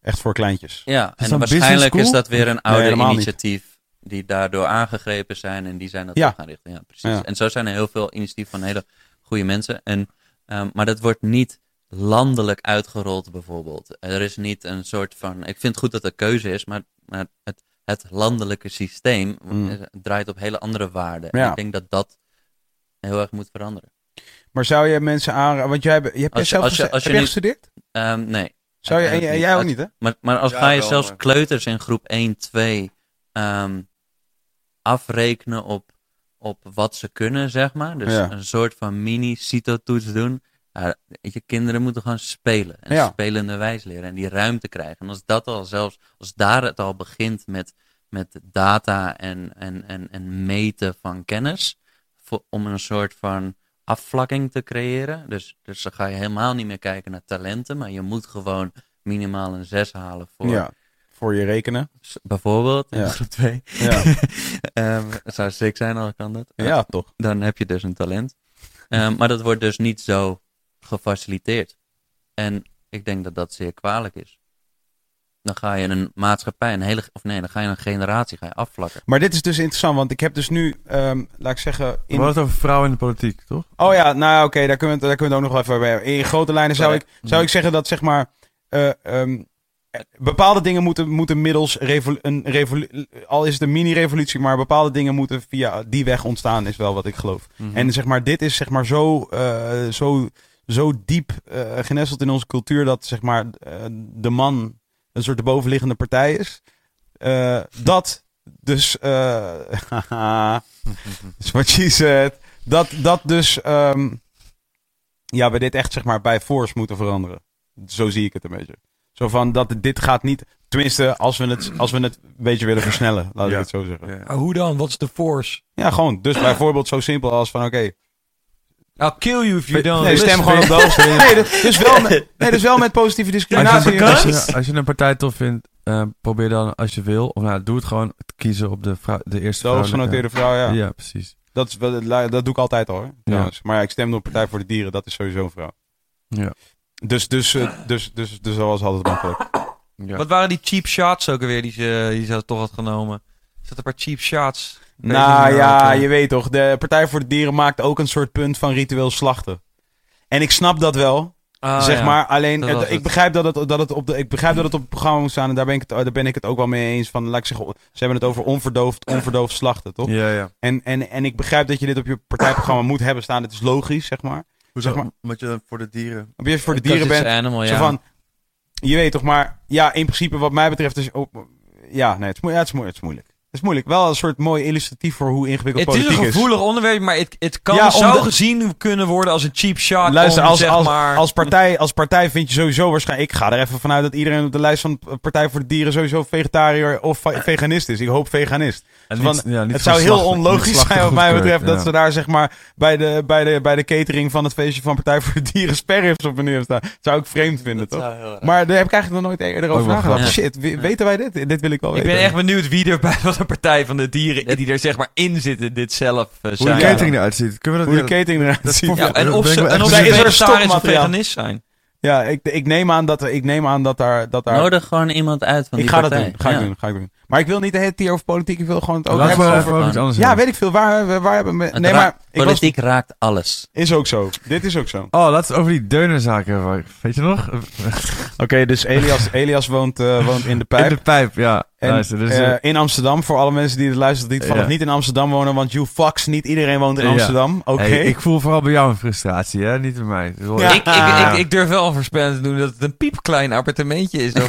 echt voor kleintjes. Ja, en waarschijnlijk is dat weer een oude niet. initiatief die daardoor aangegrepen zijn en die zijn dat Ja. gaan richten. Ja, precies. Ja. En zo zijn er heel veel initiatieven van hele goede mensen. En, ehm, maar dat wordt niet landelijk uitgerold bijvoorbeeld. Er is niet een soort van... Ik vind het goed dat er keuze is, maar, maar het, het landelijke systeem Mm. eh, draait op hele andere waarden. En Ja. ik denk dat dat heel erg moet veranderen. Maar zou je mensen aanraden... Want jij, hebt- je hebt Als je- zelf als je- geste- als je heb jij nu- gestudeerd? Ehm, nee. Zou je, en, jij ook Als- niet, hè? Maar, maar als Ja, ga je wel, zelfs maar- kleuters in groep 1, 2 ehm, afrekenen op, op wat ze kunnen, zeg maar. Dus Ja. een soort van mini-CITO-toets doen. Weet je, kinderen moeten gewoon spelen. En Ja. spelende wijs leren. En die ruimte krijgen. En als dat al zelfs, als daar het al begint met, met data en, en, en, en meten van kennis. Voor, om een soort van afvlakking te creëren. Dus, dus dan ga je helemaal niet meer kijken naar talenten. Maar je moet gewoon minimaal een 6 halen voor Ja. Voor je rekenen. bijvoorbeeld in Ja. groep 2. Ja, Ehm, zou sick zijn als kan dat. ja toch. Dan heb je dus een talent. Ehm, maar dat wordt dus niet zo gefaciliteerd. En ik denk dat dat zeer kwalijk is. Dan ga je een maatschappij, een hele, of nee, dan ga je een generatie ga je afvlakken. Maar dit is dus interessant, want ik heb dus nu, ehm, laat ik zeggen... We In... hadden het over vrouwen in de politiek, toch? Oh ja, nou oké, daar, kunnen we daar kunnen we het ook nog wel even bij. In grote lijnen zou ik, zou ik zeggen dat zeg maar eh, ehm, eh, bepaalde dingen moeten, moeten middels een revolu- al is het een mini-revolutie, maar bepaalde dingen moeten via die weg ontstaan, is wel wat ik geloof. Mhm. En zeg maar, dit is zeg maar zo, eh, zo, zo diep eh, genesteld in onze cultuur dat zeg maar eh, de man een soort de bovenliggende partij is. Eh, dat dus, eh is what she said. Dat, dat dus, ehm, ja, we dit echt zeg maar bij force moeten veranderen. Zo zie ik het een beetje. Zo van dat dit gaat niet, tenminste als we het, als we het een beetje willen versnellen, laat ik Ja. het zo zeggen. Ja. Maar hoe dan? Wat is de force? Ja, gewoon. Dus bijvoorbeeld zo simpel als van oké, I'll kill you if you don't nee, stem gewoon op de hoogste. Nee, dus, dus wel met, nee, dus wel met positieve Als discriminatie. je, als, je, als je een partij tof vindt, eh, probeer dan als je wil, of nou, doe het gewoon, kiezen op de, vrou- de eerste De hoogst vrouwelijke- genoteerde vrouw, ja. Ja, precies. Dat, is, wel- dat doe ik altijd al, hoor. Trouwens. Maar ja, ik stemde op Partij voor de Dieren. Dat is sowieso een vrouw. Ja. Dus, dus, eh, dus, dus, dus dat was altijd makkelijk. ja. Wat waren die cheap shots ook alweer die ze, die ze toch had genomen? Er zat een paar cheap shots. Nou ja, je weet toch. De Partij voor de Dieren maakt ook een soort punt van ritueel slachten. En ik snap dat wel. Ah, zeg ja. maar, alleen het- ik, het. begrijp dat het, dat het op de, ik begrijp dat het op het programma moet staan en daar ben ik het, daar ben ik het ook wel mee eens van, laat ik zeggen, ze hebben het over onverdoofd, onverdoofd slachten, toch? Ja, ja. En, en, en ik begrijp dat je dit op je partijprogramma moet hebben staan, het is logisch, zeg maar. Hoezo? Zeg maar- Omdat je voor de dieren... Als je voor de dieren bent, Animal, zo ja. van, je weet toch, maar ja, in principe wat mij betreft is, ja, nee, het is, moe- ja, het, is het is moeilijk. Het is moeilijk. Wel een soort mooi illustratief voor hoe ingewikkeld Het is politiek een gevoelig onderwerp, maar het, het kan Ja, zo gezien kunnen worden als een cheap shot. Luister, om, als, zeg als, maar... als, partij, als partij vind je sowieso waarschijnlijk... Ik ga er even vanuit dat iedereen op de lijst van Partij voor de Dieren... sowieso vegetariër of va- veganist is. Ik hoop veganist. En Van, niet- ja, niet het zou heel onlogisch zijn wat mij betreft... dat ze daar zeg maar bij de, bij, de, bij de catering van het feestje van Partij voor de Dieren... sperrips op neer staan. Dat zou ik vreemd vinden, toch? Maar daar heb ik eigenlijk nog nooit eerder over nagedacht. Shit, we- weten wij dit? Dit wil ik wel ik weten. ben echt benieuwd wie er bij wat partij van de dieren die er zeg maar in zitten dit zelf uh, Hoe de catering eruit ziet. Kunnen we Hoe dat de catering eruit ziet. Ja, en of ik ze, en of ze benieuwd. Is er een vegetarisch of veganist zijn. Ja, ik, ik, neem aan dat, ik neem aan dat daar... Dat daar Nodig gewoon iemand uit van ik die ga partij. dat doen. Ga ik doen. Ga ik doen. Maar ik wil niet de hele tijd hier over politiek. Ik wil gewoon het ook Laten hebben over... over iets anders Ja, hebben. weet ik veel. Waar, waar, waar hebben we... Het Nee, maar... Ik was, Politiek raakt alles. is ook zo. Dit is ook zo. Oké, Oh, laten we het over die deunenzaken hebben. Weet je nog? dus Elias, Elias woont, eh, woont in de pijp. In de pijp, ja. En, Luister, dus, eh, eh, in Amsterdam, voor alle mensen die het luisteren, die Ja. niet in Amsterdam wonen, want you fucks, niet iedereen woont in Ja. Amsterdam. Oké. hey, ik voel vooral bij jou een frustratie, hè? Niet bij mij. Dus Ja. Ik, ik, ik, ik durf wel voorspellend te doen dat het een piepklein appartementje is.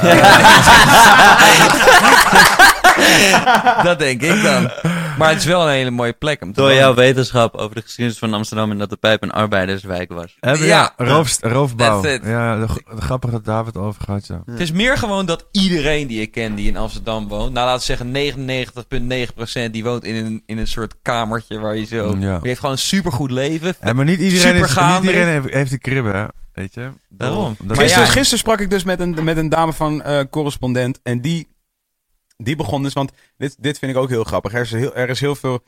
Dat denk ik dan. Maar het is wel een hele mooie plek om te Door wonen. jouw wetenschap over de geschiedenis van Amsterdam en dat de pijp een arbeiderswijk was. Hebben Ja. ja, roofbouw. Ja, grappige dat David over ja. Het is meer gewoon dat iedereen die ik ken die in Amsterdam woont, nou laten we zeggen 99,9% die woont in een, in een soort kamertje waar je zo... Ja. Die heeft gewoon een supergoed leven. En maar niet iedereen, Super is, niet iedereen heeft, heeft die kribben, hè? Weet je? Daarom. Gisteren, ja. gisteren sprak ik dus met een, met een dame van eh, correspondent. En die, die begon dus, want dit, dit vind ik ook heel grappig. Er is heel, er is heel veel.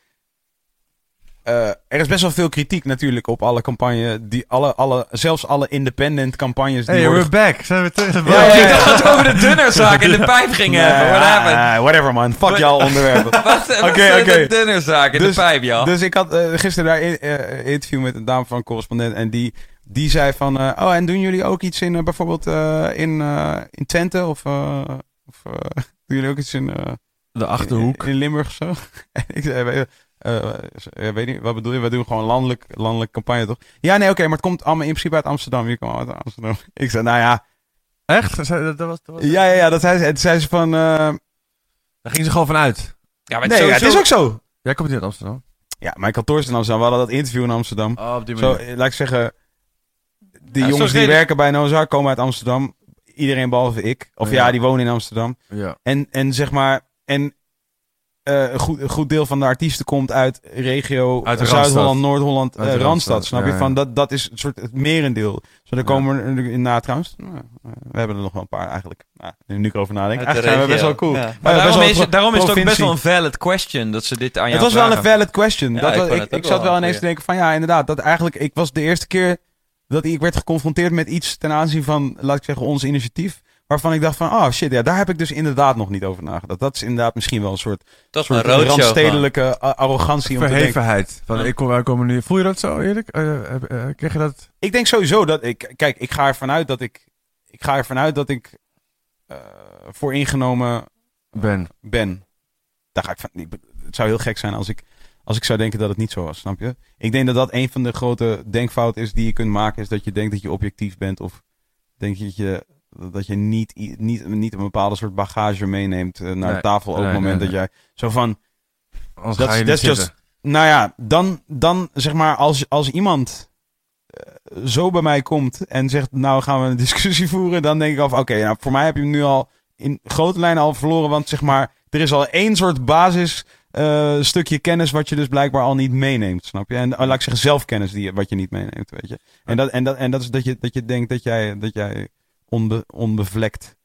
eh, er is best wel veel kritiek natuurlijk op alle campagnes. Die alle, alle, zelfs alle independent campagnes. Die Hey, worden we're back. Zijn we terug? Ja, Ja, ja, ik ja. dacht dat we over de dunnerzaak in de pijp gingen hebben. What happened? Whatever man, fuck jouw onderwerpen. Oké, oké. de dunnerzaak in Dus- de pijp, ja? Dus ik had eh, gisteren daar eh, een interview met een dame van een correspondent. En die, die zei van, eh, oh en doen jullie ook iets in bijvoorbeeld eh, in, eh, in Twente? Of, eh, of eh, doen jullie ook iets in... eh, De Achterhoek. In, in Limburg of zo. En ik zei, weet, eh, weet niet, wat bedoel je? Wij doen gewoon landelijk, landelijk campagne, toch? Ja, nee, oké, maar het komt allemaal in principe uit Amsterdam. Jullie komen allemaal uit Amsterdam. Ik zei, nou ja, Echt? Dat, dat was, dat was ja, ja, ja, dat zei ze. Zei van, eh, Daar gingen ze gewoon vanuit. Ja, maar nee, ja, het is ook zo. Jij komt niet uit Amsterdam. Ja, mijn kantoor is in Amsterdam. We hadden dat interview in Amsterdam. Oh, op die Zo, eh, laat ik zeggen, die Ja, jongens die reden- werken bij Nozar komen uit Amsterdam. Iedereen behalve ik. Of ja, Ja. die wonen in Amsterdam. Ja. En, en zeg maar, en eh, een, goed, een goed deel van de artiesten komt uit regio Uit de Zuid-Holland. Noord-Holland, eh, Randstad. Randstad, Snap ja, je? Van dat, dat is een soort het merendeel. Zo, daar Ja. komen er in na trouwens. nou, eh, we hebben er nog wel een paar eigenlijk. Nou, nu ik erover nadenk. Eigenlijk zijn we best wel cool. Ja. Maar daarom, wel is, daarom is het ook best wel een valid question dat ze dit aan jou Het was wel een valid question. Ja, dat ik was, ik, ik zat wel wel een ineens te denken van ja, inderdaad. Dat eigenlijk, ik was de eerste keer dat ik werd geconfronteerd met iets ten aanzien van, laat ik zeggen, ons initiatief. Waarvan ik dacht van, oh shit, ja, daar heb ik dus inderdaad nog niet over nagedacht. Dat is inderdaad misschien wel een soort, een soort gewoon. randstedelijke a- arrogantie om te denken. Verhevenheid. Van, Ja. ik kom, wij komen nu... Voel je dat zo, eerlijk? Eh, eh, krijg je dat... Ik denk sowieso dat ik, kijk, ik ga ervan uit dat ik, ik ga ervan uit dat ik eh voor ingenomen Ben. ben. Daar ga ik van. ik het zou heel gek zijn als ik, als ik zou denken dat het niet zo was, snap je? Ik denk dat dat een van de grote denkfouten is die je kunt maken, is dat je denkt dat je objectief bent of denk je dat je, dat je niet, niet, niet een bepaalde soort bagage meeneemt eh, naar de Nee, tafel op nee, het moment nee, dat jij zo van, Anders Dat ga is- je niet that's just- nou ja, dan, dan zeg maar als, als iemand eh, zo bij mij komt en zegt, nou gaan we een discussie voeren, dan denk ik van, oké, nou voor mij heb je hem nu al in grote lijnen al verloren, want zeg maar, er is al één soort basis eh, stukje kennis wat je dus blijkbaar al niet meeneemt, snap je? En eh, laat ik zeggen zelfkennis die, je- wat je niet meeneemt, weet je? En dat, en dat, en dat is dat je, dat je denkt dat jij, dat jij onbe, onbevlekt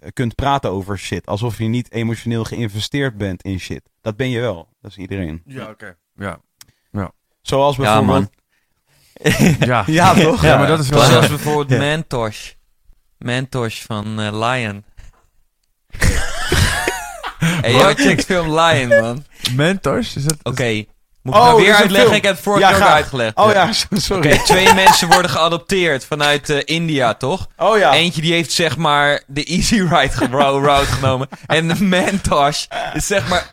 eh, kunt praten over shit, alsof je niet emotioneel geïnvesteerd bent in shit. Dat ben je wel, dat is iedereen. Ja, oké. Ja. Zoals Ja, bijvoorbeeld... man. Ja. Ja, toch? Ja, maar dat is wel... Zoals bijvoorbeeld Ja. Mantosh. Mantosh van eh, Lion. hey, jij checkt film Lion, man. Mentors? Is dat... Oké, Moet ik Oh, nou dit weer is een uitleggen? Ik heb het vorige Ja, keer ook uitgelegd. Oh ja, sorry. Oké, twee mensen worden geadopteerd vanuit eh, India, toch? Oh ja. Eentje die heeft zeg maar de easy ride route genomen. En de Mantosh is zeg maar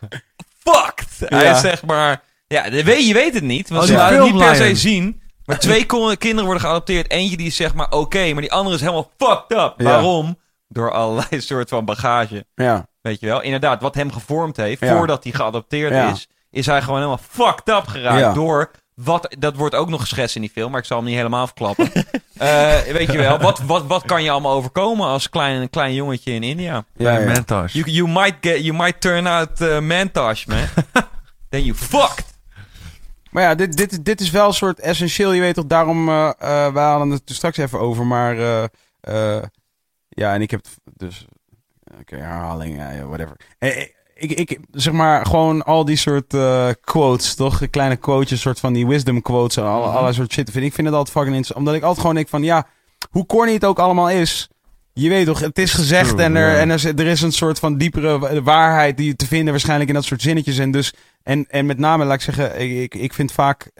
fucked. Hij is zeg maar... Ja, je weet het niet. Want Oh, ze laten het niet per se zien. Maar twee kinderen worden geadopteerd. Eentje die is zeg maar oké, maar die andere is helemaal fucked up. Ja. Waarom? Door allerlei soort van bagage. Ja. Weet je wel? Inderdaad, wat hem gevormd heeft Ja. voordat hij geadopteerd Ja. is, is hij gewoon helemaal fucked up geraakt Ja. door wat, dat wordt ook nog geschetst in die film, maar ik zal hem niet helemaal verklappen. Eh, weet je wel, wat, wat, wat kan je allemaal overkomen als klein, klein jongetje in India? Ja, ja. You, you, might get, you might turn out uh, mantosh, man. Then you fucked. Maar ja, dit, dit, dit is wel een soort essentieel. Je weet toch, daarom... eh eh, we hadden het er straks even over, maar... eh, eh, ja, en ik heb het dus... Oké, herhaling, ja, whatever. Eh, eh, Ik, ik, zeg maar, gewoon al die soort eh, quotes, toch? Kleine quotes, soort van die wisdom quotes en alle, Mhm. allerlei soort shit. Vind ik vind het altijd fucking interessant. Omdat ik altijd gewoon denk van, ja, hoe corny het ook allemaal is... Je weet toch, het is gezegd True, en, er, en er, is- er is een soort van diepere wa- waarheid die te vinden waarschijnlijk in dat soort zinnetjes. En dus, en, en met name, laat ik zeggen, ik, ik, vind vaak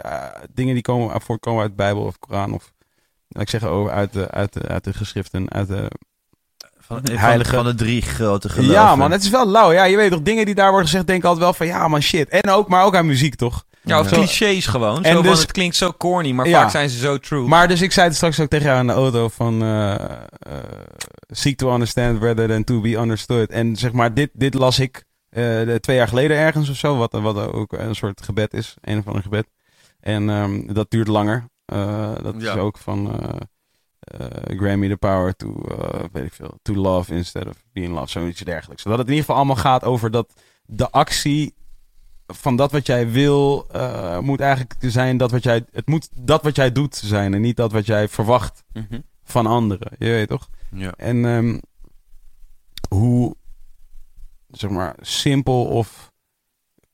dingen die komen, voortkomen uit de Bijbel of Koran of, laat ik zeggen, over, uit, de, uit, de, uit de geschriften, uit de, Van, Heilige- van, de drie grote geloven. Ja man, het is wel lauw. Ja, je weet toch, dingen die daar worden gezegd, denk ik altijd wel van, ja man, shit. En ook, maar ook aan muziek toch? Ja, of Ja. clichés gewoon. En Zo van, dus- het klinkt zo corny, maar Ja. vaak zijn ze zo true. Maar dus ik zei het straks ook tegen jou in de auto van eh, eh, seek to understand rather than to be understood. En zeg maar, dit, dit las ik eh, de- twee jaar geleden ergens of zo, wat, wat ook een soort gebed is, een of ander gebed. En ehm, dat duurt langer. Eh, dat Ja. is ook van eh grant me the power to, eh, weet ik veel, to love instead of being loved, zoiets dergelijks. Zodat het in ieder geval allemaal gaat over dat de actie van dat wat jij wil, eh, moet eigenlijk zijn dat wat jij, het moet dat wat jij doet zijn en niet dat wat jij verwacht Mhm. van anderen. Je weet toch? Ja. En ehm, hoe, zeg maar, simpel of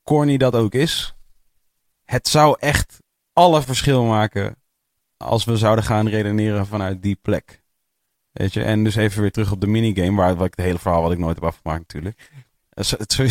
corny dat ook is, het zou echt alle verschil maken als we zouden gaan redeneren vanuit die plek. Weet je, en dus even weer terug op de minigame, waar wat ik het hele verhaal wat ik nooit heb afgemaakt natuurlijk. Eh,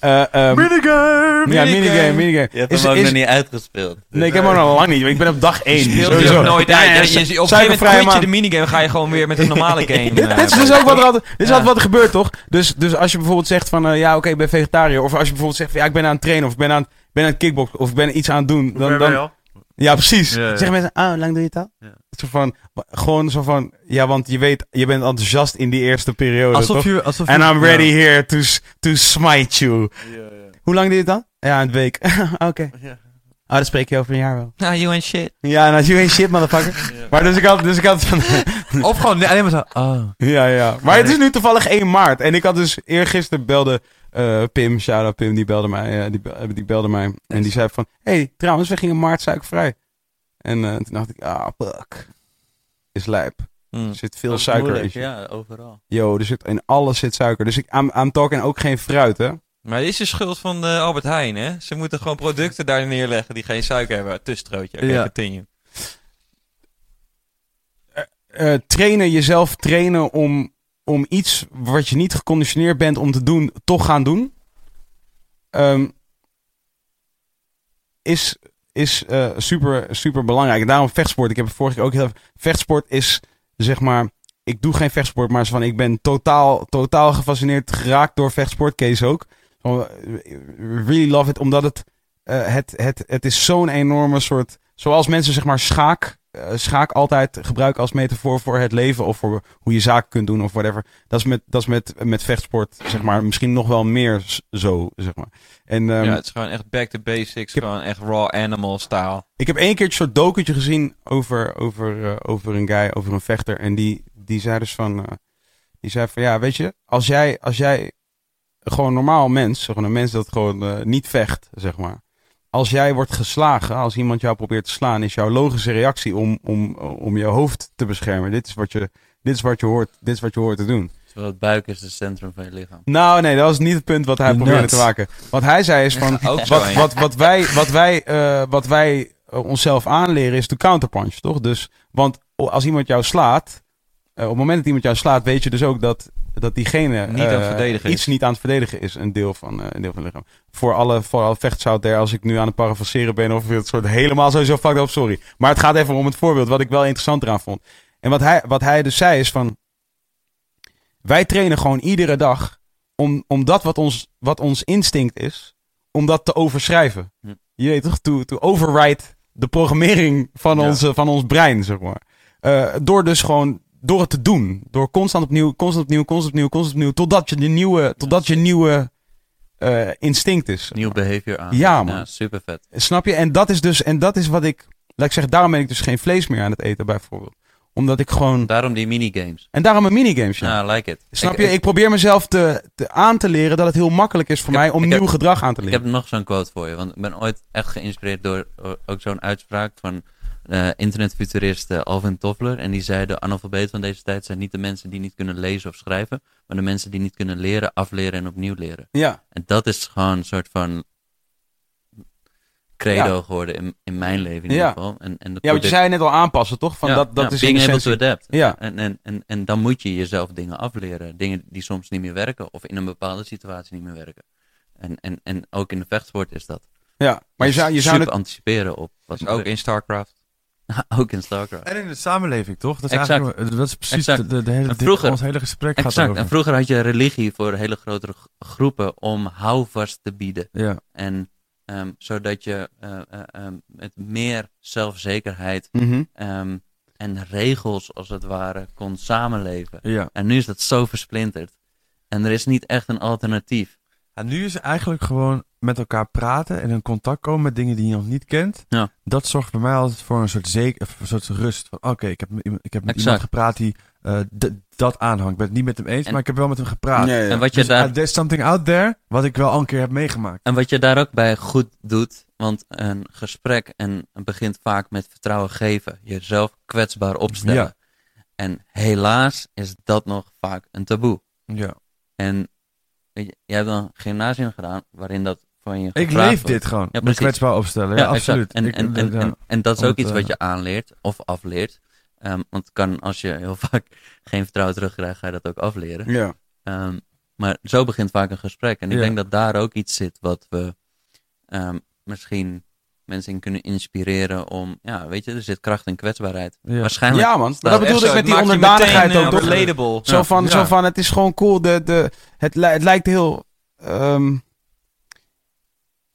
eh, ehm, Minigame! ja, minigame, minigame. Je hebt Is- hem ook is- nog niet uitgespeeld. Nee, ik heb hem nog lang niet. Ik ben op dag 1. Speelt je ook nooit uit. Ja, je- op een gegeven moment je de minigame, ga je gewoon weer met een normale game. Dit, eh, dit is dus ook wat er altijd, dit is Ja. altijd wat er gebeurt, toch? Dus, dus als je bijvoorbeeld zegt van, ja, oké, ik ben vegetariër. Of als je bijvoorbeeld zegt van, ja, ik ben aan het trainen. Of ik ben aan, ben aan het kickboxen. Of ik ben iets aan het doen. Dan, dan, ja, precies. Ja, ja. Zeggen mensen, oh, hoe lang doe je het al? Ja. Zo van, gewoon zo van, ja, want je weet, je bent enthousiast in die eerste periode, Alsof toch? je... Alsof And je- I'm ready Ja. here to, to smite you. Hoe lang doe je het dan? Ja, een week. oké. Ja. Oh, dat spreek je over een jaar wel. Nou, you ain't shit. Ja, nou, you ain't shit, motherfucker. Maar dus ik had, dus ik had van... Of gewoon nee, alleen maar zo... Oh. Ja, ja. Maar het is nu toevallig 1 maart. En ik had dus eergisteren belde eh, Pim, shout-out Pim, die belde mij. eh, die, be- die belde mij. En die zei van, hey, trouwens, we gingen maart suikervrij. En eh, toen dacht ik, ah, fuck. Is lijp. Mm. Er zit veel suiker moeilijk, in. Ja, overal. Yo, er zit in alles zit suiker. Dus ik, I'm, I'm talking ook geen fruit, hè. Maar dit is de schuld van eh, Albert Heijn, hè? Ze moeten gewoon producten daar neerleggen die geen suiker hebben. Tussenstrootje. Oké, Ja. continue. Eh, trainen, jezelf trainen om, om iets wat je niet geconditioneerd bent om te doen, toch gaan doen. Ehm, is is eh, super, super belangrijk. En daarom vechtsport. Ik heb het vorige keer ook heel. Vechtsport is zeg maar. Ik doe geen vechtsport, maar van, ik ben totaal, totaal gefascineerd geraakt door vechtsport. Kees ook. Eh, Really love it, omdat het, eh, het, het, het is zo'n enorme soort. Zoals mensen zeg maar schaak, schaak altijd gebruiken als metafoor voor het leven of voor hoe je zaken kunt doen of whatever. Dat is met, dat is met, met vechtsport zeg maar misschien nog wel meer zo zeg maar. En ehm, ja, het is gewoon echt back to basics. heb- Gewoon echt raw animal style. ik heb één keer een soort dokentje gezien over, over, eh, over een guy, over een vechter. En die, die zei dus van, eh, die zei van, ja, weet je, als jij, als jij gewoon een normaal mens, gewoon een mens dat gewoon eh, niet vecht, zeg maar. Als jij wordt geslagen, als iemand jou probeert te slaan, is jouw logische reactie om, om, om je hoofd te beschermen. Dit is wat je, dit is wat je hoort, dit is wat je hoort te doen. Terwijl het buik is het centrum van je lichaam. Nou, nee, dat was niet het punt wat hij probeerde te maken. Wat hij zei is van, Ook zo, wat, wat, wat wij, wat wij, eh, wat wij eh, onszelf aanleren is de counterpunch, toch? Dus, want als iemand jou slaat, eh, op het moment dat iemand jou slaat, weet je dus ook dat dat diegene Niet eh, iets is. niet aan het verdedigen is, een deel van, eh, een deel van het lichaam. Voor alle, voor alle vechters out there, als ik nu aan het parafraseren ben of het soort helemaal sowieso fucked up, sorry. Maar het gaat even om het voorbeeld, wat ik wel interessant eraan vond. En wat hij, wat hij dus zei is van, wij trainen gewoon iedere dag om, om dat wat ons, wat ons instinct is, om dat te overschrijven. Hm. Je weet toch, to, to override de programmering van, Ja. onze, van ons brein, zeg maar. Eh, door dus gewoon, door het te doen. Door constant opnieuw, constant opnieuw, constant opnieuw, constant opnieuw, totdat je de nieuwe, totdat je nieuwe eh, instinct is. Nieuw behavior aan. Ja, man. super vet. Snap je? En dat is dus, en dat is wat ik, laat ik zeggen, daarom ben ik dus geen vlees meer aan het eten, bijvoorbeeld. Omdat ik gewoon, Daarom die minigames. en daarom een minigames, ja. Ja, like it. Snap je? Ik probeer mezelf te, te aan te leren dat het heel makkelijk is voor Ik heb- mij om ik nieuw heb- gedrag aan te Ik leren. heb nog zo'n quote voor je. Want ik ben ooit echt geïnspireerd door ook zo'n uitspraak van eh internetfuturist eh, Alvin Toffler. En die zei: De analfabeten van deze tijd zijn niet de mensen die niet kunnen lezen of schrijven. Maar de mensen die niet kunnen leren, afleren en opnieuw leren. Ja, En dat is gewoon een soort van credo Ja. geworden in, in mijn leven in Ja. ieder geval. En, en dat ja want je zei net al aanpassen, toch? Van ja, dat, dat ja, is in being able essentie- to adapt. Ja. En, en, en, en dan moet je jezelf dingen afleren. Dingen die soms niet meer werken of in een bepaalde situatie niet meer werken. En, en, en ook in de vechtsport is dat. Ja, maar je zou, je zou super het... anticiperen op wat Dus ook in StarCraft. ook in StarCraft. En in de samenleving, toch? Dat is, Exact. eigenlijk, dat is precies de, de hele, En dit- vroeger- ons hele gesprek gaat over. En vroeger had je religie voor hele grotere groepen om houvast te bieden. Ja, En ehm, zodat je eh, eh, ehm, met meer zelfzekerheid Mhm. ehm, en regels als het ware kon samenleven. ja. En nu is dat zo versplinterd. En er is niet echt een alternatief. En nu is eigenlijk gewoon met elkaar praten en in contact komen met dingen die je nog niet kent. Ja. Dat zorgt bij mij altijd voor een soort, zeker, een soort rust. Van oké, ik heb, met iemand- ik heb met Exact. iemand gepraat die eh, dat aanhangt. Ik ben het niet met hem eens, En- maar ik heb wel met hem gepraat. Ja, ja. En wat je Dus daar uh, there's something out there wat ik wel al een keer heb meegemaakt. En wat je daar ook bij goed doet, want een gesprek en begint vaak met vertrouwen geven, jezelf kwetsbaar opstellen. Ja. En helaas is dat nog vaak een taboe. Ja. En weet je, jij hebt dan een gymnasium gedaan waarin dat van je Ik leef wordt. dit gewoon. Ja, precies. kwetsbaar opstellen. Ja, absoluut. En, Ik- en, en, ja. en, en dat is ook iets wat eh, je aanleert of afleert. Ehm, want het kan, als je heel vaak geen vertrouwen terugkrijgt, ga je dat ook afleren. Ja. Ehm, maar zo begint vaak een gesprek. En ik Ja. denk dat daar ook iets zit wat we ehm, misschien mensen in kunnen inspireren om, ja, weet je, er zit kracht in kwetsbaarheid. Ja. Waarschijnlijk. ja, man. Dat bedoelde ik met die onderdanigheid meteen, ook, relatable. Zo van, Ja. zo van, het is gewoon cool. De, de, het, li- het lijkt heel... ehm,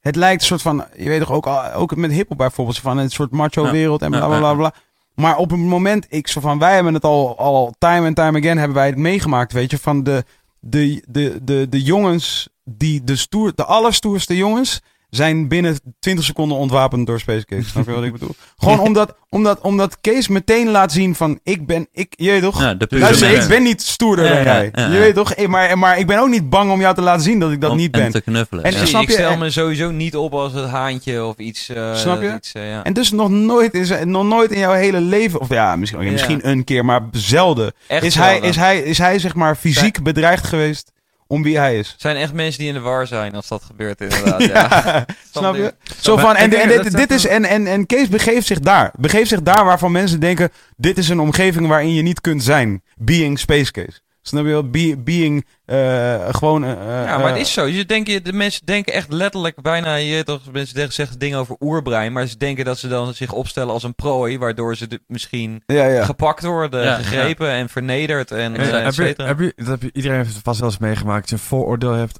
het lijkt een soort van... Je weet toch ook, al- ook met hiphop bijvoorbeeld. Van een soort macho wereld en bla bla bla. Maar op een moment, ik zo van, wij hebben het al, al time and time again, hebben wij het meegemaakt, weet je, van de, de, de, de, de jongens, die de stoer, de allerstoerste jongens, zijn binnen 20 seconden ontwapend door Space Case. Snap je wat ik bedoel? Gewoon omdat, omdat, omdat Case meteen laat zien van, ik ben, ik, je weet toch? Ja, Luister, ik ben niet stoerder Ja, dan ja, jij. ja, Je weet toch? Maar, maar ik ben ook niet bang om jou te laten zien dat ik dat Om- niet en ben. te knuffelen. En ja. snap ik je? stel En- me sowieso niet op als het haantje of iets. eh, Snap je? Iets, eh, ja. En dus nog nooit, in zijn- nog nooit in jouw hele leven, of ja, misschien, Ja. misschien een keer, maar zelden, Echt is hij, is, hij, is hij zeg maar fysiek bedreigd geweest om wie hij is. zijn echt mensen die in de war zijn als dat gebeurt inderdaad. ja. Ja, snap je? Zo van, en, dit, dit is, en, en, en Kees begeeft zich daar. Begeeft zich daar waarvan mensen denken, dit is een omgeving waarin je niet kunt zijn. Being Space Case. Snap je wel? Be- being, eh, gewoon... eh, Ja, maar het eh, is zo. Je denkt, de mensen denken echt letterlijk bijna, je, toch, mensen zeggen- zeggen dingen over oerbrein, maar ze denken dat ze dan zich opstellen als een prooi, waardoor ze de- misschien Ja, ja. gepakt worden, Ja, gegrepen en vernederd en eh, heb je, heb je, dat heb je, iedereen heeft het vast wel eens meegemaakt. Als je een vooroordeel hebt,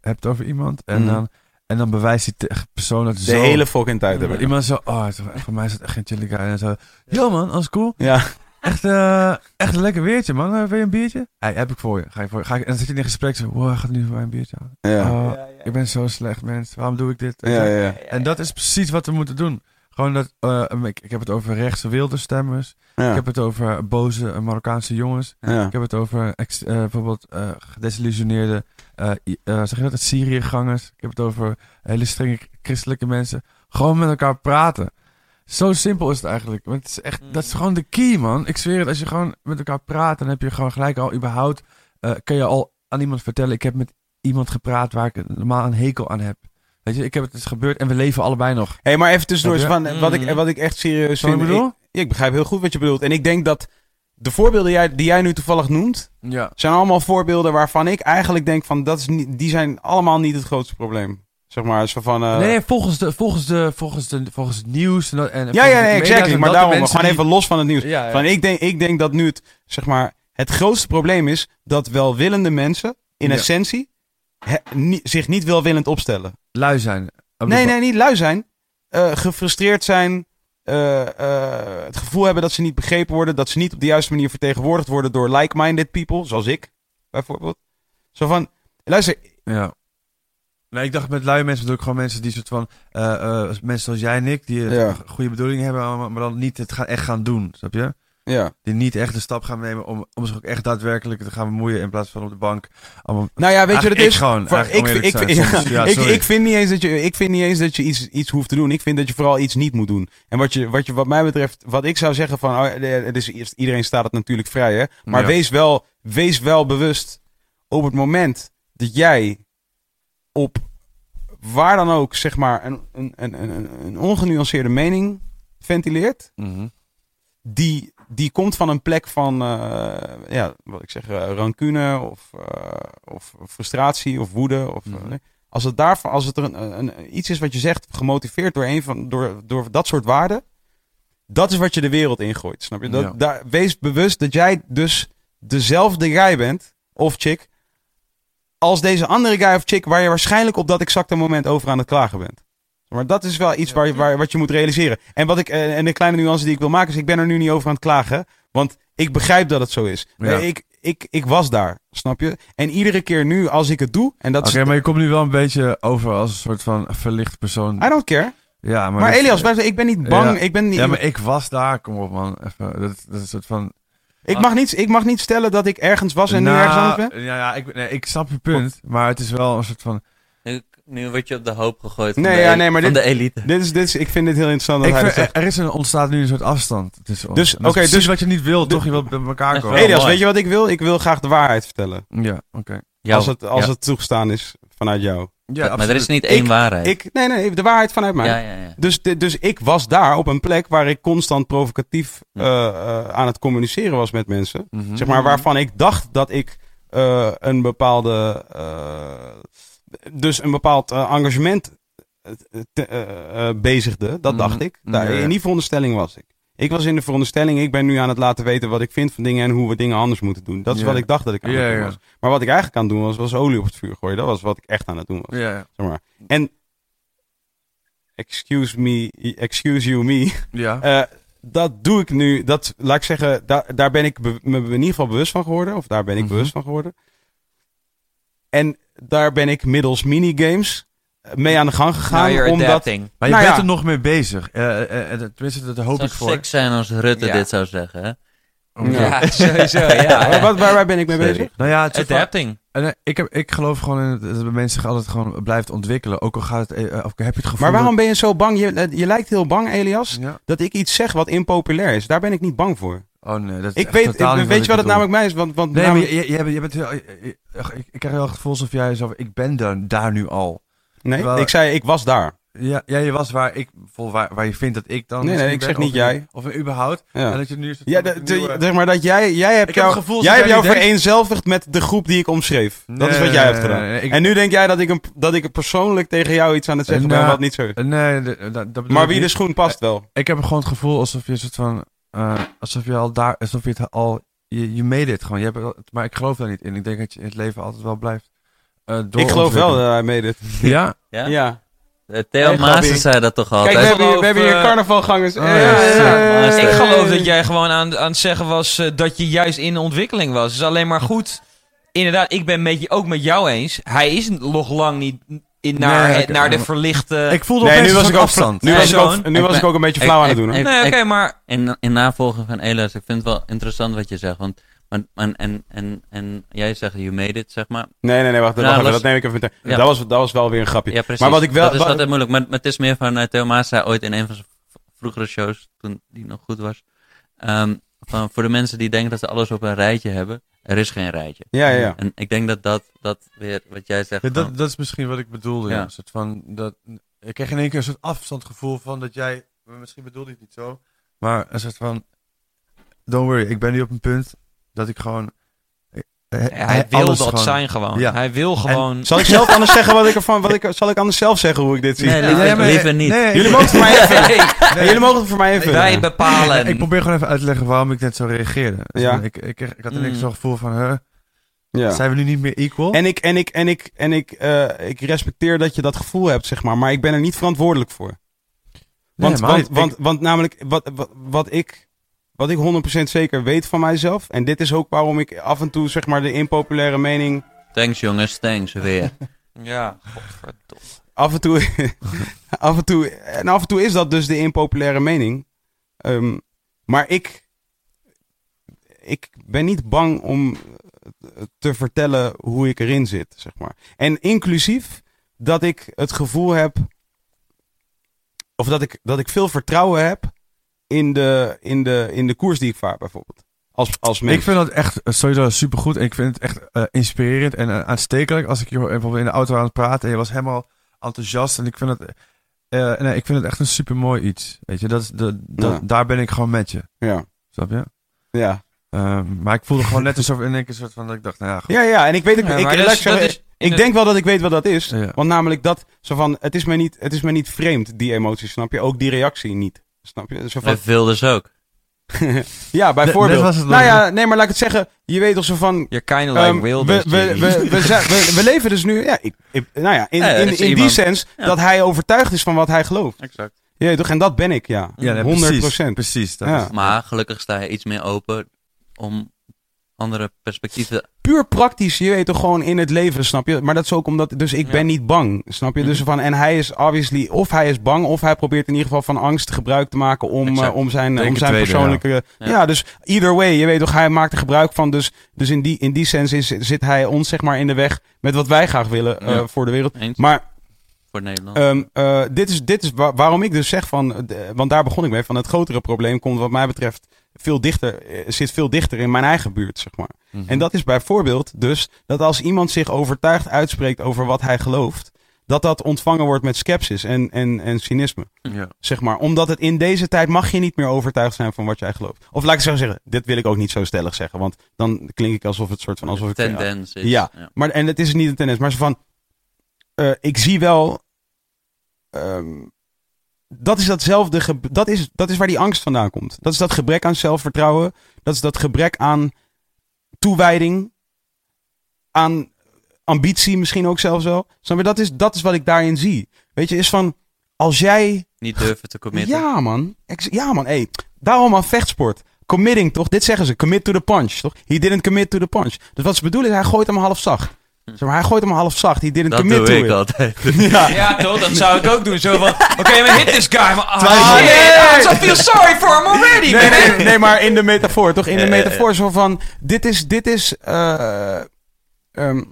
hebt over iemand. En, Mhm. dan, en dan bewijst die persoon het De zo. hele fucking tijd hebben. Iemand zo, oh, voor mij is het echt geen chilly guy. En zo, yo man, alles cool. Ja. Echt, eh, echt een lekker weertje man. Eh, wil je een biertje? Hey, heb ik voor je. Ga je voor je. Ga ik, en dan zit je in gesprek zo, wow, gaat nu voor mij een biertje halen. Ja. Oh, Ik ben zo slecht mens. Waarom doe ik dit? Ja, ja, ja. En dat is precies wat we moeten doen. Gewoon dat, eh, ik, ik heb het over rechtse wilde stemmers. Ja. Ik heb het over boze Marokkaanse jongens. Ja. Ik heb het over ex- eh, bijvoorbeeld eh, gedesillusioneerde zeg je dat, het Syriëgangers. Ik heb het over hele strenge christelijke mensen. Gewoon met elkaar praten. Zo simpel is het eigenlijk. Want het is echt, dat is gewoon de key, man. Ik zweer het, als je gewoon met elkaar praat, dan heb je gewoon gelijk al überhaupt... eh kan je al aan iemand vertellen, ik heb met iemand gepraat waar ik normaal een hekel aan heb. Weet je, ik heb het is gebeurd en we leven allebei nog. Hé, maar even tussendoor. Van, wat, ik, Mm. wat ik echt serieus vind. bedoel? Ik, ik begrijp heel goed wat je bedoelt. En ik denk dat de voorbeelden jij, die jij nu toevallig noemt, Ja. zijn allemaal voorbeelden waarvan ik eigenlijk denk van, dat is niet, die zijn allemaal niet het grootste probleem. Zeg maar, zo van... eh, nee, volgens, de, volgens, de, volgens, de, volgens het nieuws. En, ja, ja, nee, exactly. Maar daarom, gewoon die- even los van het nieuws. Ja, ja. Van, ik, denk, ik denk dat nu het, zeg maar, het grootste probleem is dat welwillende mensen, in Ja. essentie, he- ni- zich niet welwillend opstellen. lui zijn. Nee, nee, niet lui zijn. Eh, gefrustreerd zijn. eh, het gevoel hebben dat ze niet begrepen worden. Dat ze niet op de juiste manier vertegenwoordigd worden door like-minded people. Zoals ik, bijvoorbeeld. Zo van, luister, Ja. Nee, ik dacht met lui mensen bedoel ik gewoon mensen die soort van... eh, eh, mensen zoals jij en ik, die Ja. goede bedoelingen hebben, maar dan niet het gaan, echt gaan doen. Snap je? ja. Die niet echt de stap gaan nemen om, om zich ook echt daadwerkelijk te gaan bemoeien in plaats van op de bank. Allemaal, Nou ja, weet je wat het is? ik gewoon, Voor- ik, ik, zijn, soms. Ja, ik, ik vind niet eens dat je, ik vind niet eens dat je iets, iets hoeft te doen. Ik vind dat je vooral iets niet moet doen. En wat, je, wat, je, wat mij betreft, wat ik zou zeggen van, oh, eh, het is, eerst- iedereen staat het natuurlijk vrij, hè? Maar Ja. wees, wel, wees wel bewust op het moment dat jij op waar dan ook, zeg maar, een, een, een, een, een ongenuanceerde mening ventileert, Mhm. die, die komt van een plek van, eh, ja, wat ik zeg, eh, rancune of, eh, of frustratie of woede. Of, Mhm. nee. als het, daarvan, als het er een, een, iets is wat je zegt, gemotiveerd door, een van, door, door dat soort waarden, dat is wat je de wereld ingooit, snap je? Dat, Ja. daar, wees bewust dat jij dus dezelfde guy bent, of chick, als deze andere guy of chick waar je waarschijnlijk op dat exacte moment over aan het klagen bent. Maar dat is wel iets waar, je- waar, wat je moet realiseren. En, wat ik, eh, en de kleine nuance die ik wil maken is, ik ben er nu niet over aan het klagen. Want ik begrijp dat het zo is. Ja. Nee, ik, ik, ik was daar, snap je? En iedere keer nu, als ik het doe, en dat Oké, maar je komt nu wel een beetje over als een soort van verlicht persoon. I don't care. Ja, maar, Elias, ik ben niet bang. Ja. Ik, ben niet, Ja, maar ik was daar, kom op man. Even, dat, dat is een soort van... ik, mag niet, ik mag niet stellen dat ik ergens was en nu Nou, ergens anders ben. Ja, ja ik, nee, ik snap je punt, maar het is wel een soort van... Nu, nu word je op de hoop gegooid van, Nee, de, ja, nee, maar van dit- de elite. Dit is, dit is, ik vind dit heel interessant dat hij vind, zegt. er is een, ontstaat nu een soort afstand tussen ons. Dus, is oké, dus- wat je niet wil, de- toch? Je wilt bij elkaar komen. Elias, weet je wat ik wil? Ik wil graag de waarheid vertellen. Ja, oké. Als het, als ja. het toegestaan is vanuit jou. Ja, maar er is niet Ik- één waarheid. Ik, nee, nee, de waarheid vanuit mij. ja, ja, ja. Dus, dus ik was daar op een plek waar ik constant provocatief eh, eh, aan het communiceren was met mensen. Mhm. Zeg maar waarvan ik dacht dat ik eh, een bepaalde. dus een bepaald engagement te- bezigde. Dat Mhm. dacht ik. Daar. In die veronderstelling was ik. Ik was in de veronderstelling, ik ben nu aan het laten weten wat ik vind van dingen en hoe we dingen anders moeten doen. Dat is wat ik dacht dat ik aan het doen was. Maar wat ik eigenlijk aan het doen was, was olie op het vuur gooien. Dat was wat ik echt aan het doen was. Zeg maar. En, excuse me, excuse you me, ja. eh, dat doe ik nu. Dat, laat ik zeggen, daar, daar ben ik me in ieder geval bewust van geworden. Of daar ben ik Mhm. bewust van geworden. En daar ben ik middels minigames mee aan de gang gegaan. omdat. Maar je nou bent ja. er nog mee bezig. Eh, eh, eh, tenminste, dat hoop Het ik zou voor. sick zijn als Rutte Ja. dit zou zeggen, hè? Oké. Ja. Sowieso, ja. Waar- wat, waar, waar ben ik mee Sorry. bezig? Nou ja, het van- Adapting. ik, heb, ik geloof gewoon in het, dat mensen zich altijd gewoon blijft ontwikkelen. Ook al gaat het, of heb je het gevoel Maar waarom dat- ben je zo bang? Je, je lijkt heel bang, Elias, Ja. dat ik iets zeg wat impopulair is. Daar ben ik niet bang voor. Oh nee, dat is Ik weet, totaal niet weet je wat het ik namelijk mij is? Want, want Nee, maar namelijk- je, je, je, bent- je bent heel, je- je- ik, ik krijg heel erg het gevoel alsof jij zo, ik ben daar nu al. Nee terwijl- ik zei, ik was daar. Ja, ja, je was waar ik, vol, waar, waar je vindt dat ik dan Nee, nee, ik ben, zeg niet jij. Of überhaupt. Ja. En dat je nu... Ja, van de- een de- nieuwe- zeg maar dat jij, jij hebt heb jou, jij hebt jou vereenzelvigd met de groep die ik omschreef. dat is wat jij hebt gedaan. nee, nee, ik- En nu denk jij dat ik, een, dat ik persoonlijk tegen jou iets aan het zeggen ben Nou, wat niet zo is. Eh, Nee, dat, Maar wie de schoen past wel. Ik heb gewoon het gevoel alsof je soort van... eh, alsof je al daar... Alsof je het al... Je, je made it gewoon. Je hebt, maar ik geloof daar niet in. Ik denk dat je in het leven altijd wel blijft eh Ik geloof wel dat hij meedeed. Ja? Ja? Ja. Eh, Theo Maassen Gabi. zei dat toch Kijk, altijd? we hebben, hier, we hebben hier carnavalgangers. oh, ja, ja. Ik geloof dat jij gewoon aan, aan het zeggen was eh, dat je juist in ontwikkeling was. Het is alleen maar goed. Inderdaad, ik ben met je, ook met jou eens. Hij is nog lang niet in, naar, Nee, het- naar de verlichte... Ik voelde Nee, nu een was ik ook, afstand. nu was ik ook, nu was ik ook een beetje flauw aan het doen. hoor. nee, oké, maar... In, in navolging van Elias, ik vind het wel interessant wat je zegt. Want, en, en, en, en jij zegt, you made it, zeg maar. Nee, nee, nee, wacht. Nou, wacht even, los- dat neem ik even meteen. Ja. Dat, was, dat was wel weer een grapje. Ja, precies. Maar wat ik wel- dat is wat- altijd moeilijk. Maar, maar het is meer van, uh, Theo Maas zei ooit in een van zijn vroegere shows, toen die nog goed was. ehm, van, voor de mensen die denken dat ze alles op een rijtje hebben, er is geen rijtje. Ja, ja, ja. En ik denk dat dat, dat weer, wat jij zegt, Ja, van- dat, dat is misschien wat ik bedoelde. Ja. Ja. Een soort van, dat, ik kreeg in één keer een soort afstandgevoel van dat jij... Misschien bedoelde je het niet zo. Maar een soort van... don't worry, ik ben nu op een punt dat ik gewoon... eh, Ja, hij wil dat gewoon- zijn gewoon. Ja. Hij wil gewoon... Zal ik zelf anders zeggen wat ik ervan... Wat ik, zal ik anders zelf zeggen hoe ik dit zie? Nee, maar- liever niet. Nee, Jullie ik- mogen het voor mij even... Nee, jullie mogen het voor mij even... wij bepalen. Ik probeer gewoon even uit te leggen waarom ik net zo reageerde. Dus Ja. ik, ik, ik had ineens Mm. zo'n gevoel van, huh, Ja. zijn we nu niet meer equal? En ik, en ik, en ik, en ik, eh, ik respecteer dat je dat gevoel hebt, zeg maar. Maar ik ben er niet verantwoordelijk voor. Want, want, want, want namelijk, wat, wat, wat ik, wat ik 100% zeker weet van mijzelf. En dit is ook waarom ik af en toe, zeg maar, de impopulaire mening. Thanks jongens, thanks weer. Ja, godverdomme. Af en toe. af en toe. En af en toe is dat dus de impopulaire mening. Ehm, maar ik. Ik ben niet bang om eh, te vertellen hoe ik erin zit, zeg maar. En inclusief dat ik het gevoel heb. Of dat ik, dat ik veel vertrouwen heb in de, in de, in de koers die ik vaar, bijvoorbeeld. Als, als mens. Ik vind dat echt eh, sowieso supergoed. En ik vind het echt eh, inspirerend en eh, aanstekelijk. Als ik hier bijvoorbeeld in de auto aan het praten en je was helemaal enthousiast. En ik vind het, nee, ik vind het echt een super mooi iets. Weet je, dat de, dat, Ja. daar ben ik gewoon met je. Ja. Snap je? Ja. Ehm, maar ik voelde gewoon net alsof in één keer soort van dat ik dacht, nou ja, goed. ja, ja. En ik weet ook. Ja, ik, ik is Ik denk wel dat ik weet wat dat is. Ja. Want namelijk dat, zo van, het is mij niet, het is mij niet vreemd, die emotie, snap je? Ook die reactie niet. Snap je? Zo van, Bij Wilders ook. ja, bijvoorbeeld. nou ja, nee, maar laat ik het zeggen. Je weet toch zo van... You're kind of ehm, like Wilders. we, we, we, we, zijn- we, we leven dus nu, ja, ik, ik- nou ja, in, Ja, in, die sens Ja. dat hij overtuigd is van wat hij gelooft. Exact. Toch? En dat ben ik, ja. Ja, nee, 100 Precies, precies dat Ja. is- Maar gelukkig sta je iets meer open om andere perspectieven. puur praktisch, je weet toch gewoon in het leven, snap je? Maar dat is ook omdat, dus ik Ja. ben niet bang, snap je? Dus Mhm. van, en hij is obviously, of hij is bang, of hij probeert in ieder geval van angst gebruik te maken om, eh, om zijn, Denk om zijn tweede, persoonlijke... Ja. Ja. dus either way, je weet toch, hij maakt er gebruik van. Dus, dus in die, in die sens is, zit hij ons zeg maar in de weg met wat wij graag willen eh, voor de wereld. Eens Maar voor Nederland. Ehm, eh, dit is, dit is wa- waarom ik dus zeg van, de- want daar begon ik mee, van het grotere probleem komt wat mij betreft veel dichter, eh, zit veel dichter in mijn eigen buurt, zeg maar. Mhm. En dat is bijvoorbeeld dus dat als iemand zich overtuigd uitspreekt over wat hij gelooft, dat dat ontvangen wordt met sceptisch en, en, en cynisme, Ja. zeg maar. Omdat het in deze tijd mag je niet meer overtuigd zijn van wat jij gelooft. Of laat ik zo zeggen, dit wil ik ook niet zo stellig zeggen, want dan klink ik alsof het soort van, alsof ik... tendens is. Ja. Maar, en het is niet een tendens, maar zo van. eh, ik zie wel. ehm, dat is datzelfde. Dat is, dat is waar die angst vandaan komt. Dat is dat gebrek aan zelfvertrouwen. Dat is dat gebrek aan toewijding. Aan ambitie misschien ook zelfs wel. Je? Dat is, dat is wat ik daarin zie. Weet je, is van. Als jij. Niet durven te committen. Ja, man. Ja, man. Hey, daarom aan vechtsport. Committing, toch? Dit zeggen ze. Commit to the punch, toch? He didn't commit to the punch. Dus wat ze bedoelen is, hij gooit hem half zacht. Zeg maar, hij gooit hem half zacht. He didn't Dat commit doe to ik it. altijd. Ja. Ja, toch? Dat zou ik ook doen. Zo van, oké, maar hit this guy. Maar, ah, Twijfel. shit, I feel sorry for him already, Nee, nee, nee, maar in de metafoor, toch? In de metafoor zo van, dit is, dit is, eh, ehm,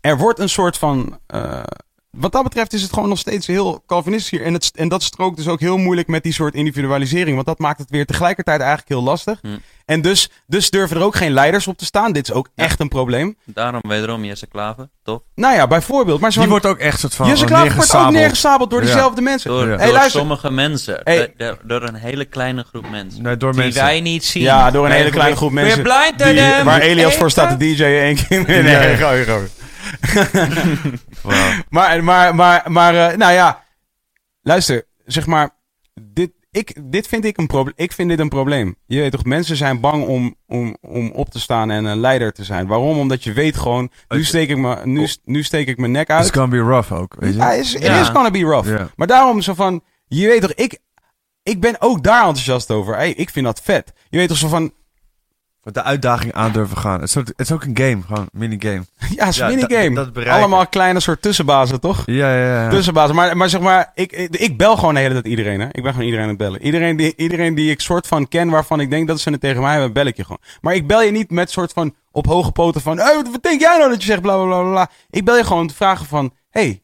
er wordt een soort van, eh, wat dat betreft is het gewoon nog steeds heel Calvinistisch hier. En, het, en dat strookt dus ook heel moeilijk met die soort individualisering. Want dat maakt het weer tegelijkertijd eigenlijk heel lastig. Hm. En dus, dus durven er ook geen leiders op te staan. Dit is ook echt een probleem. Daarom wederom Jesse Klaver, toch? Nou ja, bijvoorbeeld. Maar zo Die wordt ook echt soort van Jesse Klaver wordt ook neergesabeld. door Ja. diezelfde mensen. Door, Ja. Hey, door luister. sommige mensen. Hey. Door, door een hele kleine groep mensen. Nee, door Die mensen. wij niet zien. Ja, door een hele kleine groep mensen. We're blind Die- waar Elias voor staat te DJ'en één keer. Nee, Ja. nee, Maar, maar, maar, maar eh, nou ja. Luister, zeg maar. Dit, ik, dit vind ik een probleem. Ik vind dit een probleem. Je weet toch, mensen zijn bang om, om, om op te staan en een leider te zijn. Waarom? Omdat je weet gewoon. Nu steek ik, me, nu, nu steek ik mijn nek It's uit. gonna be rough ook, weet je. Ja, is, it Ja. is gonna be rough. Ja. Maar daarom zo van. Je weet toch, ik, ik ben ook daar enthousiast over. Hey, ik vind dat vet. Je weet toch zo van. Met de uitdaging aan durven gaan. Het is ook, het is ook een game, gewoon minigame. Ja, is Ja, een dat- minigame. dat. Allemaal kleine soort tussenbazen, toch? Ja, ja, ja. Tussenbazen. Maar, maar zeg maar, ik, ik, ik bel gewoon de hele tijd iedereen. Hè? Ik ben gewoon iedereen aan het bellen. Iedereen die, iedereen die ik soort van ken, waarvan ik denk dat ze het tegen mij hebben, bel ik je gewoon. Maar ik bel je niet met soort van op hoge poten van, hey, wat denk jij nou dat je zegt, bla bla bla bla. Ik bel je gewoon te vragen van, hey,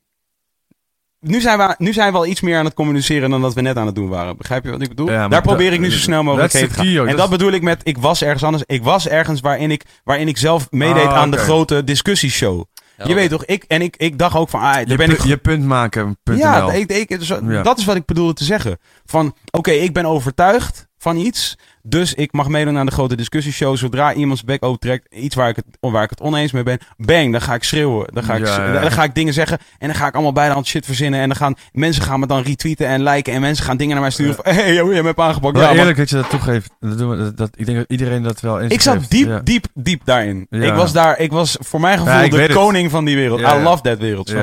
nu zijn, we, nu zijn we al iets meer aan het communiceren dan dat we net aan het doen waren. Begrijp je wat ik bedoel? Ja, Daar probeer ik nu zo snel mogelijk heen te gaan. key. En Dat bedoel ik met, ik was ergens anders. Ik was ergens waarin ik, waarin ik zelf meedeed Ah, aan de grote discussieshow. Je weet toch, ik, en ik, ik dacht ook van, ah, daar je, ben ik je punt maken, punt ja, ik, ik, Ja. dat is wat ik bedoelde te zeggen. Van, oké, ik ben overtuigd van iets. Dus ik mag meedoen aan de grote discussieshow. Zodra iemand zijn bek overtrekt, iets waar ik, het, waar ik het oneens mee ben, bang, dan ga ik schreeuwen. Dan ga ik, Ja, ja, ja. dan ga ik dingen zeggen en dan ga ik allemaal bij de hand shit verzinnen. En dan gaan mensen gaan me dan retweeten en liken en mensen gaan dingen naar mij sturen van, hey, joh, je hebt me aangepakt. Ja, eerlijk dat je dat toegeeft. Dat doen we, dat, ik denk dat iedereen dat wel eens Ik zat diep, diep, diep daarin. Ik was daar, ik was voor mijn gevoel de het. koning van die wereld. I love that wereld.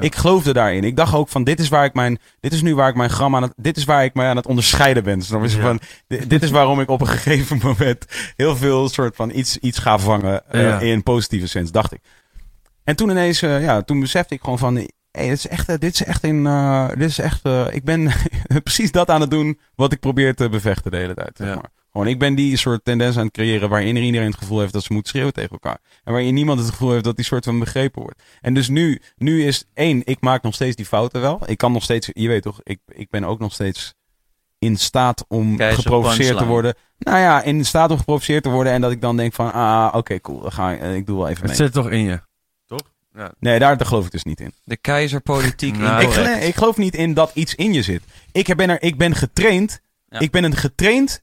Ik geloofde daarin. Ik dacht ook van, dit is waar ik mijn, dit is nu waar ik mijn gram aan het, dit is waar ik mij aan het onderscheiden ben. Je? Ja. Van, di- dit is waarom ik op een gegeven moment heel veel soort van iets, iets ga vangen, eh, Ja. in positieve zin, dacht ik. En toen ineens, eh, ja, toen besefte ik gewoon van, hey, dit is echt, eh, dit is echt in, dit is echt, ik ben precies dat aan het doen wat ik probeer te bevechten de hele tijd. Zeg maar. Gewoon, ik ben die soort tendens aan het creëren waarin iedereen het gevoel heeft dat ze moet schreeuwen tegen elkaar. En waarin niemand het gevoel heeft dat die soort van begrepen wordt. En dus nu, nu is één, ik maak nog steeds die fouten wel. Ik kan nog steeds, je weet toch, ik, ik ben ook nog steeds in staat om Keizer geprovoceerd te worden. Nou ja, in staat om geprovoceerd te worden en dat ik dan denk van, ah, oké, cool, dan ga ik, eh, ik doe wel even Het mee. zit toch in je. Nee, daar, daar geloof ik dus niet in. De keizerpolitiek Nou, Ik, ik geloof niet in dat iets in je zit. Ik ben, er, ik ben getraind, Ja. ik ben een getraind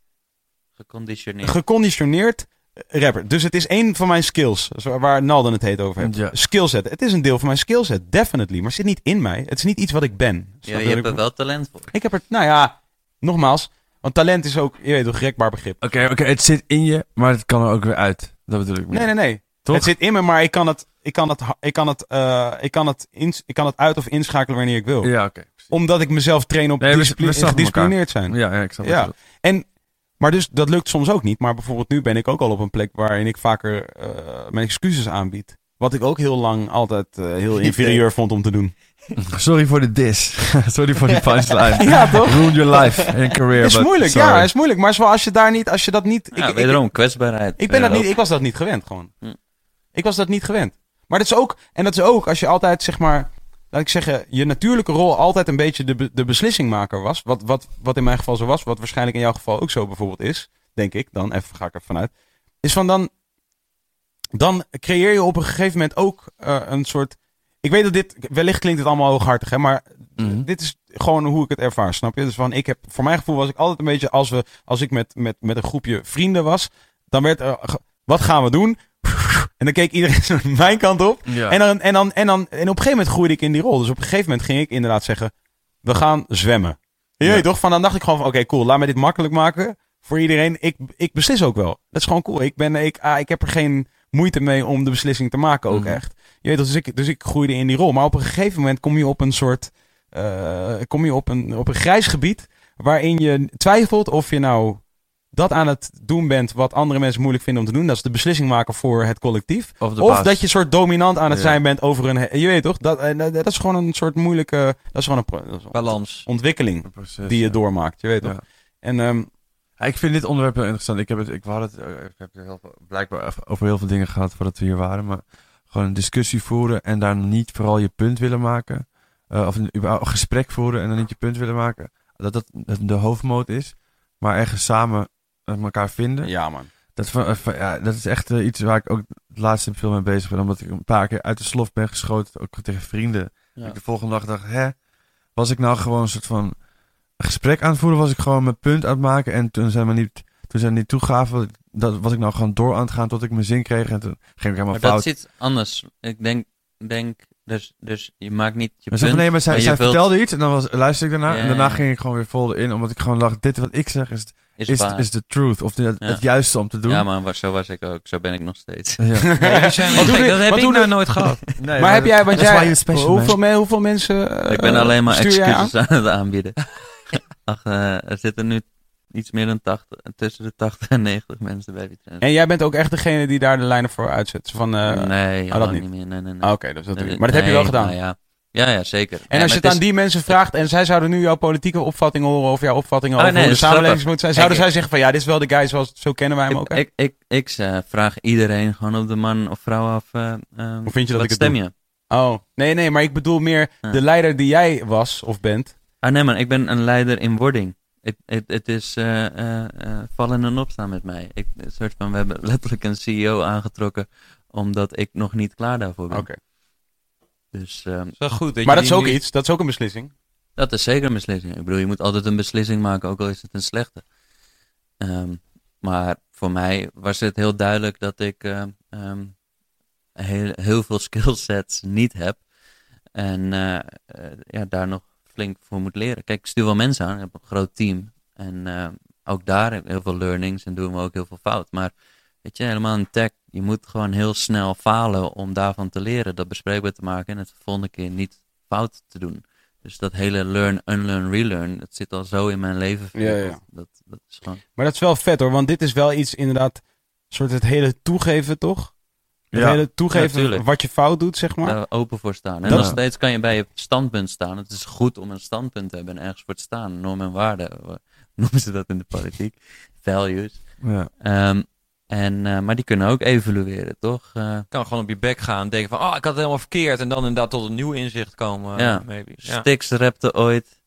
Geconditioneerd. geconditioneerd rapper. Dus het is één van mijn skills, waar Nalden het heet over heeft. Ja. Skillset. Het is een deel van mijn skillset, definitely. Maar het zit niet in mij. Het is niet iets wat ik ben. ja, je hebt ik- er wel talent voor. Ik heb er, nou ja, nogmaals. Want talent is ook, je weet toch, rekbaar begrip. Oké, oké, het zit in je, maar het kan er ook weer uit. Dat bedoel ik. Nee, nee, nee. Toch? Het zit in me, maar ik kan het, ik kan het, ik kan het, eh, ik kan het, ins- ik kan het uit of inschakelen wanneer ik wil. Ja, oké. Omdat ik mezelf train op Nee, discipli- we gedisciplineerd zijn. Ja, ja, ik snap Ja. bedoelt. Maar dus, dat lukt soms ook niet. Maar bijvoorbeeld nu ben ik ook al op een plek waarin ik vaker eh, mijn excuses aanbied. Wat ik ook heel lang altijd eh, heel inferieur vond om te doen. Sorry voor de dis. Sorry voor die punchline. Ja, toch? Ruined your life and career. is moeilijk, sorry. ja, is moeilijk. Maar zoals je daar niet, als je dat niet... Ja, ik, ik, wederom, kwetsbaarheid. ik, ben dat Ja, niet, ik was dat niet gewend, gewoon. Hm. Ik was dat niet gewend. Maar dat is ook, en dat is ook als je altijd, zeg maar, laat ik zeggen, je natuurlijke rol altijd een beetje de, de beslissingmaker was. Wat, wat, wat in mijn geval zo was, wat waarschijnlijk in jouw geval ook zo bijvoorbeeld is, denk ik, dan even ga ik er vanuit. Is van dan, dan creëer je op een gegeven moment ook eh, een soort. Ik weet dat dit, wellicht klinkt het allemaal hooghartig, hè, maar Mhm. dit is gewoon hoe ik het ervaar, snap je? Dus van, ik heb, voor mijn gevoel was ik altijd een beetje, als, we, als ik met, met, met een groepje vrienden was, dan werd er, wat gaan we doen? En dan keek iedereen zo mijn kant op. Ja. En, dan, en, dan, en, dan, en op een gegeven moment groeide ik in die rol. Dus op een gegeven moment ging ik inderdaad zeggen, we gaan zwemmen. Je Ja. toch? Van dan dacht ik gewoon van, oké, cool, laat me dit makkelijk maken voor iedereen. Ik, ik beslis ook wel. Dat is gewoon cool. Ik, ben, ik, ah, ik heb er geen moeite mee om de beslissing te maken ook Mhm. echt. Je dus ik, dus ik groeide in die rol. Maar op een gegeven moment kom je op een soort, eh, kom je op een, op een grijs gebied waarin je twijfelt of je nou dat aan het doen bent wat andere mensen moeilijk vinden om te doen. Dat is de beslissing maken voor het collectief. Of, dat je soort dominant aan het Ja. zijn bent over een... Je weet toch? Dat, eh, dat, dat is gewoon een soort moeilijke... Dat is gewoon een, is Balans. ontwikkeling Een proces, die je ja. doormaakt. Je weet toch? Ja. En ehm, ik vind dit onderwerp heel interessant. Ik heb het, ik, hadden het, eh, ik heb het heel veel, blijkbaar over heel veel dingen gehad voordat we hier waren. Maar gewoon een discussie voeren en daar niet vooral je punt willen maken. eh, of een, gesprek voeren en dan niet je punt willen maken. Dat dat de hoofdmoot is. Maar ergens samen eh, elkaar vinden. ja, man. Dat, van- eh, van- ja, dat is echt iets waar ik ook het laatste veel mee bezig ben. Omdat ik een paar keer uit de slof ben geschoten. Ook tegen vrienden. Ja. Ik de volgende dag dacht, hè? Was ik nou gewoon een soort van een gesprek aan het voeren? Was ik gewoon mijn punt aan het maken? En toen zijn we niet, toen zijn niet toegaven. Dat was ik nou gewoon door aan het gaan tot ik mijn zin kreeg. En toen ging ik helemaal Maar dat fout. is iets anders. Ik denk, denk dus, dus je maakt niet je Maar punt. ze, nee, maar zij, maar je zij wilt- vertelde iets en dan was, luisterde ik daarna. Ja, en daarna ja. ging ik gewoon weer vol in. Omdat ik gewoon dacht, dit wat ik zeg is, is, is, waar. is de truth. Of de, het, Ja. het juiste om te doen. Ja, maar zo was ik ook. Zo ben ik nog steeds. Ja. Zijn Wat doe dat heb wat ik doe nou nooit gehad. Nee, maar heb jij... Want jij special, hoeveel, me- hoeveel mensen... eh, ik ben alleen maar excuses aan het aanbieden. Ach, eh, er zitten nu iets meer dan 80, tussen de 80 en 90 mensen bij Vitrend. En jij bent ook echt degene die daar de lijnen voor uitzet. Van, eh, nee, dat al lang niet. niet meer. Nee, nee, nee. ah, Oké, dat je. Nee, Maar dat heb je wel gedaan. nou ja. Ja, ja, zeker. En Ja, als je het aan die mensen vraagt en zij zouden nu jouw politieke opvattingen horen of jouw opvattingen Oh, over nee, hoe de dat is samenleving moet zijn, zouden zij zeggen van ja, dit is wel de guy zoals zo kennen wij hem ook. hè? Ik, ik, ik, eh, vraag iedereen gewoon op de man of vrouw af. eh, eh, Hoe vind je dat ik het stem je? Oh, nee, nee, maar ik bedoel meer Ja. de leider die jij was of bent. Ah nee man, ik ben een leider in wording. Het, is eh, eh, eh, vallen en opstaan met mij. Ik, een soort van, we hebben letterlijk een CEO aangetrokken omdat ik nog niet klaar daarvoor ben. Oké. Dus ehm, Dat is wel goed. Maar dat is ook nu- iets, dat is ook een beslissing. dat is zeker een beslissing. Ik bedoel, je moet altijd een beslissing maken, ook al is het een slechte. Ehm, Maar voor mij was het heel duidelijk dat ik eh, ehm, heel, heel veel skillsets niet heb. En ja, daar nog flink voor moet leren. Kijk, ik stuur wel mensen aan, ik heb een groot team. En eh, ook daar heb ik heel veel learnings en doen we ook heel veel fout. Maar weet je, helemaal in tech, je moet gewoon heel snel falen om daarvan te leren. Dat bespreekbaar te maken en het de volgende keer niet fout te doen. Dus dat hele learn, unlearn, relearn, dat zit al zo in mijn leven. Ja, ja. Dat, dat is gewoon... Maar dat is wel vet hoor, want dit is wel iets inderdaad, soort het hele toegeven toch? Het Ja. toegeven wat je fout doet, zeg maar. daar open voor staan. En Dat- nog steeds kan je bij je standpunt staan. Het is goed om een standpunt te hebben en ergens voor te staan. Normen en waarden, hoe noemen ze dat in de politiek? Values. Ja. Ehm, en, eh, maar die kunnen ook evolueren, toch? Eh, Je kan gewoon op je bek gaan en denken van, oh, ik had het helemaal verkeerd. En dan inderdaad tot een nieuw inzicht komen. Ja. Maybe. Ja. Stix rapte ooit.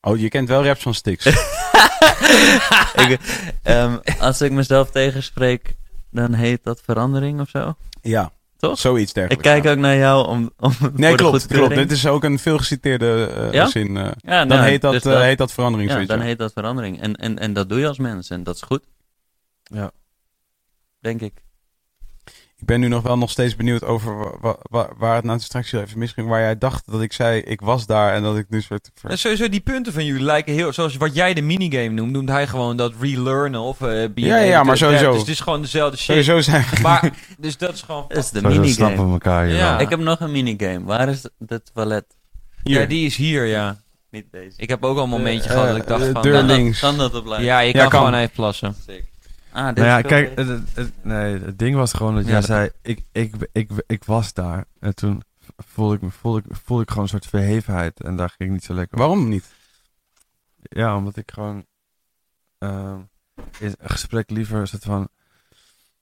Oh, je kent wel raps van Stix. ik, ehm, als ik mezelf tegenspreek, dan heet dat verandering of zo. Ja, Toch? zoiets Ik dergelijks. kijk ja. ook naar jou om, om Nee, klopt, klopt. Dit is ook een veel geciteerde eh, Ja? zin. eh. Ja, dan nou, heet, dat, dus eh, heet dat verandering. Ja, dan heet dat verandering. En, en, en dat doe je als mens en dat is goed. Ja. Denk ik. Ik ben nu nog wel nog steeds benieuwd over wa- wa- wa- waar het nou straks even misging. Waar jij dacht dat ik zei, ik was daar en dat ik nu soort... ver- En sowieso die punten van jullie lijken heel... Zoals wat jij de minigame noemt, noemt hij gewoon dat relearnen of... eh be Ja, ja, maar sowieso. Dus het is gewoon dezelfde shit. Sowieso zijn Maar, dus dat is gewoon... Dat is de minigame. snappen elkaar Ja. Ik heb nog een minigame. Waar is de toilet? Ja, die is hier, ja. Niet deze. Ik heb ook al een momentje Eh, gehad dat ik eh, dacht de van... deur nou, kan, dat, links. kan dat op blijven? ja, je Ja, kan, kan. gewoon even plassen. Ah, dit Nou ja, kijk, het, het- nee, het ding was gewoon dat Ja, jij zei, ik, ik, ik, ik, was daar. En toen voelde ik, me- voelde, ik, voelde ik gewoon een soort verhevenheid. En daar ging ik niet zo lekker op. Waarom niet? Ja, omdat ik gewoon ehm, in een gesprek liever een soort van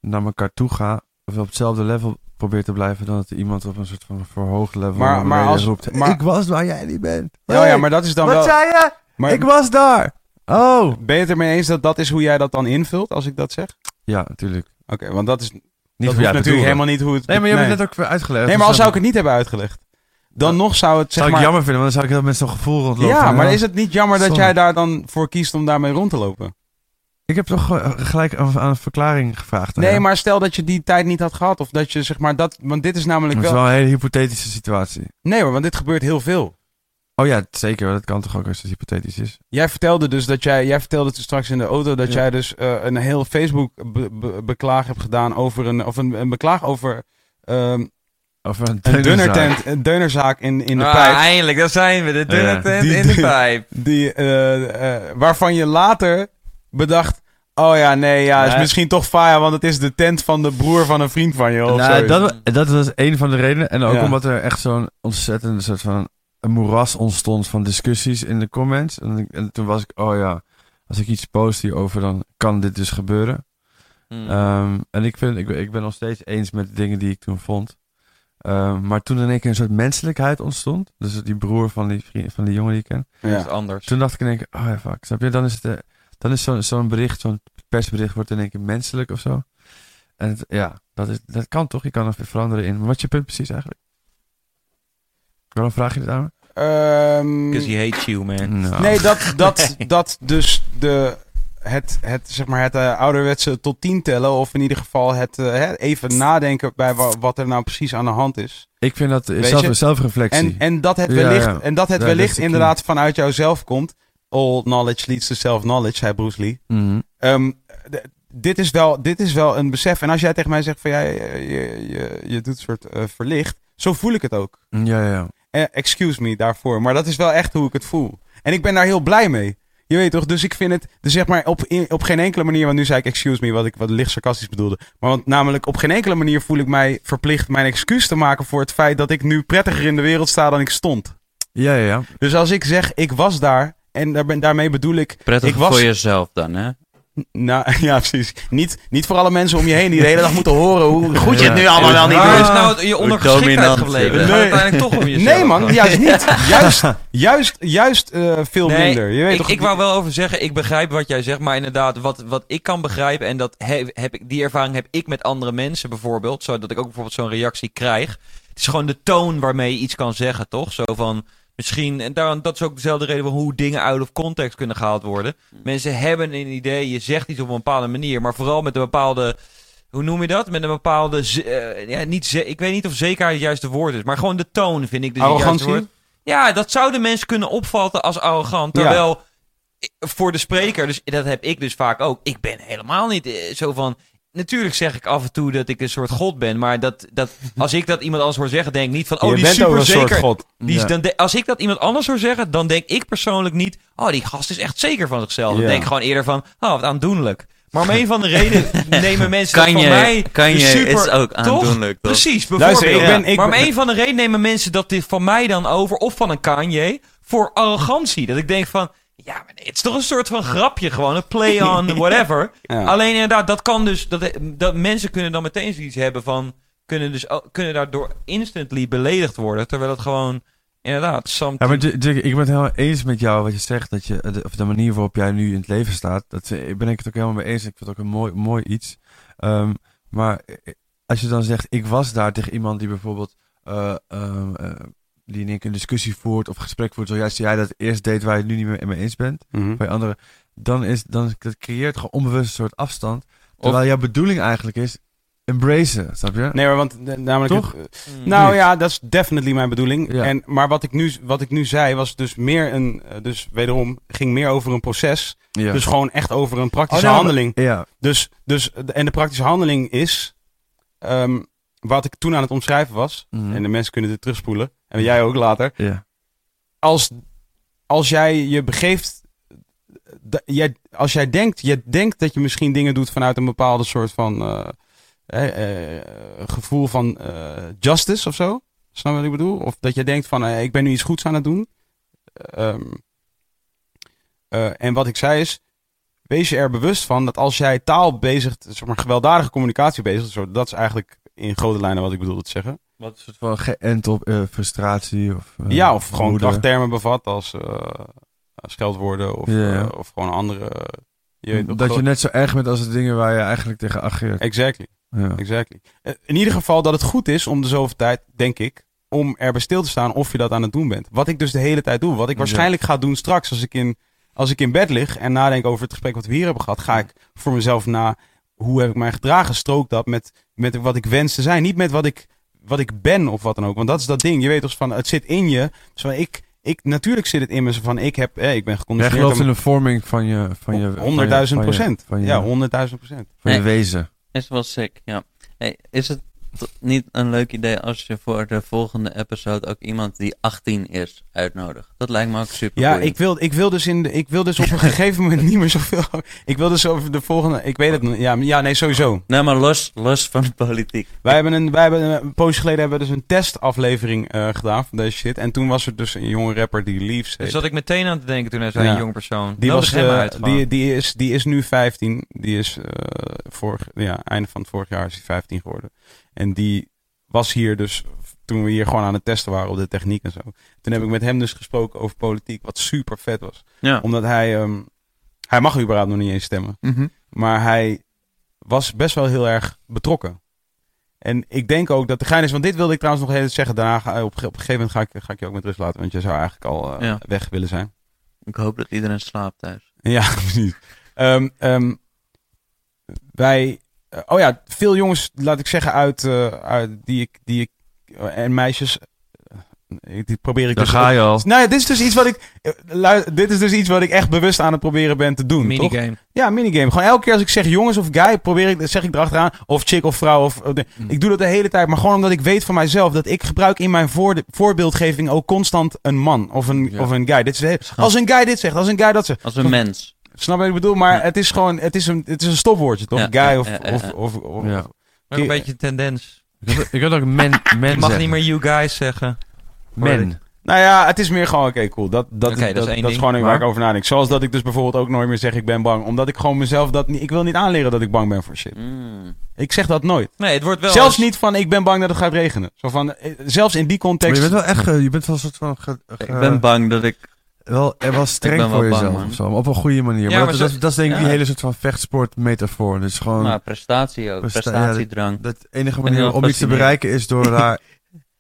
naar elkaar toe ga. Of op hetzelfde level probeer te blijven dan dat iemand op een soort van verhoogd level Maar- maar als- roept. maar- ik was waar jij niet bent. Ja, ja, Hey, maar dat is dan wat wel... zei je? Maar Ik was daar. Oh. ben je het ermee eens dat dat is hoe jij dat dan invult, als ik dat zeg? Ja, natuurlijk. Oké, want dat is Niet dat voor hoeft natuurlijk helemaal niet hoe het... Nee, maar je hebt het net ook weer uitgelegd. Nee, Dus maar dan- zou ik het niet hebben uitgelegd, dan nog zou het zeg zou ik maar... jammer vinden, want dan zou ik heel met zo'n gevoel rondlopen. Ja, maar is het niet jammer dat Sorry. jij daar dan voor kiest om daarmee rond te lopen? Ik heb toch eh, gelijk aan een verklaring gevraagd. Nee, maar stel dat je die tijd niet had gehad. Of dat je zeg maar dat. Want dit is namelijk Het is wel. wel een hele hypothetische situatie. Nee hoor, want dit gebeurt heel veel. Oh ja, zeker. Dat kan toch ook als het hypothetisch is. Jij vertelde dus dat jij. Jij vertelde toen straks in de auto dat Ja. jij dus eh, een heel Facebook be- be- beklaag hebt gedaan over een. Of een, een beklaag over. ehm, Of een een deunerzaak. dunnertent, een deunerzaak in, in de ah, pijp. eindelijk, daar zijn we. De dunne Ja. tent in de pijp. Die, eh, eh, waarvan je later bedacht. Oh ja, nee, ja, is Nee. misschien toch Faya, want het is de tent van de broer van een vriend van je. Of Nou, dat, dat was een van de redenen. En ook Ja. omdat er echt zo'n ontzettende soort van een moeras ontstond van discussies in de comments. En, toen was ik, oh ja, als ik iets post hierover, dan kan dit dus gebeuren. Hmm. Ehm, en ik, vind, ik, ben- ik ben nog steeds eens met de dingen die ik toen vond. Ehm, maar toen in één keer een soort menselijkheid ontstond. Dus die broer van die, vriend, van die jongen die ik ken. Dat ja. is anders. Toen dacht ik in één keer, oh ja, fuck. Snap je? Dan is, het, eh, dan is zo'n zo'n bericht, zo'n persbericht wordt in één keer menselijk of zo. En het- ja, dat, is, dat kan toch? Je kan er veranderen in. Maar wat is je punt precies eigenlijk? Waarom vraag je dit aan me? Ehm, Because he hates you, man. Nou. Nee, dat, dat, dat dus de, het, het, zeg maar het eh, ouderwetse tot tien tellen. Of in ieder geval het eh, hè, even nadenken bij wa- wat er nou precies aan de hand is. Ik vind dat zelf, zelfreflectie. En, en dat het wellicht, ja. En dat het Ja, dat wellicht inderdaad vanuit jouzelf komt. All knowledge leads to self-knowledge, zei Bruce Lee. Mhm. Ehm, dit, is wel, dit is wel een besef. En als jij tegen mij zegt van ja, je, je, je, je doet een soort eh, verlicht. Zo voel ik het ook. Ja, ja, Eh, excuse me daarvoor. Maar dat is wel echt hoe ik het voel. En ik ben daar heel blij mee. Je weet toch? Dus ik vind het, dus zeg maar op, in- op geen enkele manier, want nu zei ik excuse me, wat ik wat licht sarcastisch bedoelde. Maar want namelijk op geen enkele manier voel ik mij verplicht mijn excuus te maken voor het feit dat ik nu prettiger in de wereld sta dan ik stond. Ja, ja, ja. Dus als ik zeg ik was daar, en daar ben, daarmee bedoel ik, Prettig ik was- voor jezelf dan, hè? Nou ja precies, niet, niet voor alle mensen om je heen die de hele dag moeten horen hoe goed je het nu allemaal wel niet doet. is nou je ondergeschiktheid gebleven? Nee. uiteindelijk toch om jezelf. Nee man, juist niet. Juist, juist, juist eh, veel Nee, minder. Je weet ik, toch, ik wou wel over zeggen, ik begrijp wat jij zegt, maar inderdaad, wat, wat ik kan begrijpen, en dat heb, heb ik, die ervaring heb ik met andere mensen bijvoorbeeld, zodat ik ook bijvoorbeeld zo'n reactie krijg. Het is gewoon de toon waarmee je iets kan zeggen, toch? Zo van, Misschien, en daarom, dat is ook dezelfde reden van hoe dingen out of context kunnen gehaald worden. Mensen hebben een idee, je zegt iets op een bepaalde manier, maar vooral met een bepaalde, hoe noem je dat? Met een bepaalde, eh, ja, niet ik weet niet of zekerheid het juiste woord is, maar gewoon de toon vind ik dus het juiste woord. Ja, dat zouden mensen kunnen opvatten als arrogant, terwijl ik- voor de spreker, dus dat heb ik dus vaak ook. Ik ben helemaal niet eh, zo van. Natuurlijk zeg ik af en toe dat ik een soort god ben, maar dat, dat, als ik dat iemand anders hoor zeggen, denk ik niet van, oh, je die is bent ook super zeker. god. Die is Ja. dan de- als ik dat iemand anders hoor zeggen, dan denk ik persoonlijk niet, oh, die gast is echt zeker van zichzelf. Dan Ja. denk ik gewoon eerder van, oh, wat aandoenlijk. Maar om een van de reden nemen mensen dat van mij kan je super, is ook aandoenlijk, toch? Precies, bijvoorbeeld. Luister, ik ben- ik maar om een van de reden nemen mensen dat dit van mij dan over, of van een Kanye, voor arrogantie. Dat ik denk van, ja, maar nee, het is toch een soort van grapje gewoon, een play on whatever. Ja. Alleen inderdaad, dat kan dus, dat, dat mensen kunnen dan meteen zoiets hebben van, kunnen dus kunnen daardoor instantly beledigd worden, terwijl het gewoon, inderdaad, Ja, something... maar Jack, ik ben het helemaal eens met jou wat je zegt. Dat je, de, of de manier waarop jij nu in het leven staat. Dat eh, ben ik het ook helemaal mee eens. Ik vind het ook een mooi, mooi iets. Ehm, maar eh, als je dan zegt, ik was daar tegen iemand die bijvoorbeeld... eh, ehm, eh, die in één keer een discussie voert of gesprek voert. Zoals jij dat eerst deed waar je het nu niet meer mee eens bent. Mhm. Bij anderen. Dan, is, dan dat creëert gewoon onbewust een soort afstand. Terwijl jouw bedoeling eigenlijk is... Embracen, snap je? Nee, maar want eh, namelijk... Toch? het- Mm. nou ja, dat is definitely mijn bedoeling. Ja. En, maar wat ik, nu, wat ik nu zei was dus meer een... eh, Dus wederom, ging meer over een proces. Ja. Dus gewoon echt over een praktische Oh, nou, handeling. Ja. Dus, dus, en de praktische handeling is... ehm, wat ik toen aan het omschrijven was. Mhm. En de mensen kunnen dit terugspoelen. En jij ook later. ja. Als, als jij je begeeft... jij, als jij denkt, je denkt dat je misschien dingen doet vanuit een bepaalde soort van... eh, eh, eh, gevoel van eh, justice of zo. Snap je wat ik bedoel? Of dat je denkt van, eh, ik ben nu iets goeds aan het doen. Ehm, eh, en wat ik zei is, wees je er bewust van dat als jij taal bezigt, zeg maar gewelddadige communicatie bezigt, zo, dat is eigenlijk in grote lijnen wat ik bedoelde te zeggen. Wat een soort van geënt op eh, frustratie of... eh, ja, of gewoon woede. krachttermen bevat als eh, scheldwoorden of, of gewoon andere... je dat je net zo erg bent als de dingen waar je eigenlijk tegen ageert. Exactly. Ja. Exactly. In ieder geval dat het goed is om de zoveel tijd, denk ik, om er bij stil te staan of je dat aan het doen bent. Wat ik dus de hele tijd doe. Wat ik Ja. waarschijnlijk ga doen straks als ik, in, als ik in bed lig en nadenk over het gesprek wat we hier hebben gehad, ga ik voor mezelf na hoe heb ik mij gedragen, strook dat met, met wat ik wens te zijn. Niet met wat ik, wat ik ben of wat dan ook. Want dat is dat ding. Je weet toch van, het zit in je. Dus van, ik, ik, natuurlijk zit het in me zo van, ik, heb, eh, ik ben Jij geconditioneerd. gelooft om- in de vorming van je... Van je Honderdduizend van je- procent. Van je, Ja, honderdduizend procent. van je wezen. Is wel sick, ja. Hey, is het niet een leuk idee als je voor de volgende episode ook iemand die 18 is uitnodigt? Dat lijkt me ook super Ja, boeiend. ik wil, ik wil dus in de, ik wil dus op een gegeven moment niet meer zoveel. Ik wil dus over de volgende. Ik weet het nog. Ja, ja, nee, sowieso. Nee, maar los, los van de politiek. Wij hebben een, wij hebben een, een poosje geleden hebben we dus een testaflevering eh, gedaan van deze shit. En toen was er dus een jonge rapper die Leaves Dus heet. zat ik meteen aan te denken toen hij zei Ja. een jong persoon. Die, Nodig was, hem eh, uit die, die, is, die is nu 15. Die is eh, vorig, ja, einde van het vorig jaar is hij 15 geworden. En die was hier dus toen we hier gewoon aan het testen waren op de techniek en zo. Toen heb ik met hem dus gesproken over politiek, wat super vet was. Ja. Omdat hij, ehm, hij mag überhaupt nog niet eens stemmen. Mhm. Maar hij was best wel heel erg betrokken. En ik denk ook dat de gein is, want dit wilde ik trouwens nog even zeggen. Daarna ga, op, op een gegeven moment ga ik, ga ik je ook met rust laten, want je zou eigenlijk al eh, Ja. weg willen zijn. Ik hoop dat iedereen slaapt thuis. Ja, precies. Ehm, ehm, wij, oh ja, veel jongens, laat ik zeggen, uit, eh, uit die ik, die ik eh, en meisjes, eh, die probeer ik Daar dus. ga je al. Nou ja, dit is dus iets wat ik, eh, lu- dit is dus iets wat ik echt bewust aan het proberen ben te doen. toch? Minigame. Ja, minigame. Gewoon elke keer als ik zeg jongens of guy, probeer ik, zeg ik erachteraan. Of chick of vrouw. Of, of de- Mm. Ik doe dat de hele tijd. Maar gewoon omdat ik weet van mijzelf dat ik gebruik in mijn voorbeeldgeving ook constant een man. Of een, Ja. of een guy. Dit is als een guy dit zegt, als een guy dat zegt. Als een mens. Snap je wat ik bedoel? Maar Ja. het is gewoon, het is een, het is een stopwoordje toch? Ja, guy ja, of, of, ja. of, of- Maar een beetje een tendens. Ik had, ik had ook men, men Je mag zeggen. niet meer you guys zeggen. Men. Nou ja, het is meer gewoon, oké, cool. Dat, dat, dat dat, is één dat is gewoon waar ik Maar- over nadenk. Zoals dat ik dus bijvoorbeeld ook nooit meer zeg ik ben bang. Omdat ik gewoon mezelf dat niet... Ik wil niet aanleren dat ik bang ben voor shit. Mm. Ik zeg dat nooit. Nee, het wordt wel... Zelfs niet van ik ben bang dat het gaat regenen. Zo van, eh, zelfs in die Maar context. je bent wel echt, je bent wel een soort van, ge- ge- Ik ben bang dat ik... wel, er wel streng voor bang, jezelf man. zo. Op een goede manier. Ja, maar maar dat, zo- dat, dat is denk ik ja. die hele soort van vechtsport-metafoor. Dus gewoon, Maar prestatie ook. Presta- Prestatiedrang. dat de enige manier om iets te bereiken is door daar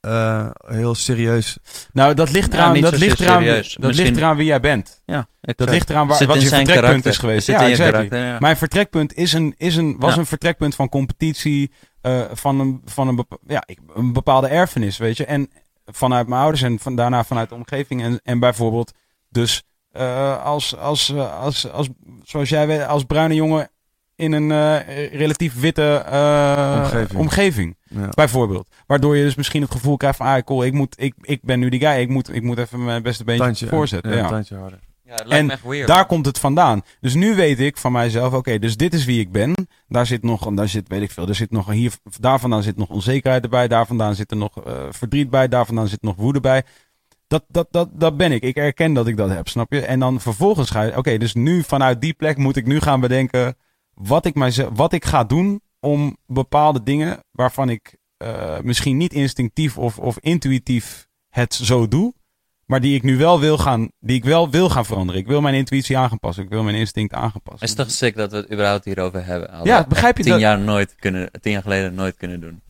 eh, heel serieus. Nou, dat ligt eraan, niet dat ligt eraan, serieus. dat Misschien- ligt eraan wie jij bent. Ja, Dat ligt eraan waar, wat je vertrekpunt karakter. is geweest. Ja, exactly. karakter, ja. Mijn vertrekpunt is een, is een, was Ja. een vertrekpunt van competitie, eh, van, een, van een, bepa- ja, ik- een bepaalde erfenis, weet je. En vanuit mijn ouders en van, daarna vanuit de omgeving. En, en bijvoorbeeld dus eh, als, als, eh, als, als, zoals jij weet, als bruine jongen in een eh, relatief witte eh, Omgeving. omgeving. Ja. Bijvoorbeeld. Waardoor je dus misschien het gevoel krijgt van, ah cool, ik, moet, ik, ik ben nu die guy, ik moet, ik moet even mijn beste beentje Tandje, voorzetten. Ja, Ja, een tandje harder. Ja, het lijkt En me echt weird. Daar komt het vandaan. Dus nu weet ik van mijzelf, oké, dus dit is wie ik ben. Daar zit nog, daar zit, weet ik veel, er zit nog hier, daar vandaan zit nog onzekerheid erbij, daar vandaan zit er nog verdriet bij, daar vandaan zit nog woede bij. Dat, dat, dat, dat ben ik. Ik erken dat ik dat heb, snap je? En dan vervolgens ga je, oké, dus nu vanuit die plek moet ik nu gaan bedenken wat ik, mijzelf, wat ik ga doen om bepaalde dingen waarvan ik eh, misschien niet instinctief of, of intuïtief het zo doe, maar die ik nu wel wil gaan, die ik wel wil gaan veranderen. Ik wil mijn intuïtie aanpassen. Ik wil mijn instinct aanpassen. Het is toch sick dat we het überhaupt hierover hebben. Hadden Ja, begrijp je tien dat? jaar nooit kunnen, tien jaar geleden nooit kunnen doen.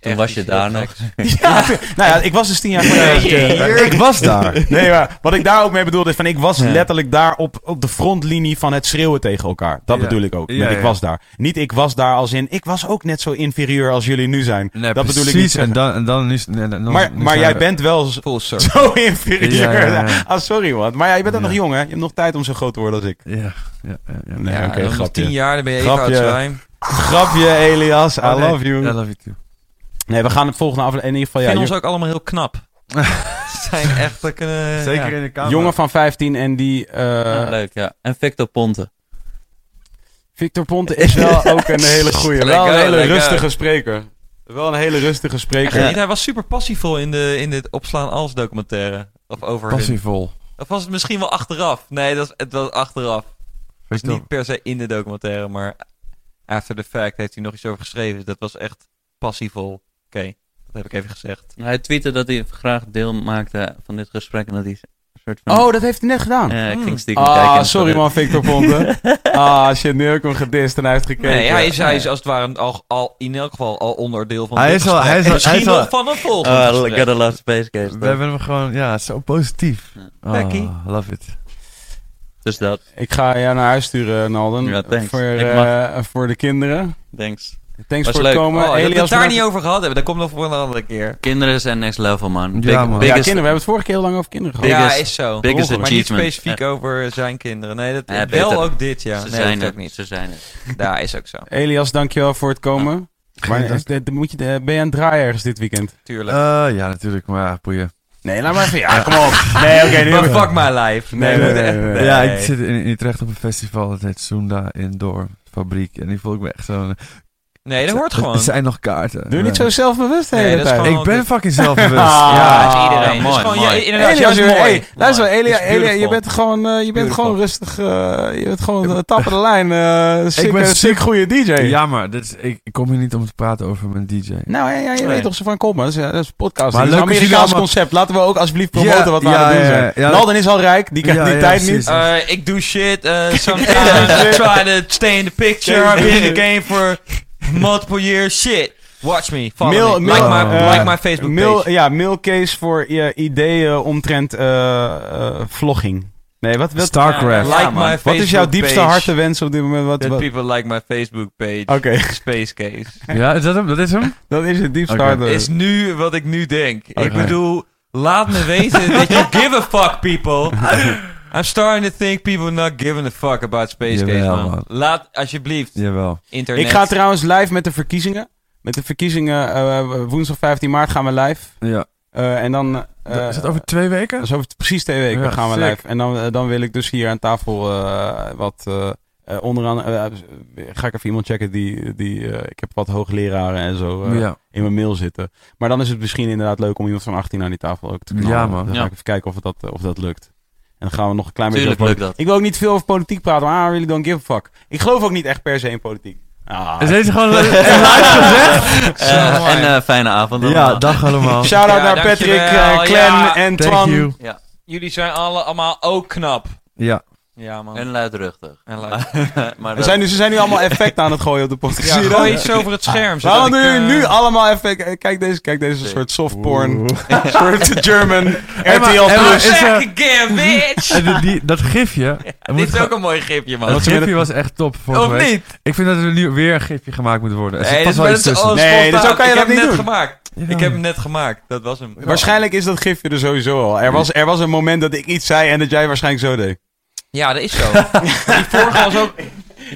Toen was je daar nog. Ja, nou ja, ik was dus tien jaar geleden. Ik was daar. Nee, maar wat ik daar ook mee bedoelde is van ik was Ja. letterlijk daar op, op de frontlinie van het schreeuwen tegen elkaar. Dat Ja. bedoel ik ook. Ik ja. was daar. Niet ik was daar als in ik was ook net zo inferieur als jullie nu zijn. Nee, dat bedoel ik niet. En dan, en dan is... Nee, dan, maar nu maar zijn jij we- bent wel zo, inferieur. Ja, ja, ja. Ah, sorry man. Maar ja, je bent ook Ja. nog jong hè. Je hebt nog tijd om zo groot te worden als ik. Ja, ja, ja. ja. Nee, Ja, oké, dan nog grapje. tien jaar, dan ben je even oud zwijm. Grapje Elias. I Oh, love you. I love you too. Nee, we gaan het volgende aflevering. In ieder geval vind ja. ons ook allemaal heel knap. Ze zijn echt... kunnen- Zeker ja. in de kamer. Jongen van 15 en die... eh, Ja, leuk, ja. En Victor Ponte. Victor Ponte is wel ook een hele goeie. Wel een hele lekker. rustige spreker. Wel een hele rustige spreker. niet, hij was super passievol in de, in de Opslaan Als documentaire. Of over. Passievol. Of was het misschien wel achteraf? Nee, dat, het was achteraf. Niet per se in de documentaire, maar after the fact heeft hij nog iets over geschreven. Dat was echt passievol. Oké, dat heb ik even gezegd. Hij tweette dat hij graag deel maakte van dit gesprek. En dat hij een soort van... Oh, dat heeft hij net gedaan. Ja, ik Mm. ging stiekem kijken. Ah, en sorry man, Victor Ponte. ah, shit, nu heb ik hem gedist en hij heeft gekeken. Nee, hij is, hij is als het ware al, al, in elk geval al onderdeel van Hij dit is al- gesprek. hij is al- Misschien hij is al- nog van een volgende Oh, gesprek. gotta love Space Case. We hebben hem gewoon, ja, zo positief. Ja. Oh, Becky. love it. Dus dat, Ik ga jou naar huis sturen, Nalden. Ja, thanks. Voor, Ik eh, voor de kinderen. thanks. Thanks Was voor leuk. het komen. Oh, dat we het Elias, daar niet over gehad hebben. Dat komt nog voor een andere keer. Kinderen zijn next level, man. Ja, Big- man. Ja, biggest- kinderen. We hebben het vorige keer heel lang over kinderen gehad. Biggest- ja, is zo. biggest maar niet specifiek over zijn kinderen. Nee, dat, Ja, wel beter. ook dit, ja. Ze nee, zijn dat het. ook niet. Ze zijn het. Ja, is ook zo. Elias, dankjewel voor het komen. Maar, is- de- moet je, de- ben je aan het draaien ergens dit weekend? Tuurlijk. Eh, ja, natuurlijk, maar ja, boeien. Nee, laat maar even. Ja, kom op. Nee, oké. nu maar fuck my life. Nee, we nee, moeten nee, echt- nee, nee. Ja, ik zit in, in Utrecht op een festival, dat heet Sunda Indoor Fabriek. En die voel ik me echt zo... Nee, dat hoort gewoon. Er zijn nog kaarten. Doe niet zo zelfbewust de Nee, hele dat is tijd. Ik ben fucking zelfbewust. Ah, Ja, ja. dat is iedereen. mooi, dat is gewoon, mooi. inderdaad, mooi. hey, luister, Mooi. Elia, Elia, je bent gewoon, eh, je bent gewoon rustig, eh, je bent gewoon uh, the line, eh sick, ben eh, super- sick goede DJ. Ja, maar dit is, ik, ik kom hier niet om te praten over mijn DJ. Nou, ja, ja, je Nee. weet toch zo van, kom maar, dat is, eh, dat is een podcast. Maar Dat is een Amerikaans allemaal- concept. Laten we ook alsjeblieft promoten wat we aan het doen ja, zijn. Nalden is al rijk, die krijgt die tijd niet. Ik doe shit. Sometimes try to stay in the picture. I've been in the game for multiple years. Shit. Watch me. Follow Mail- me. mail- like, my, eh, like my Facebook mail, page. Ja, mailcase voor je ideeën omtrent eh, eh, vlogging. Nee, wat, wat, Starcraft. Like Ja, man. my wat is jouw diepste page. hartenwens op dit moment? Wat, wat- people like my Facebook page. Oké, Space Case. Ja, is dat hem? Dat is hem? dat is het diepste Oké. harten. is nu wat ik nu denk. Ik bedoel, laat me weten dat you give a fuck, people. I'm starting to think people not giving a fuck about Space Case, Jawel, man. man. Laat alsjeblieft Jawel. internet. Ik ga trouwens live met de verkiezingen. Met de verkiezingen eh, woensdag 15 maart gaan we live. Ja. Eh, en dan... eh, is dat over twee weken? dat is over precies twee weken Ja, gaan we sick. live. En dan, eh, dan wil ik dus hier aan tafel eh, wat... eh eh, onderaan eh, ga ik even iemand checken die... die eh, ik heb wat hoogleraren en zo eh, ja. in mijn mail zitten. Maar dan is het misschien inderdaad leuk om iemand van 18 aan die tafel ook te knallen. Ja, man. Dan ga Ja. ik even kijken of, het dat, of dat lukt. En dan gaan we nog een klein Tuurlijk beetje... dat. Ik wil ook niet veel over politiek praten, maar I really don't give a fuck. Ik geloof ook niet echt per se in politiek. Ah, Is deze gewoon live gezegd? Eh, en eh, fijne avond. Ja, allemaal. dag allemaal. Shout-out Ja, naar Patrick, Ja. en Thank Twan. you. Jullie zijn alle, allemaal ook knap. Ja. Ja, man. En luidruchtig. En luid. maar We dat- zijn, nu- ze zijn nu allemaal effecten aan het gooien op de podcast. Ja, Zie je gooi dat? iets over het scherm. Waarom doen ik, jullie eh, nu allemaal effecten? Kijk deze, kijk deze Sick. soort softporn. Soort German RTL Plus. is again, bitch! Die- dat gifje... Dit is ook een mooi gifje, man. Dat gifje was echt top vorige Of week. niet? Ik vind dat er nu weer een gifje gemaakt moet worden. Nee, dus zo kan je ik dat heb niet hem net doen. gemaakt. Ik heb hem net gemaakt. Dat was hem. Waarschijnlijk is dat gifje er sowieso al. Er was, er was een moment dat ik iets zei en dat jij waarschijnlijk zo deed. Ja, dat is zo. Die vorige was ook...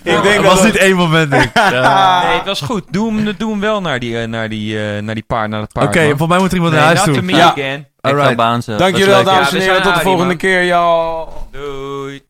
Ik denk dat was niet één moment, denk ik. Nee, het was goed. Doe hem, doe hem wel naar die, eh, naar die, eh, naar die paard, naar het paard. Oké, man. volgens mij moet er iemand Nee, naar huis toe. to me Ja. again. Alright. Dank jullie wel, dames en heren. Tot de volgende man. keer, y'all. Doei.